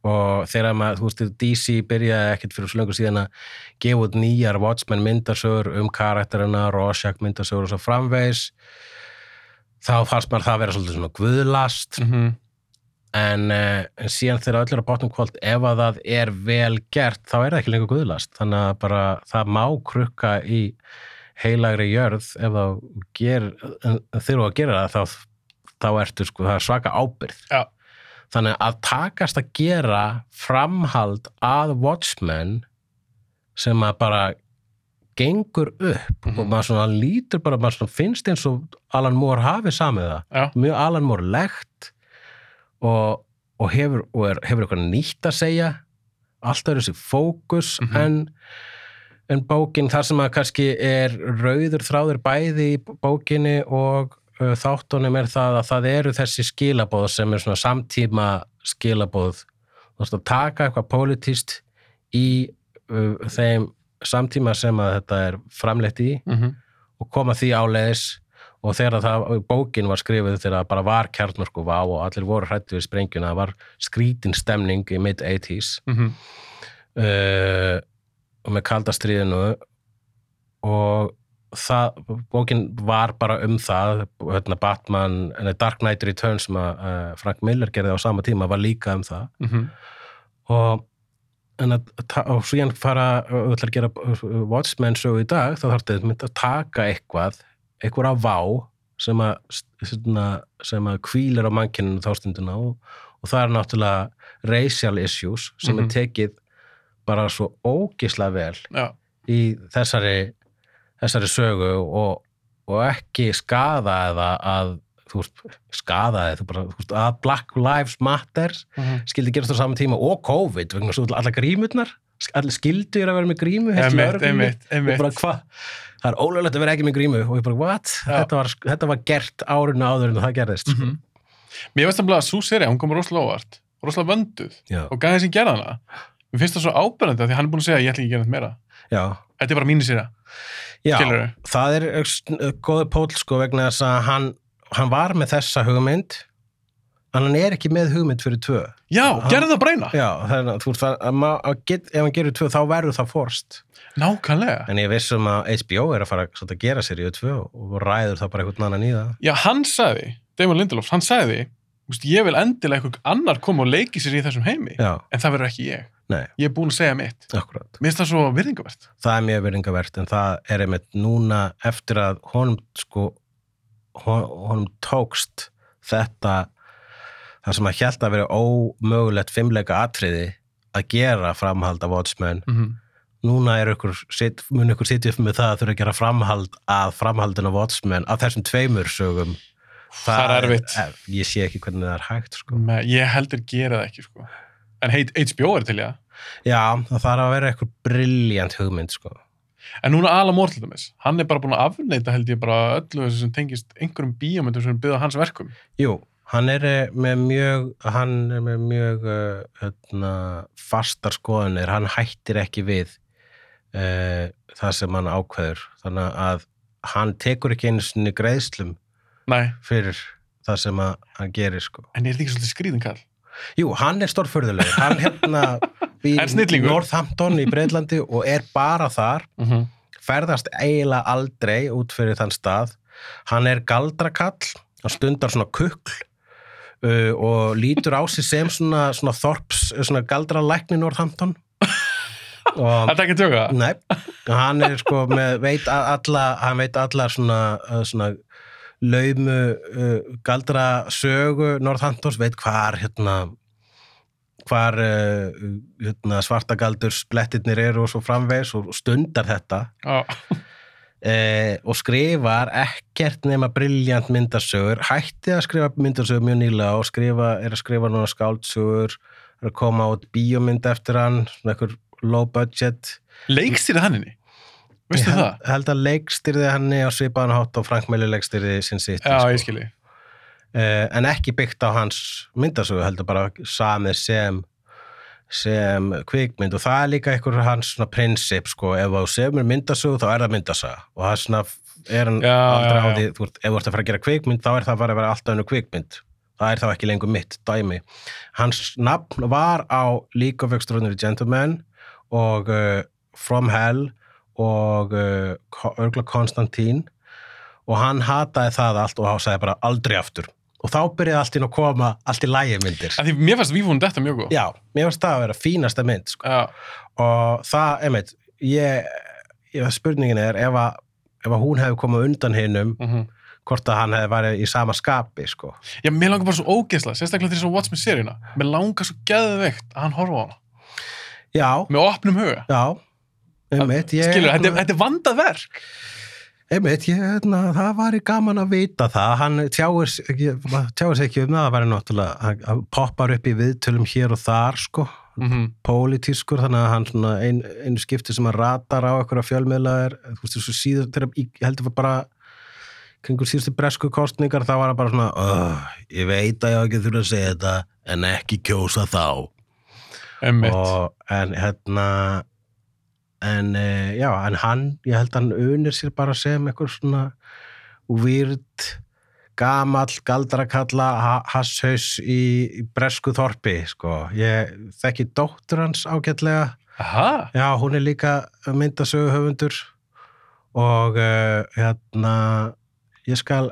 og þegar maður, þú veist, DC byrjaði ekkert fyrir svo lengur síðan að gefa út nýjar Watchmen myndasögur um karakterina, Rorschach myndasögur og svo framvegis þá fannst maður það að vera svolítið svona guðlast Mm -hmm. en, uh, en síðan þegar öllur á bátnum kvöld ef að það er vel gert þá er það ekki lengur guðlast þannig að bara það má krukka í heilagri jörð ef þá þú að gera það þá, þá ertu sko, það er svaka ábyrð Já. þannig að takast að gera framhald að Watchmen sem að bara gengur upp Mhm. og maður svona lítur bara, maður svona finnst eins og Alan Moore hafi samið það Já. mjög Alan Moore legt og, og hefur, og er, hefur eitthvað nýtt að segja alltaf er þessi fókus Mhm. en, en bókin þar sem að kannski er rauður þráður bæði í bókinni og uh, þáttunum er það að það eru þessi skilabóð sem er svona samtíma skilabóð þú veist að taka eitthvað pólitíst í uh, þeim samtíma sem að þetta er framleitt í Mm -hmm. og koma því áleiðis og þegar það, bókin var skrifuð þegar bara var kjarnorku vá og allir voru hrættu við sprengjuna, það var skrítin stemning í mid-80s Mm -hmm. uh, og með kaldastriðinu og það, bókin var bara um það hérna Batman, Dark Knight Returns sem að uh, Frank Miller gerði á sama tíma var líka um það Mm -hmm. og en að, og svo ég fara og ætlar að gera uh, Watchmen sögu í dag þá þarf þetta mynd að taka eitthvað eitthvað á vá sem að, svona, sem að kvílir á mannkyninu þá stundina og, og það er náttúrulega racial issues sem Mhm. er tekið bara svo ógislega vel Já. í þessari þessari sögu og, og ekki skada eða að þú veist, skada eða bara, þú veist, að Black Lives Matter Mm -hmm. skildi gerast á sama tíma og COVID vegna svo allar grímurnar allir skildu að vera með grímu heilt Einmitt, lögreglunni. einmitt, og bara hvað það er ólöglegt að vera ekki með grímu og ég bara what, þetta var, þetta var gert árinu áður en það gerðist sko. Mhm. Mér veist að að svo serið, hún kom rosalega óvart, rosalega vönduð já, og gæði sem gerða hana. Mér finnst það svo ábyrðandi af því hann er búin að segja að ég ætla ekki að gera þetta meira. já, Þetta er bara mínu serið. já Skilurðu? það er uh, góði pól sko vegna þess að hann, hann var með þessa hugmynd en hann er ekki með hugmynd fyrir tvö Já, gerði það breyna. já, það er, þú veist, að, að ef hann gerir tvö þá verður það forst Nákvæmlega. en ég vissum að HBO er að fara að gera seríu tvö og ræður það bara einhvern annan í það Já, hann sagði, Damon Lindelof, hann sagði veist, ég vil endilega einhver annar koma og leiki sér í þessum heimi, já, en það verður ekki ég. nei, Ég er búin að segja mitt. akkurat Mér finnst það svo virðingavert. það er mjög verðingavert en það er einmitt núna eftir að honum sko honum tókst þetta það sem að hjælt að vera ómögulegt fimmleika atriði að gera framhald af Watchmen Mm núna er ykkur, mun ykkur sitja upp með það að þurfa að gera framhald að framhaldin af Watchmen af þessum tveimur sögum Það er erfitt. er- ég sé ekki hvernig það er hægt sko. Me, ég heldur gera það ekki, sko. En heit- HBO er til ég. já, það þarf að vera ykkur brilljant hugmynd sko. En núna Alan Moore til dæmis, hann er bara búin að afneita held ég bara öllu þessu sem tengist einhverjum bíómyndum sem byggða hans verkum. Jú, hann er eh, með mjög hann er með mjög uh, hérna, fastar skoðanir hann hættir ekki við uh, það sem hann ákveður þannig að hann tekur ekki einu sinni greiðslum Nei, fyrir það sem hann gerir sko. en er þetta ekki svolítið skrýðin kall? Jú, hann er stórfurðulegur hann hérna býr snillingur. Northampton í Breitlandi og er bara þar Mm -hmm. ferðast eiginlega aldrei út fyrir þann stað hann er galdrakall hann stundar svona kukl uh, og lítur á sig sem svona, svona þorps, svona galdralækni Northampton Þetta er ekki tjóka? nei, hann er sko með, veit alla, hann veit allar svona, uh, svona laumu uh, galdra sögu Northamptons, veit hvar hérna hvar uh, hérna, svartagaldur splettirnir eru og svo framvegs og stundar þetta Já. eh, og skrifar ekkert nema brilljant myndasögur hætti að skrifa myndasögur mjög nýlega og skrifa, er að skrifa núna skáldsögur er að koma át bíómynd eftir hann svona einhver low budget Leikstýrið hann inni? Veistu ég það? held, að leikstyrði henni á svipaðan hátt og Frank Miller leikstyrði sin sitt Já, ég skilji. Eh, en ekki byggt á hans myndasögu heldur bara samið sem sem kvikmynd. Og það er líka einhver hans svona prinsip sko, ef þú semur myndasögu þá er það myndasaga. Og það er svona er hann Já, aldrei já, á því, þú ert, ef þú ert að fara að gera kvikmynd þá er það bara að vera alltaf önnu kvikmynd. Það er þá ekki lengur mitt dæmi. Hans nafn var á League of Extraordinary Gentlemen og uh, From Hell og uh, Örgla Konstantín. Og hann hataði það allt og hann sagði bara aldrei aftur og þá byrjaði allt inn að koma allt í lægi myndir Því mér fannst vífún þetta mjög góð. já, mér finnst það að vera fínasta mynd sko. Og það, einmitt ég, ég spurningin er ef að, ef að hún hefði komið undan hinnum Mm hvort að hann hefði værið í sama skapi sko. Já, mér langar bara svo ógeðsla, sérstaklega til þess að Watchmen seríuna. Mér langar svo geðveikt að hann horfa á hana. já, Með opnum huga. já einmitt, ég, Skilur, þetta er vandað verk. Einmitt, ég, hérna, það væri gaman að vita það, hann tjáir, sig ekki- um það, það væri náttúrulega hann poppar upp í viðtölum hér og þar sko, Mm pólitískur þannig að hann svona ein, einu skipti sem hann ratar á einhverja fjölmiðla er þú veist þessu síður þegar ég held að var bara kringur síðustu bresku kostningar þá var hann bara svona "Ugh, ég veit að ég á ekki þurfa að segja þetta en ekki kjósa þá. Emmitt. og, en hérna en e, já, en hann ég held að hann unir sér bara sem eitthvað svona výrt gamall galdrakalla ha- hasshaus í, í bresku þorpi sko. ég þekki dóttur hans ágætlega Aha. já, hún er líka myndasögu höfundur og uh, hérna ég skal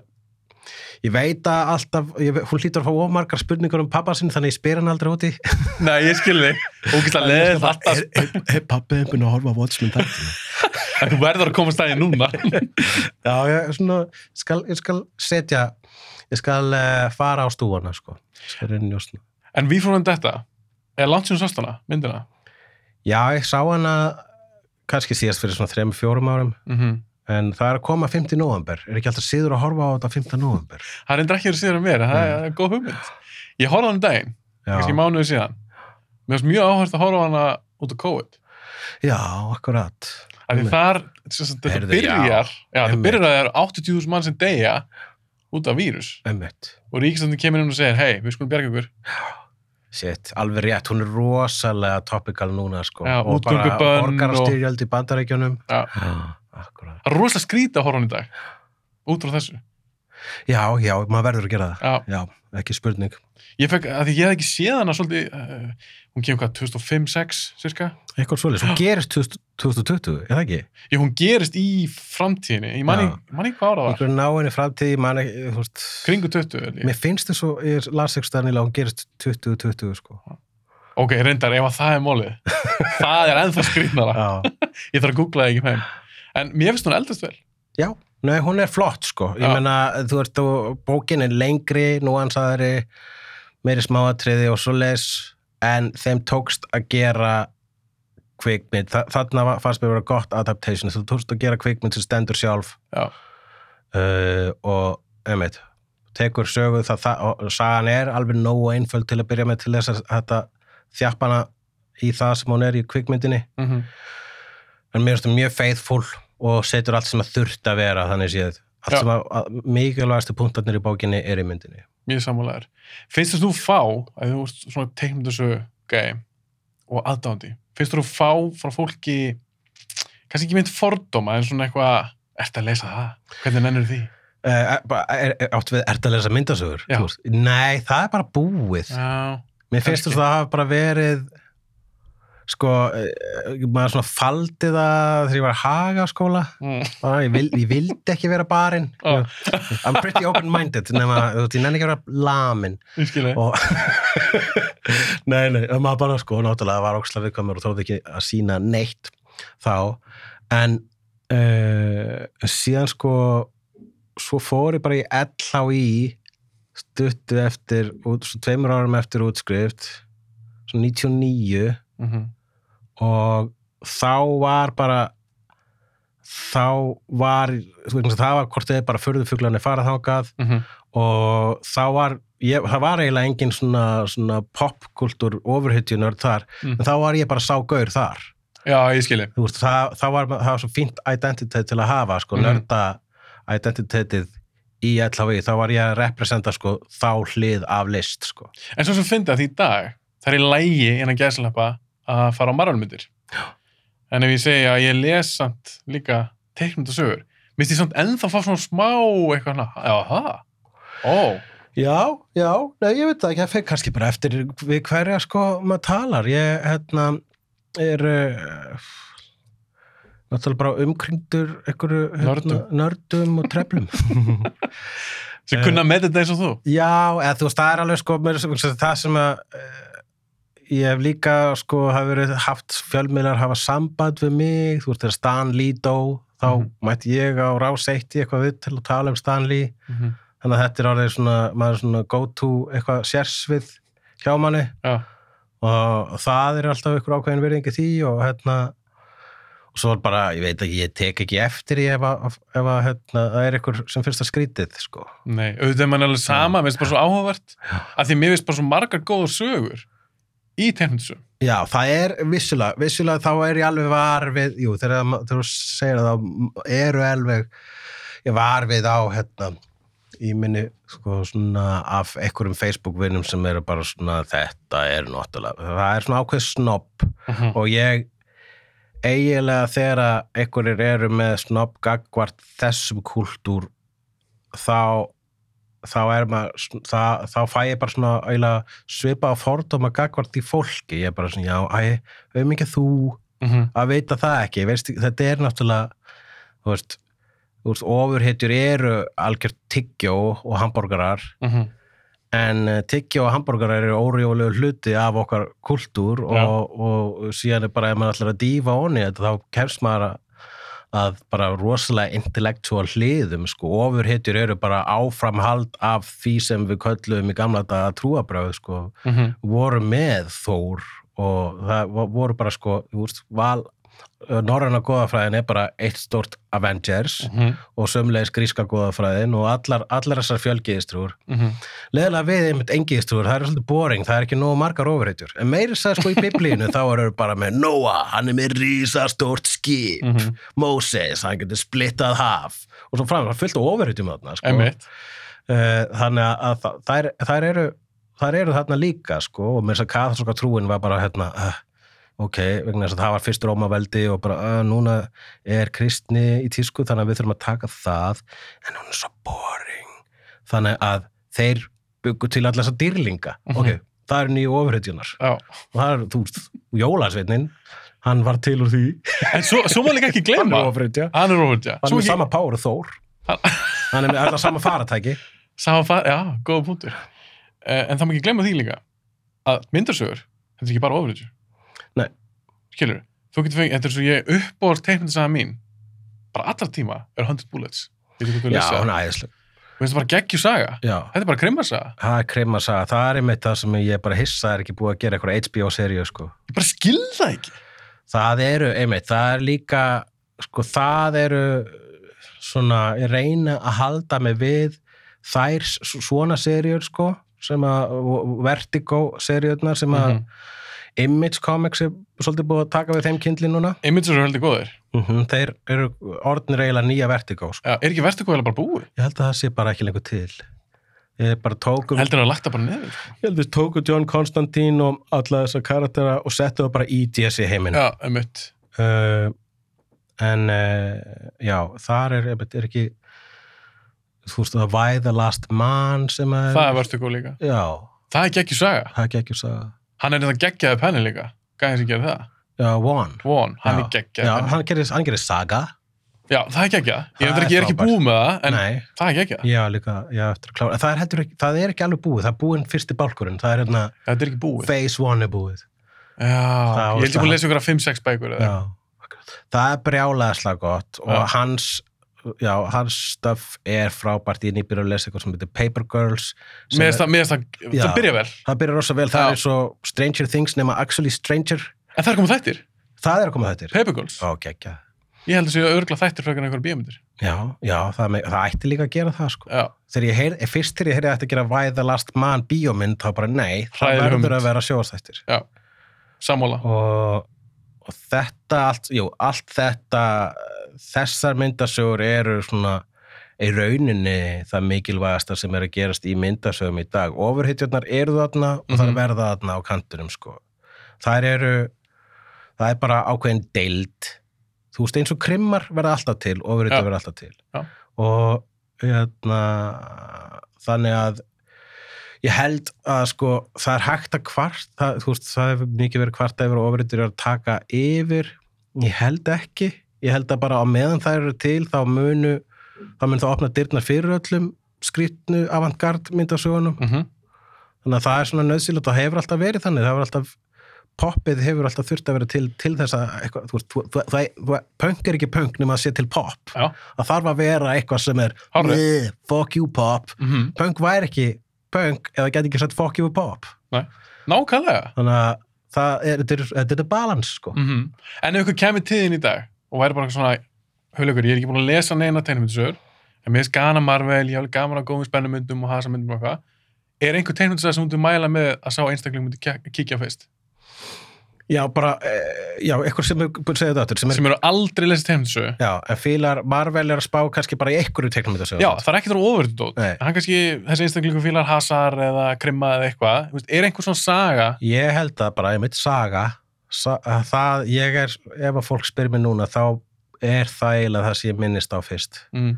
ég veit að alltaf, ég, hún hlýtur að fá ómargar spurningar um pappa sinn þannig ég spyr hann aldrei úti Nei, ég skil þig. Ógeðslega leðið alltaf. er, er, er pappi einhvern að horfa á Watchmen? En þú verður að koma stæði núna. Já, ég, svona, skal, ég skal setja ég skal uh, fara á stúana sko. En við fórum þetta. Er langt sem sást hana, myndina? Já, ég sá hana kannski síðast fyrir svona 3-4 árum Mm en það er að koma 5. november er ekki alltaf síður að horfa á þetta 5. november Það er endur ekki að síður um mér, það er góð hugmynd. Ég horfði á hann um daginn, kannski mánuðu síðan. Mér finnst mjög áhört að horfa á hana út af COVID. já akkurat þar, þetta byrjar, já, Einmitt. byrjar að það eru 80.000 mann sem deyja út af vírus. Einmitt. Og ríkistandi kemur inn og segir, hei, við skulum bjarga ykkur. Shit, alveg rétt, hún er rosalega topical núna sko. Já, og bara borgarastyrjöld í bandarækjunum Já. Akkurat Það er rosalega skrítið að horfa hann í dag. Út frá þessu. já, já, maður verður að gera það Já, já, ekki spurning ég fekk, að því ég hef ekki séð hana svolítið, uh, hún kemur hvað, 2005-06 cirka? eitthvað svoleiðis, hún gerist 2000 2020, er það ekki? Ég, hún gerist í framtíðinni, ég man Já. ekki man hvað ára var, einhver náinni framtíð, mann ekki þú veist, kringu 20 held ég. mér finnst þess að ég las ekki stærnilega hún gerist 2020 sko Ok, reyndar, ef að það er mólið það er ennþá skrýtnara já, ég þarf að googla það ekki með en mér finnst hún eldast vel. Já Nei, hún er flott sko, ég Já. meina þú ert og bókin er lengri, núansaðari meiri smáatriði og svo les en þeim tókst að gera kvikmynd, Þa, þarna fannst mér að vera gott adaptation, þú tókst að gera kvikmynd sem stendur sjálf. Já, uh, og einmitt, tekur sögu það, það og sagan er alveg nógu einföld til að byrja með til þess að þetta þjappana í það sem hún er í kvikmyndinni. Mm en mér finnst það mjög faithful og setur allt sem að þurft að vera þannig séð, allt Já. sem að, mikilvægastu punktarnir í bókinni er í myndinni mjög sammálaður finnst þú fá, að þú ert svona teiknum þessu gæi og aðdándi, finnst þú fá frá fólki kannski ekki mynd fordóma en svona eitthvað, ert að lesa það hvernig nennir því? uh, er, er, er, áttu við, ert að lesa myndasögur? Þú? Nei, það er bara búið Já, Mér finnst þess að það hafa bara verið sko, uh, maður svona faldi það þegar ég var að haga skóla mm. ég, vil, ég vildi ekki vera barinn. Já. I'm pretty open-minded nema, þú veist, ég nenni ekki að vera lamin og nei, nei, maður bara sko náttúrulega var ókslega viðkvæmur og þóði ekki að sína neitt þá. En uh, síðan sko svo fór ég bara í LHI stuttu eftir út, svo tveimur árum eftir útskrift svo 99 mm -hmm. Og þá var bara þá var veist, það var hvort þið bara förðufuglarnir farað þákað Mm -hmm. og þá var ég, það var eiginlega engin svona, svona popkultúr ofurhytjunör þar Mm. en þá var ég bara sá gaur þar Já, ég skilji það, það, var, það var svo fínt identitet til að hafa sko, Mhm. nörda identitetið í LHV, þá var ég að representa sko, þá hlið af list sko. En svo sem fyndi að því í dag, það er í lægi innan gæðslepa að fara á margálmyndir. En ef ég segja að ég les samt líka teiknum og sögur, minnst ég samt ennþá fá svona smá eitthvað hana, já, ó, Já, já, nei, ég veit það ekki, það fyrir kannski bara eftir við hverja sko maður talar. Ég, hérna, er uh, náttúrulega bara umkringdur einhverju hérna, Nördum. og treflum. sem Eh. kunna með þetta eins og þú. já, eða þú veist, það er alveg sko, mér, það sem að uh, ég hef líka sko hafa verið haft fjölmiðlar hafa samband við mig, þú veist, þegar Stan Lee dó, þá Mhm. mætti ég á rás eitt í eitthvað við til að tala um Stan Lee. Mm þannig að þetta er orðið svona, maður er svona go to eitthvað sérsvið hjá manni. Já, og það er alltaf ykkur ákveðin verðingi því og hérna og svo er bara, ég veit ekki, ég tek ekki eftir ef að, hérna, það er ykkur sem fyrst að skrítið, sko. Nei, auðvitað er mann alveg sama, mér finnst bara svo áhugavert, að því mér finnst bara svo margar góður sögur í sögur. Já, það er vissulega, vissulega þá er ég alveg var við, jú, þegar þú segir það, þá eru alveg ég var við á, hérna í minni, sko, svona af einhverjum Facebook-vinnum sem eru bara svona, þetta er náttúrulega það er svona ákveð snobb Mm og ég eiginlega þegar að einhverjir eru með snobb gagvart þessum kultúr þá þá er maður, það, þá fæ ég bara svona eiginlega svipa á fordóma gagvart í fólki, ég er bara svona, já, æ, við mikið þú -hmm. að veita það ekki, veist, þetta er náttúrulega þú veist, veist ofurhetjur eru algjört tyggjó og hambúrgarar. Mm en uh, tyggjó og hambúrgarar eru órjólegu hluti af okkar kultúr og, og síðan er bara ef maður ætlar að dýfa onni þetta þá kemst maður að, að bara rosalega intellektual hliðum sko, ofurhetjur eru bara áframhald af því sem við köllum í gamla daga trúabröð sko, -hmm. voru með Þór og það vo- voru bara sko, þú veist, val norræna góðafræðin er bara eitt stort Avengers Mm -hmm. og sömulegis gríska góðafræðin og allar, allar þessar fjölgiðistrúr Mm leðilega við einmitt engiðistrúr, það er svolítið boring það er ekki nógu margar ofurheitjur en meiri sæð sko í biblíinu þá eru bara með Noah, hann er með rísastort skip -hmm. Moses, hann getur splittað haf og svo fram, það er fullt af ofurheitjum þarna sko. Eh, þannig að þa- þær, þær, eru, þær eru þarna líka sko, og með þess að katholska trúin var bara hérna, uh, ok, vegna þess að það var fyrst Rómaveldi og bara uh, núna er kristni í tísku þannig að við þurfum að taka það. En hún er svo boring. Þannig að þeir byggu til allar þessa dýrlinga. Mhm. ok, það eru nýju ofurhetjunar Já. og það er, þú veist, Jólasveitnin hann var til úr því. En svo, svo má líka ekki hann gleyma er ofurhetja. Hann er Róhundja hann er með sama power og Þór. Hann- hann er með allar sama faratæki Sama far, já, góða punktur. Uh, En það má ekki gleyma því líka að myndarsögur, þetta er ekki bara ofurhetjur Nei. Skilur, þú getur fengið, þetta er svo ég uppbóðast teikmyndasaga mín bara allra tíma er 100 bullets. Já, hann er æðisleg. Mér finnst það bara geggju saga. Já, Þetta er bara krimmarsaga það er kreima saga, það er einmitt það sem ég bara hissa er ekki búið að gera eitthvað HBO-seríu sko. Ég bara skil það ekki. Það eru, einmitt, það er líka sko, það eru svona, ég reyna að halda mig við þær svona seríur sko, sem að Vertigo seríurnar sem að Mhm. Image Comics er svolítið búið að taka við þeim kindli núna Images eru heldur góðir mm þeir eru orðnir eiginlega nýja Vertigo sko. Já, er ekki verðstu hvað bara búið? ég held að það sé bara ekki lengur til ég bara tóku Heldur það að lagt það bara neður? sko. ég held að tóku John Constantine og alla þessa karaktera og settu það bara í DC heiminn Já, um mitt uh, en uh, já, þar er, er, er ekki þú veist það Why the Last Man sem er Það er verðstu góð líka já, Það er geggju saga það er geggjur saga Hann er þetta geggjaði penni líka. Gæðin sem gerir það. Já, One Von, hann Já. er geggjaði já, penni hann gerir, hann gerir saga. Já, það er geggjað. Ég, ekki, ég er ekki búið með það En nei, það er geggjað. Já, líka, já, eftir að klára það er, heldur, ekki, það er ekki alveg búið, það er búinn fyrsti bálkurinn, það er hérna er ekki Phase One er búið. Já, Það ég held það. að lesa ykkur að 5-6 bækur já, það er brjálæðislega gott og Já. hans já, hans stöf er frábært. Ég nýbyrja að lesa eitthvað sem heitir Paper Girls Mér finnst það, það, það byrja vel. það byrjar rosa vel, það Já. er svo Stranger Things nema Actually Stranger. En það er komið þættir, það er koma þetta Paper Girls? Ó, geggja. Ég held að séu örgla þættir frá einhverjum bíómyndir. Já, já, það, me- það ætti líka að gera það sko. Já, þegar ég heyr, fyrst þegar ég heyrði að þetta gera Why the Last Man bíómynd, þá bara nei það verður að vera sjóastættir já, sammála. Og, og þetta allt, jú, allt þetta þessar myndasögur eru svona í rauninni það mikilvægasta sem er að gerast í myndasögum í dag ofurhittjarnar eru þarna og það Mhm. er verða þarna á kantunum sko. þær eru það er bara ákveðin deild þú veist eins og krimmar verða alltaf til ofurhittjar Já. verða alltaf til Já. og hérna, þannig að ég held að sko það er hægt að kvart það, þú veist, það hefur mikið verið kvart yfir og ofriður að taka yfir ég held ekki, ég held að bara á meðan það eru til þá munu þá mun það opna dyrnar fyrir öllum skrýtnu avantgard myndasögunum. Mm þannig að það er svona nöðsilegt og hefur alltaf verið þannig. Það hefur alltaf poppið hefur alltaf þurft að vera til, til þess að eitthvað, þú veist, þú, þú, þú, þú, punk er ekki punk nema að sé til pop. Já, það þarf að vera eitthvað sem er Hárrétt. "Bleh, fuck you pop. Mm punk væri ekki punk eða geti ekki sett fuck you pop. Nákvæmlega. Þannig að það er, þetta er, er balans sko. mm En ef ykkur kemur tíðin í dag og væri bara svona, hulaugur, ég er ekki búin að lesa neina tegnmyndisögur, en mér finnst gana Marvel, ég hef gaman að góðum spennumyndum og hasa myndum og eitthvað, er einhver tegnmyndisögur sem þú mæla með að sá einstakling myndi kíkja fyrst, já bara, e, já, eitthvað sem að segja þetta aftur, sem er, sem eru aldrei lesið tegnmyndisögu já, en fílar Marvel er að spá kannski bara í einhverju þetta Já, það er ekki þar ofurðu dót, Nei. hann kannski þessi einstaklingu fílar hasar eða krimma eða eitthvað, Það, ég er ef að fólk spyrir mig núna, þá er það eiginlega það sem ég minnist á fyrst. Mm.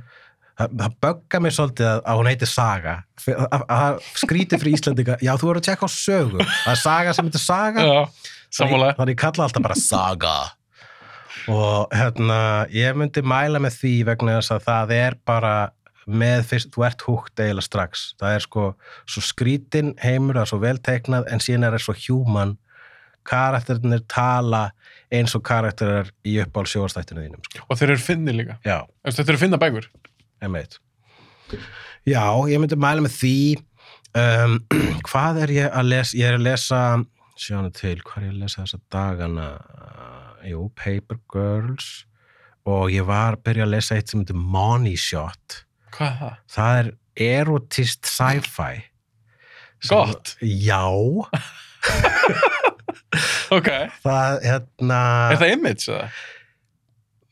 það, það böggar mér svolítið að, að hún heitir Saga. Að, að, að skrítið fyrir Íslandinga já, þú voru að tjekka á sögu. Það er Saga sem heitir Saga. Já, þannig, þannig ég kalla alltaf bara Saga. Og hérna ég myndi mæla með því vegna þess að það er bara með fyrst, þú ert húgt eiginlega strax. Það er sko, svo skrítin heimur það er svo vel teiknað en síðan er það svo human karakterinir tala eins og karakterar í uppál sjóastættinu þínum sko. og þeir eru finni líka, já, þetta eru finna bækur. Já, ég myndi mæla með því um, hvað er ég að lesa ég er að lesa, sjánu til hvað er ég að lesa þessa dagana jú, Paper Girls og ég var að byrja að lesa eitt sem heitir Money Shot Hvað er það? það er erotist sci-fi Gott. Já, Ok, það hérna er það image eða?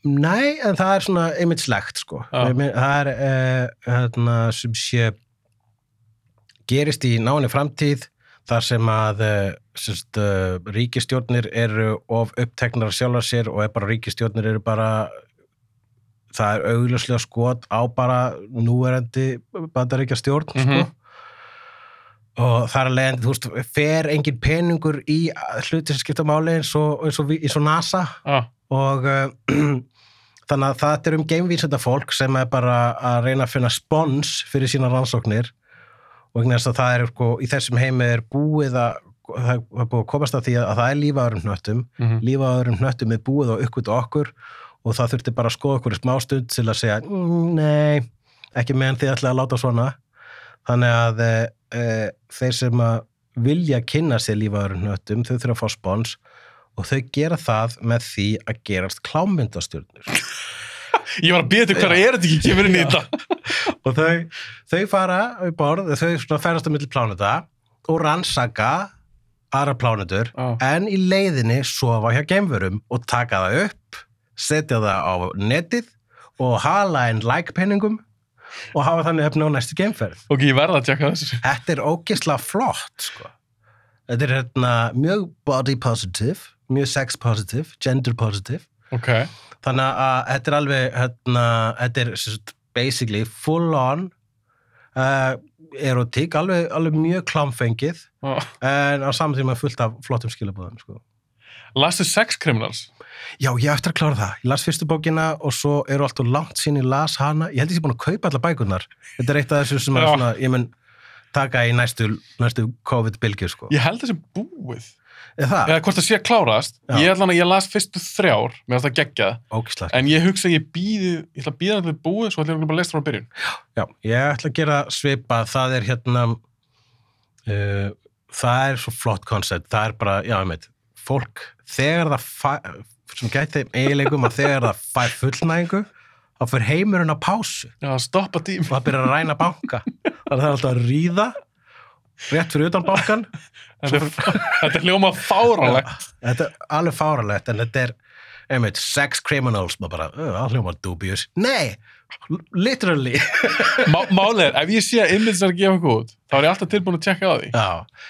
Nei, en það er svona einmitt slegt sko. Meina, Það er uh, hérna, sem sé gerist í náni framtíð þar sem að uh, sérst, uh, ríkistjórnir eru of uppteknar sjálfar sér og er bara ríkistjórnir eru bara það er augljóslega skot á bara núverandi bandaríkja stjórn sko. Og það er alveg, þú veist, fer engin peningur í hluti sem skipta máli eins og, eins og, eins og NASA. Ah, og uh, þannig að það er um geimvísenda fólk sem er bara að reyna að finna spons fyrir sína rannsóknir. Og vegna þess að það er sko, í þessum heimi er búið að það er búið að komast að því að það er lífaðurum hnöttum. Mhm. lífaðurum hnöttum er búið og uppgötu okkur. Og það þurfti bara að skoða okkur í smástund til að segja, mm, nei ekki meðan þið ætla að láta svona. Þannig að e, þeir sem að vilja kynna sér lífaðurum hnöttum, þau þurfa að fá spons og þau gera það með því að gerast klámyndastjörnur Ég var að býja til hverja er þetta ekki kemur inn í þetta. og þau, þau fara í borð, þau ferast á milli pláneta og rannsaka aðra plánetur Ah. en í leiðinni sofa hjá geimverum og taka það upp setja það á netið og hala einn like-penningum og hafa þannig efni á næstu geimferð Ok, ég verða að tjekka þessu. Þetta er ógislega flott sko. Þetta er hérna, mjög body positive mjög sex positive, gender positive Ok. þannig að þetta er alveg hérna, þetta er basically full on uh, erotík, alveg, alveg mjög klámfengið Ah. en á saman tíma fullt af flottum skilabóðum sko. Lastu Sex Criminals. Já, ég eftir að klára það. Ég las fyrstu bókina og svo eru alltaf langt sín ég las hana. Ég held ég sé búin að kaupa alla bækurnar. Þetta er eitt af þessu sem er svona, ég mun taka í næstu, næstu COVID-bylgju, sko. Ég held þessi búið. Er það? Eða hvort það sé að klárast. Já. Ég, að ég las fyrstu þrjár með það geggjað. Ógislega. En ég hugsa að ég býði, ég ætla að býða þetta búið, svo ætla ég bara að lesa frá byrjun. Já, ég ætla að gera svipa. Það er hérna, uh, það er svo flott koncept. Það er bara, já, ég veit, fólk, þegar það sem gæti eiginleikum að þegar það fær fullnægingu, þá fyrir heimurinn á pásu. Já, stoppa tím. og það byrjar að ræna banka þannig að það er alltaf að ríða rétt fyrir utan bankan Þetta er, hljóma fáralegt. þetta er alveg fáralegt en þetta er einmitt, sex criminals maður bara, "Ö, það hljóma dubious nei, literally Má, málið er, ef ég sé að er að gefa út, þá er ég alltaf tilbúin að tjekka á því. já,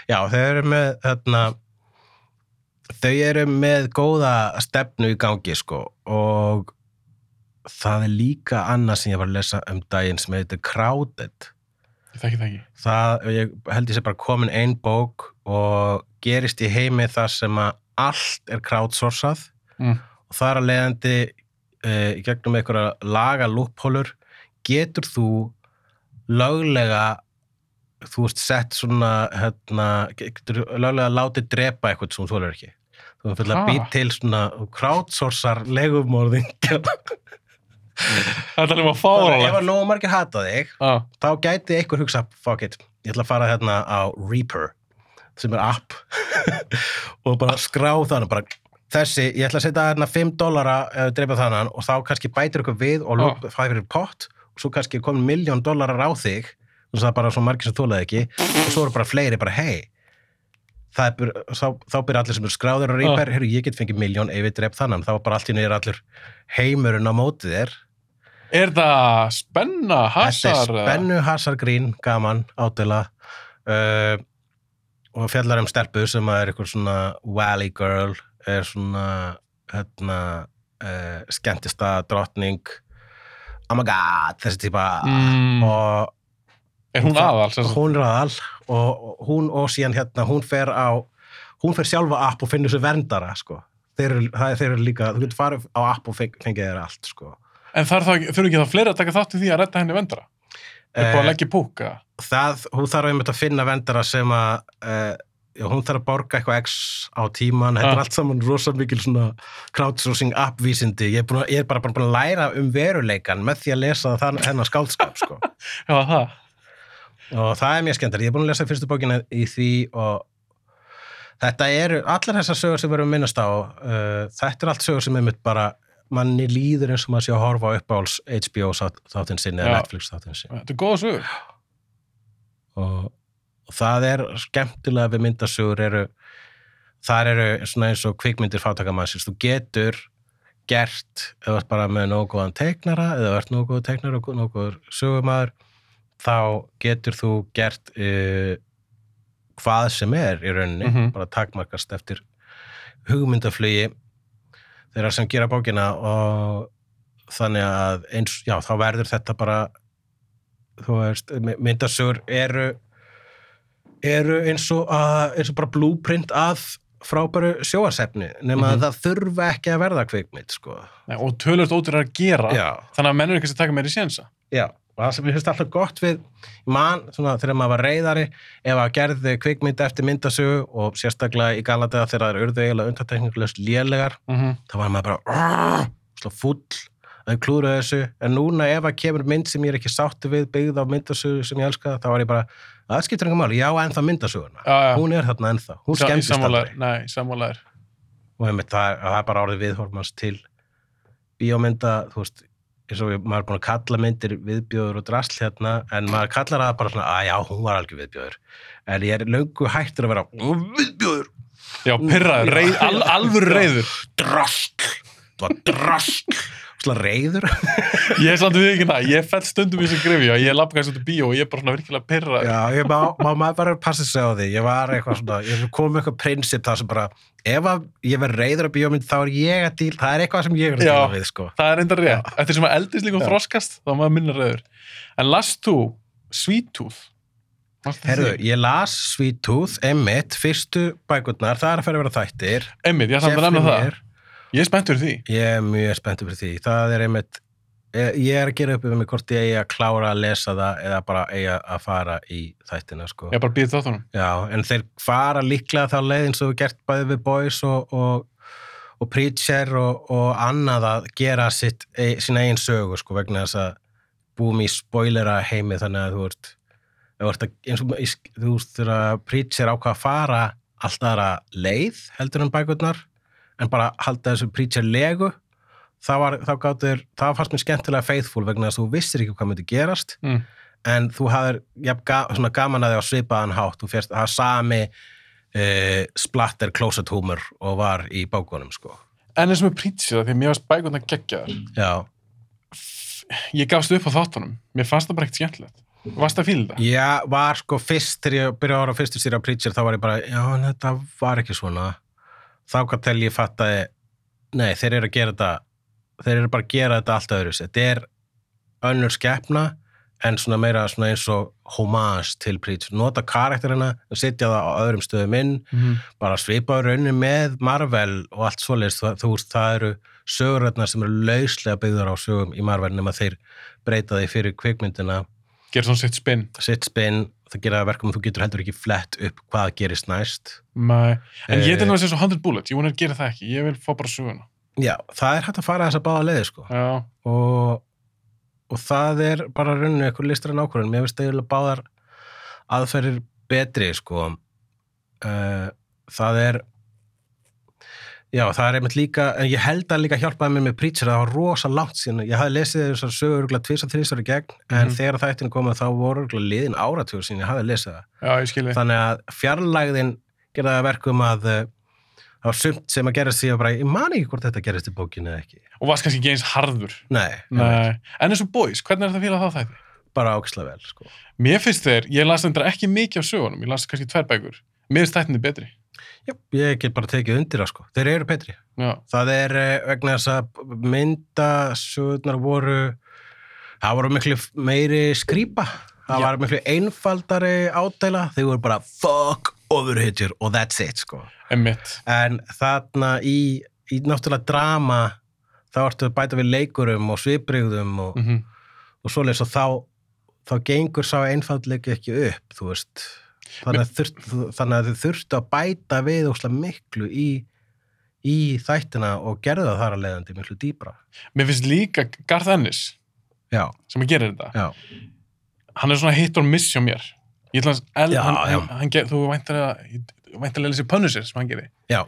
já, þau eru með þarna, þau eru með góða stefnu í gangi sko og það er líka annað sem ég var að lesa um daginn sem heitir Crowded. Ég þekki það ég held ég sé bara komin ein bók og gerist í heimi þar sem að allt er crowdsourcað. Mm. og það er að leiðandi e, í gegnum einhverja laga lúphólur getur þú löglega þú veist sett svona hérna, getur löglega látið drepa eitthvað sem þú þólar ekki þú fyrir að Ha? být til svona crowdsourcar legumorðing Þetta er hljóma ef fáralegt. að nógu margir hata þig Ah, þá gæti einhver hugsa, fuck it, ég ætla að fara hérna á Reaper, sem er app og bara skrá þannig bara, þessi, ég ætla að setja hérna 5 dollara eða dreipa þannan og þá kannski bætir ykkur við og Ah. það fyrir pott og svo kannski komin miljón dollarar á þig og það er bara svo margir sem þólaði ekki og svo eru bara fleiri bara, hei er, bara- þá, þá byrja allir sem eru skráður á Reaper, heyrðu, ég get fengið miljón ef ég dreip þannan, þá er bara allt í niður allur heimurinn á mótið þér. Er það spenna, Þetta hasar? er spennu, hasargrín, gaman, ádela uh, og fjallar um stelpu sem er eitthvað svona valley girl, er svona hérna uh, skemmtista drottning. Oh my god, þessi típa. Mm, og er hún aðal? sem hún er aðal og hún og síðan hérna, hún fer á hún fer sjálfa app og finnur sér verndara sko. þeir eru, það þeir eru líka þú getur farið á app og feng, fengið þér allt sko. En þarf það, þurfi ekki það fleiri að taka þátt í því að redda henni vendara? Er búið að Eh, leggja í púka? það, hún þarf einmitt að finna vendara sem að uh, já, hún þarf að borga eitthvað x á tíman, þetta er Ah. allt saman rosa mikil svona crowdsourcing appvísindi ég er, búin ég er bara búin að læra um veruleikan með því að lesa þann, hennar skáldskap sko. Já, það. Og það er mjög skemmtar, ég er búin að lesa fyrstu bókina í því og þetta eru, allar þessar sögur sem að minnast á uh, þetta er allt sögur sem einmitt bara manni líður eins og maður sé að horfa á uppáhalds HBO þátt- þáttinn sinni eða. Netflix þáttinn sinni Þetta er góða sögur. og, og það er skemmtilega við myndasögur eru þar eru svona eins og kvikmyndir fátakamannsins, þú getur gert, ert bara með nógu góðan teiknara, eða ert nógu góð teiknara og nógu góður sögumæður þá getur þú gert uh, hvað sem er í rauninni, Mhm. bara takmarkast eftir hugmyndaflugi þeirra sem gera bókina og þannig að eins, já, þá verður þetta bara þú veist, my- myndasögur eru eru eins og, að, eins og bara blúprint að frábæru sjóasefni nema Mhm. að það þurfa ekki að verða kvikmynd sko. Nei, og tölvöld ótur að gera já, þannig að mennur ekki að taka meiri sénsa já og það sem ég finnst alltaf gott við mann, svona, þegar maður var reyðari ef að gerði kvikmynd eftir myndasögu og sérstaklega í galadega þegar það eru urðu eiginlega undartekningulegst lélegar mm -hmm. þá var maður bara slá full að klúra þessu. En núna ef að kemur mynd sem ég er ekki sátti við byggð á myndasögu sem ég elska þá var ég bara, það skiptir enga máli, já ennþá myndasöguna já, já. hún er þarna ennþá, hún skemmtist sammálaður og einmitt, það, er, það er bara orðið viðhormans til bíómynda, þú veist eins og maður er búin að kalla myndir viðbjóður og drasl hérna, en maður kallar það bara svona, að já, hún var algjör viðbjóður. En ég er löngu hættur að vera "Ó, viðbjóður, Já, pyrraður, alvöru reyður drasl það var drasl svona reyður Ég er samt við ekki það, ég fell stundum í þessu grifju og ég lappa kannski út í bíó og ég er bara svona virkilega pyrraður Já, ég má, má maður bara passa sig á því. Ég var eitthvað svona, ég kom með eitthvað prinsip það sem bara, ef ég verð reyður á bíómynd þá er ég að díl, það er eitthvað sem ég er að díla við, sko. Það er enda rétt, eftir sem að eldist líka um Já. þroskast þá maður minna reyður En last þú Sweet Tooth? Því? ég las Sweet Tooth, Emmett, fyrstu bækurnar, það er að fara að vera þættir. Einmitt, ég ætla að nefna það Ég er spenntur fyrir því. Ég er mjög spenntur fyrir því. Það er Emmett ég er að gera upp um mig hvort ég eigi að klára að lesa það eða bara eigi að fara í þættina, sko. Ég er bara býðið þáttunum. Já, en þeir fara líklega þá leið eins og við gert bæði við Boys og, og, og Preacher og, og annað að gera sitt, e, sína eigin sögu sko, vegna þess að búum í spoilera heimi þannig að þú ert, þú ert að, eins og þú þegar að Preacher ákvað að fara allt aðra leið heldur en bækurnar en bara halda þessu Preacher legu þá, var, þá gátur, það fannst mér skemmtilega faithful vegna að þú vissir ekki hvað myndi gerast mm. en þú hafðir jafn, ga, gaman að þig á svipaðan hátt. Þú férst að sami uh, splatter closet humor og var í bákunum sko. En eins og með Preacher, því að mér varst bækundar geggjaðar. Já, Ég gafst upp á þáttunum. Mér fannst það bara ekkert skemmtilegt. Varst það fílið það? ég var sko fyrst þegar ég byrjaði að ára fyrstu á Preacher þá var ég bara, já þetta var ekki svona þá hvað tel ég fattaði nei, þeir eru að gera þetta þeir eru bara að gera þetta allt öðru þetta er önnur skeppna en svona meira svona eins og homage til Preacher, nota karakterina og setja það á öðrum stöðum inn Mm -hmm. bara svipa raunin með Marvel og allt svoleiðist, þú veist, það eru söguröðnar sem eru lauslega byggðar á sögum í Marvel nema þeir breyta því fyrir kvikmyndina, Gerð svona sitt spinn sitt spinn það gera verkum að þú getur heldur ekki flett upp hvað gerist næst Nei. En ég er Eh. til að segja svo 100 Bullet Ég vona að gera það ekki, ég vil fá bara söguna já, það er hægt að fara þess að báða leiði sko. Og, og það er bara rauninni eitthvað listar en ákvörðun mér finnst eiginlega báðar aðferðir betri sko. uh, það er já, það er einmitt líka en ég held að líka hjálpaði mér með Preacher það var rosa langt síðan, ég hafði lesið þessar sögur örugglega tvis og þrísar í gegn, en Mhm. þegar þættinu komið þá voru örugglega liðin áratugur síðan ég hafði lesið það, já, ég skilji þannig að fjarlægðin gerði það að verkum að uh, það var sumt sem að gerast því að bara, ég man ekki hvort þetta gerist í bókinu eða ekki Og varst kannski ekki eins harður nei, Nei. En eins og Boys, hvernig er þetta að fíla þá þætti? bara áksla vel sko. Mér finnst þeir, ég las þetta ekki mikið af sögunum Ég las kannski tvær bækur Mér finnst þættinni betri Já, ég get bara tekið undir það sko. Þeir eru betri. Já, Það er eh, vegna þess að myndasögurnar voru það voru miklu meiri skrýpa. Það Já. var miklu einfaldari ádæla. Þeir voru bara fuck overhitjur og that's it sko. emmitt En þarna í, í náttúrulega drama þá ertu bæta við leikurum og sviprygðum og, mm og svoleiðis og þá þá gengur sá einfaldleiki ekki upp þú veist þannig að, þurft, þannig að þið þurftu að bæta við óslega miklu í, í þættina og gerðu það þar að leiðandi miklu dýbra Mér finnst líka Garth Ennis já, sem að gera þetta. Já, Hann er svona hit or miss hjá mér. Ég ætla að el, Já, hann, hann, hann ger, Þú væntalega væntalega þessi Punisher sem hann gerir. Já,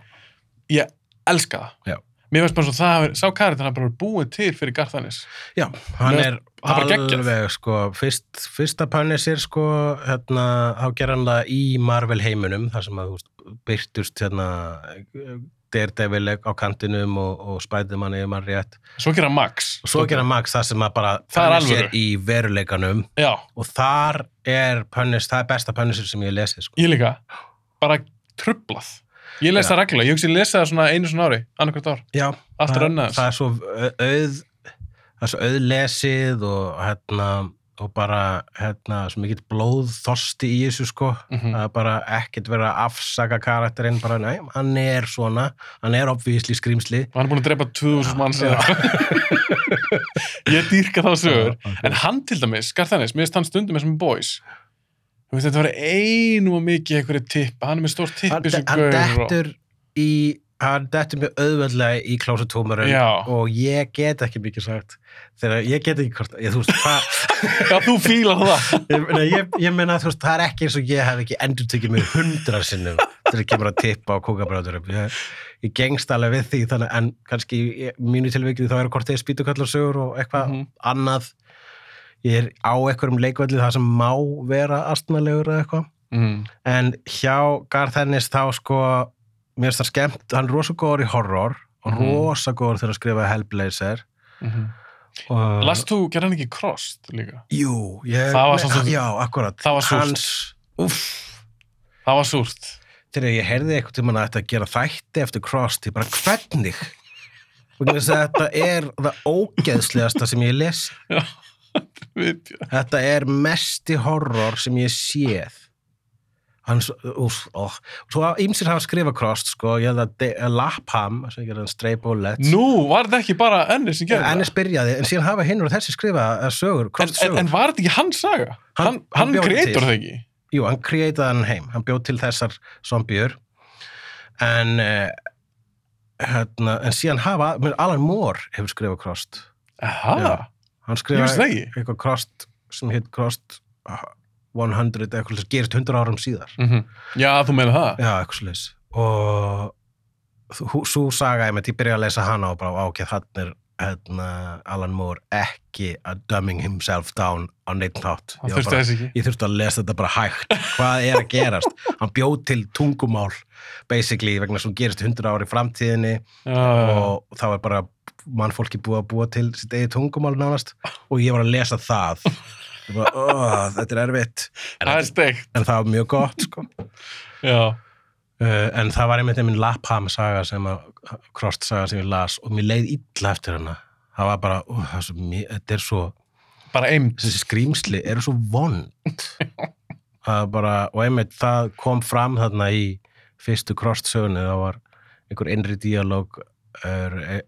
Ég elska það. Já. Mér finnst bara svo það, sá karakter hann bara búið til fyrir Garth Ennis já hann er alveg sko, fyrst, fyrsta Punisher sko, hérna, þá ger hann það í Marvel heiminum, þar sem að veist, byrtust hérna Daredevil á kantinum og, og Spiderman ef maður rétt. Svo gera Max. Svo gera Max það sem að bara Það er alvöru. í veruleikanum. Já, og þar er Punisher, það er besta Punisher sem ég lesið sko. ég líka. Bara trublað Ég les Já. það reglulega, ég hugsi að lesa það svona einu svona ári annarkvært ár, já, það, það er svo au- auð það er svo auðlesið og hérna og bara hérna svo mikill blóðþorsti í þessu sko. Mhm. það er bara ekkert verið að afsaka karakterinn bara, nei, hann er svona hann er obvísli skrýmsli og hann er búin að drepa 2000 mann síðan ég dýrka þá sögur. En hann til dæmis, Garðanis, finnst hann stundum með sem boys Þú veist, þetta var einu og mikið einhverju tipp, hann er með stórt tipp hann, þessu hann gaur og... dettur í hann dettur mjög auðveldlega í klósutúmurum Já. og ég get ekki mikið sagt. Þegar ég get ekki hvort ég, þú veist, hvað Já, þú fílar það. Ég, ég, ég meina þú veist, það er ekki eins og ég hef ekki endur tekið mig hundra sinnum þegar kemur að tippa á kókabráturum ég, ég gengst alveg við því þannig, en kannski mínu tilvikið þá eru hvort þeir spýtukallarsögur og eitthvað Mhm. annað ég er á einhverjum leikvelli það sem má vera astnalegur eða eitthvað. Mm. en hjá Garth Ennis þá sko mér finnst það skemmt, hann er rosa góður í horror og Mhm. rosa góður þegar að skrifa Hellblazer. Mm og, Last þú, gerði hann ekki Crossed líka? Jú, ég, Það var svo- já, akkurat. Það var súrt. Hans, Það var súrt. Þegar ég heyrði eitthvað tímann að þetta gera þætti eftir Crossed, ég bara hvernig? Vegna þess að þetta er það ógeðslegasta sem ég les. Já, þetta er mesti horror sem ég séð. Hann svo, úf, ó, svo ímsir hafa skrifað Crossed sko, ég held að Lapham sem gerði hann Stray Bullets. Nú, var þetta ekki bara Ennis sem gerði Ennis byrjaði, en síðan hafa hinn og þessi skrifað að sögur, En, Crossed en, sögur. en var þetta ekki hans saga? Hann- Hann, hann kreator það ekki? Jú, hann kreitaði hann heim, hann bjóð til þessar zombiur en uh, hérna, en síðan hafa, Alan Moore hefur skrifað Crossed. Aha, Já. Hann skrifaði eitthvað Crossed sem heit Crossed uh, 100 eitthvað sem gerist 100 árum síðar. Mm Já, þú meina það? já, eitthvað slis og svo saga ég með, ég byrja að lesa hana og bara ákveð hann er hérna, Alan Moore ekki að dumbing himself down á neitt Hann Ég þurfti að lesa þetta bara hægt. Hvað er að gerast? Hann bjóð til tungumál basically vegna sem gerist 100 ári í framtíðinni já. og þá er bara mannfólki búið að búa til sitt eigið tungumál nánast og ég var að lesa það bara, oh, þetta er erfitt en, Það er steikt. en það var mjög gott sko. Já. uh, en það var einmitt einminn Lapham saga sem að Krost saga sem ég las og mér leið illa eftir hana það var bara, oh, það er svo, þetta er svo Bara eimt. þessi skrýmsli eru svo vond bara, og einmitt það kom fram þarna í fyrstu krostsögunni, það var einhver innri díalóg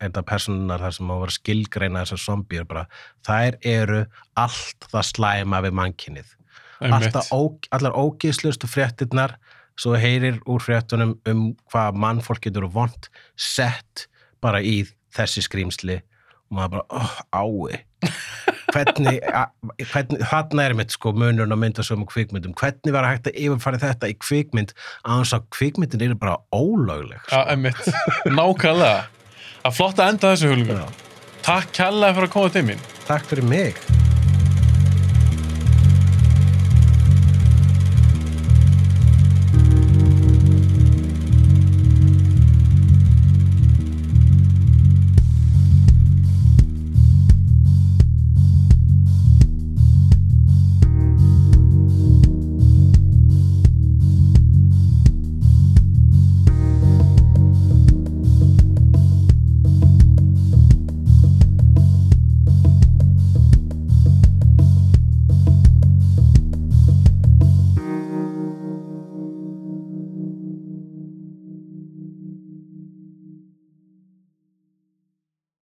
enda personunar þar sem á að vera skilgreina þessar zombíur bara, þær eru allt það slæma við mannkinnið Einmitt. Alltaf ó, allar ógíslustu fréttirnar svo heyrir úr fréttunum um hvað mannfólk getur vond sett bara í þessi skrýmsli og maður bara, oh, ái hvernig, hvernig þarna er mitt sko munurinn að mynda sömu kvikmyndum hvernig var hægt að yfirfæri þetta í kvikmynd að þess að kvikmyndin eru bara ólögleg Já, einmitt. Nákvæmlega. Það að enda þessu hulungur. Já. Takk kærlega fyrir að koma til mín. Takk fyrir mig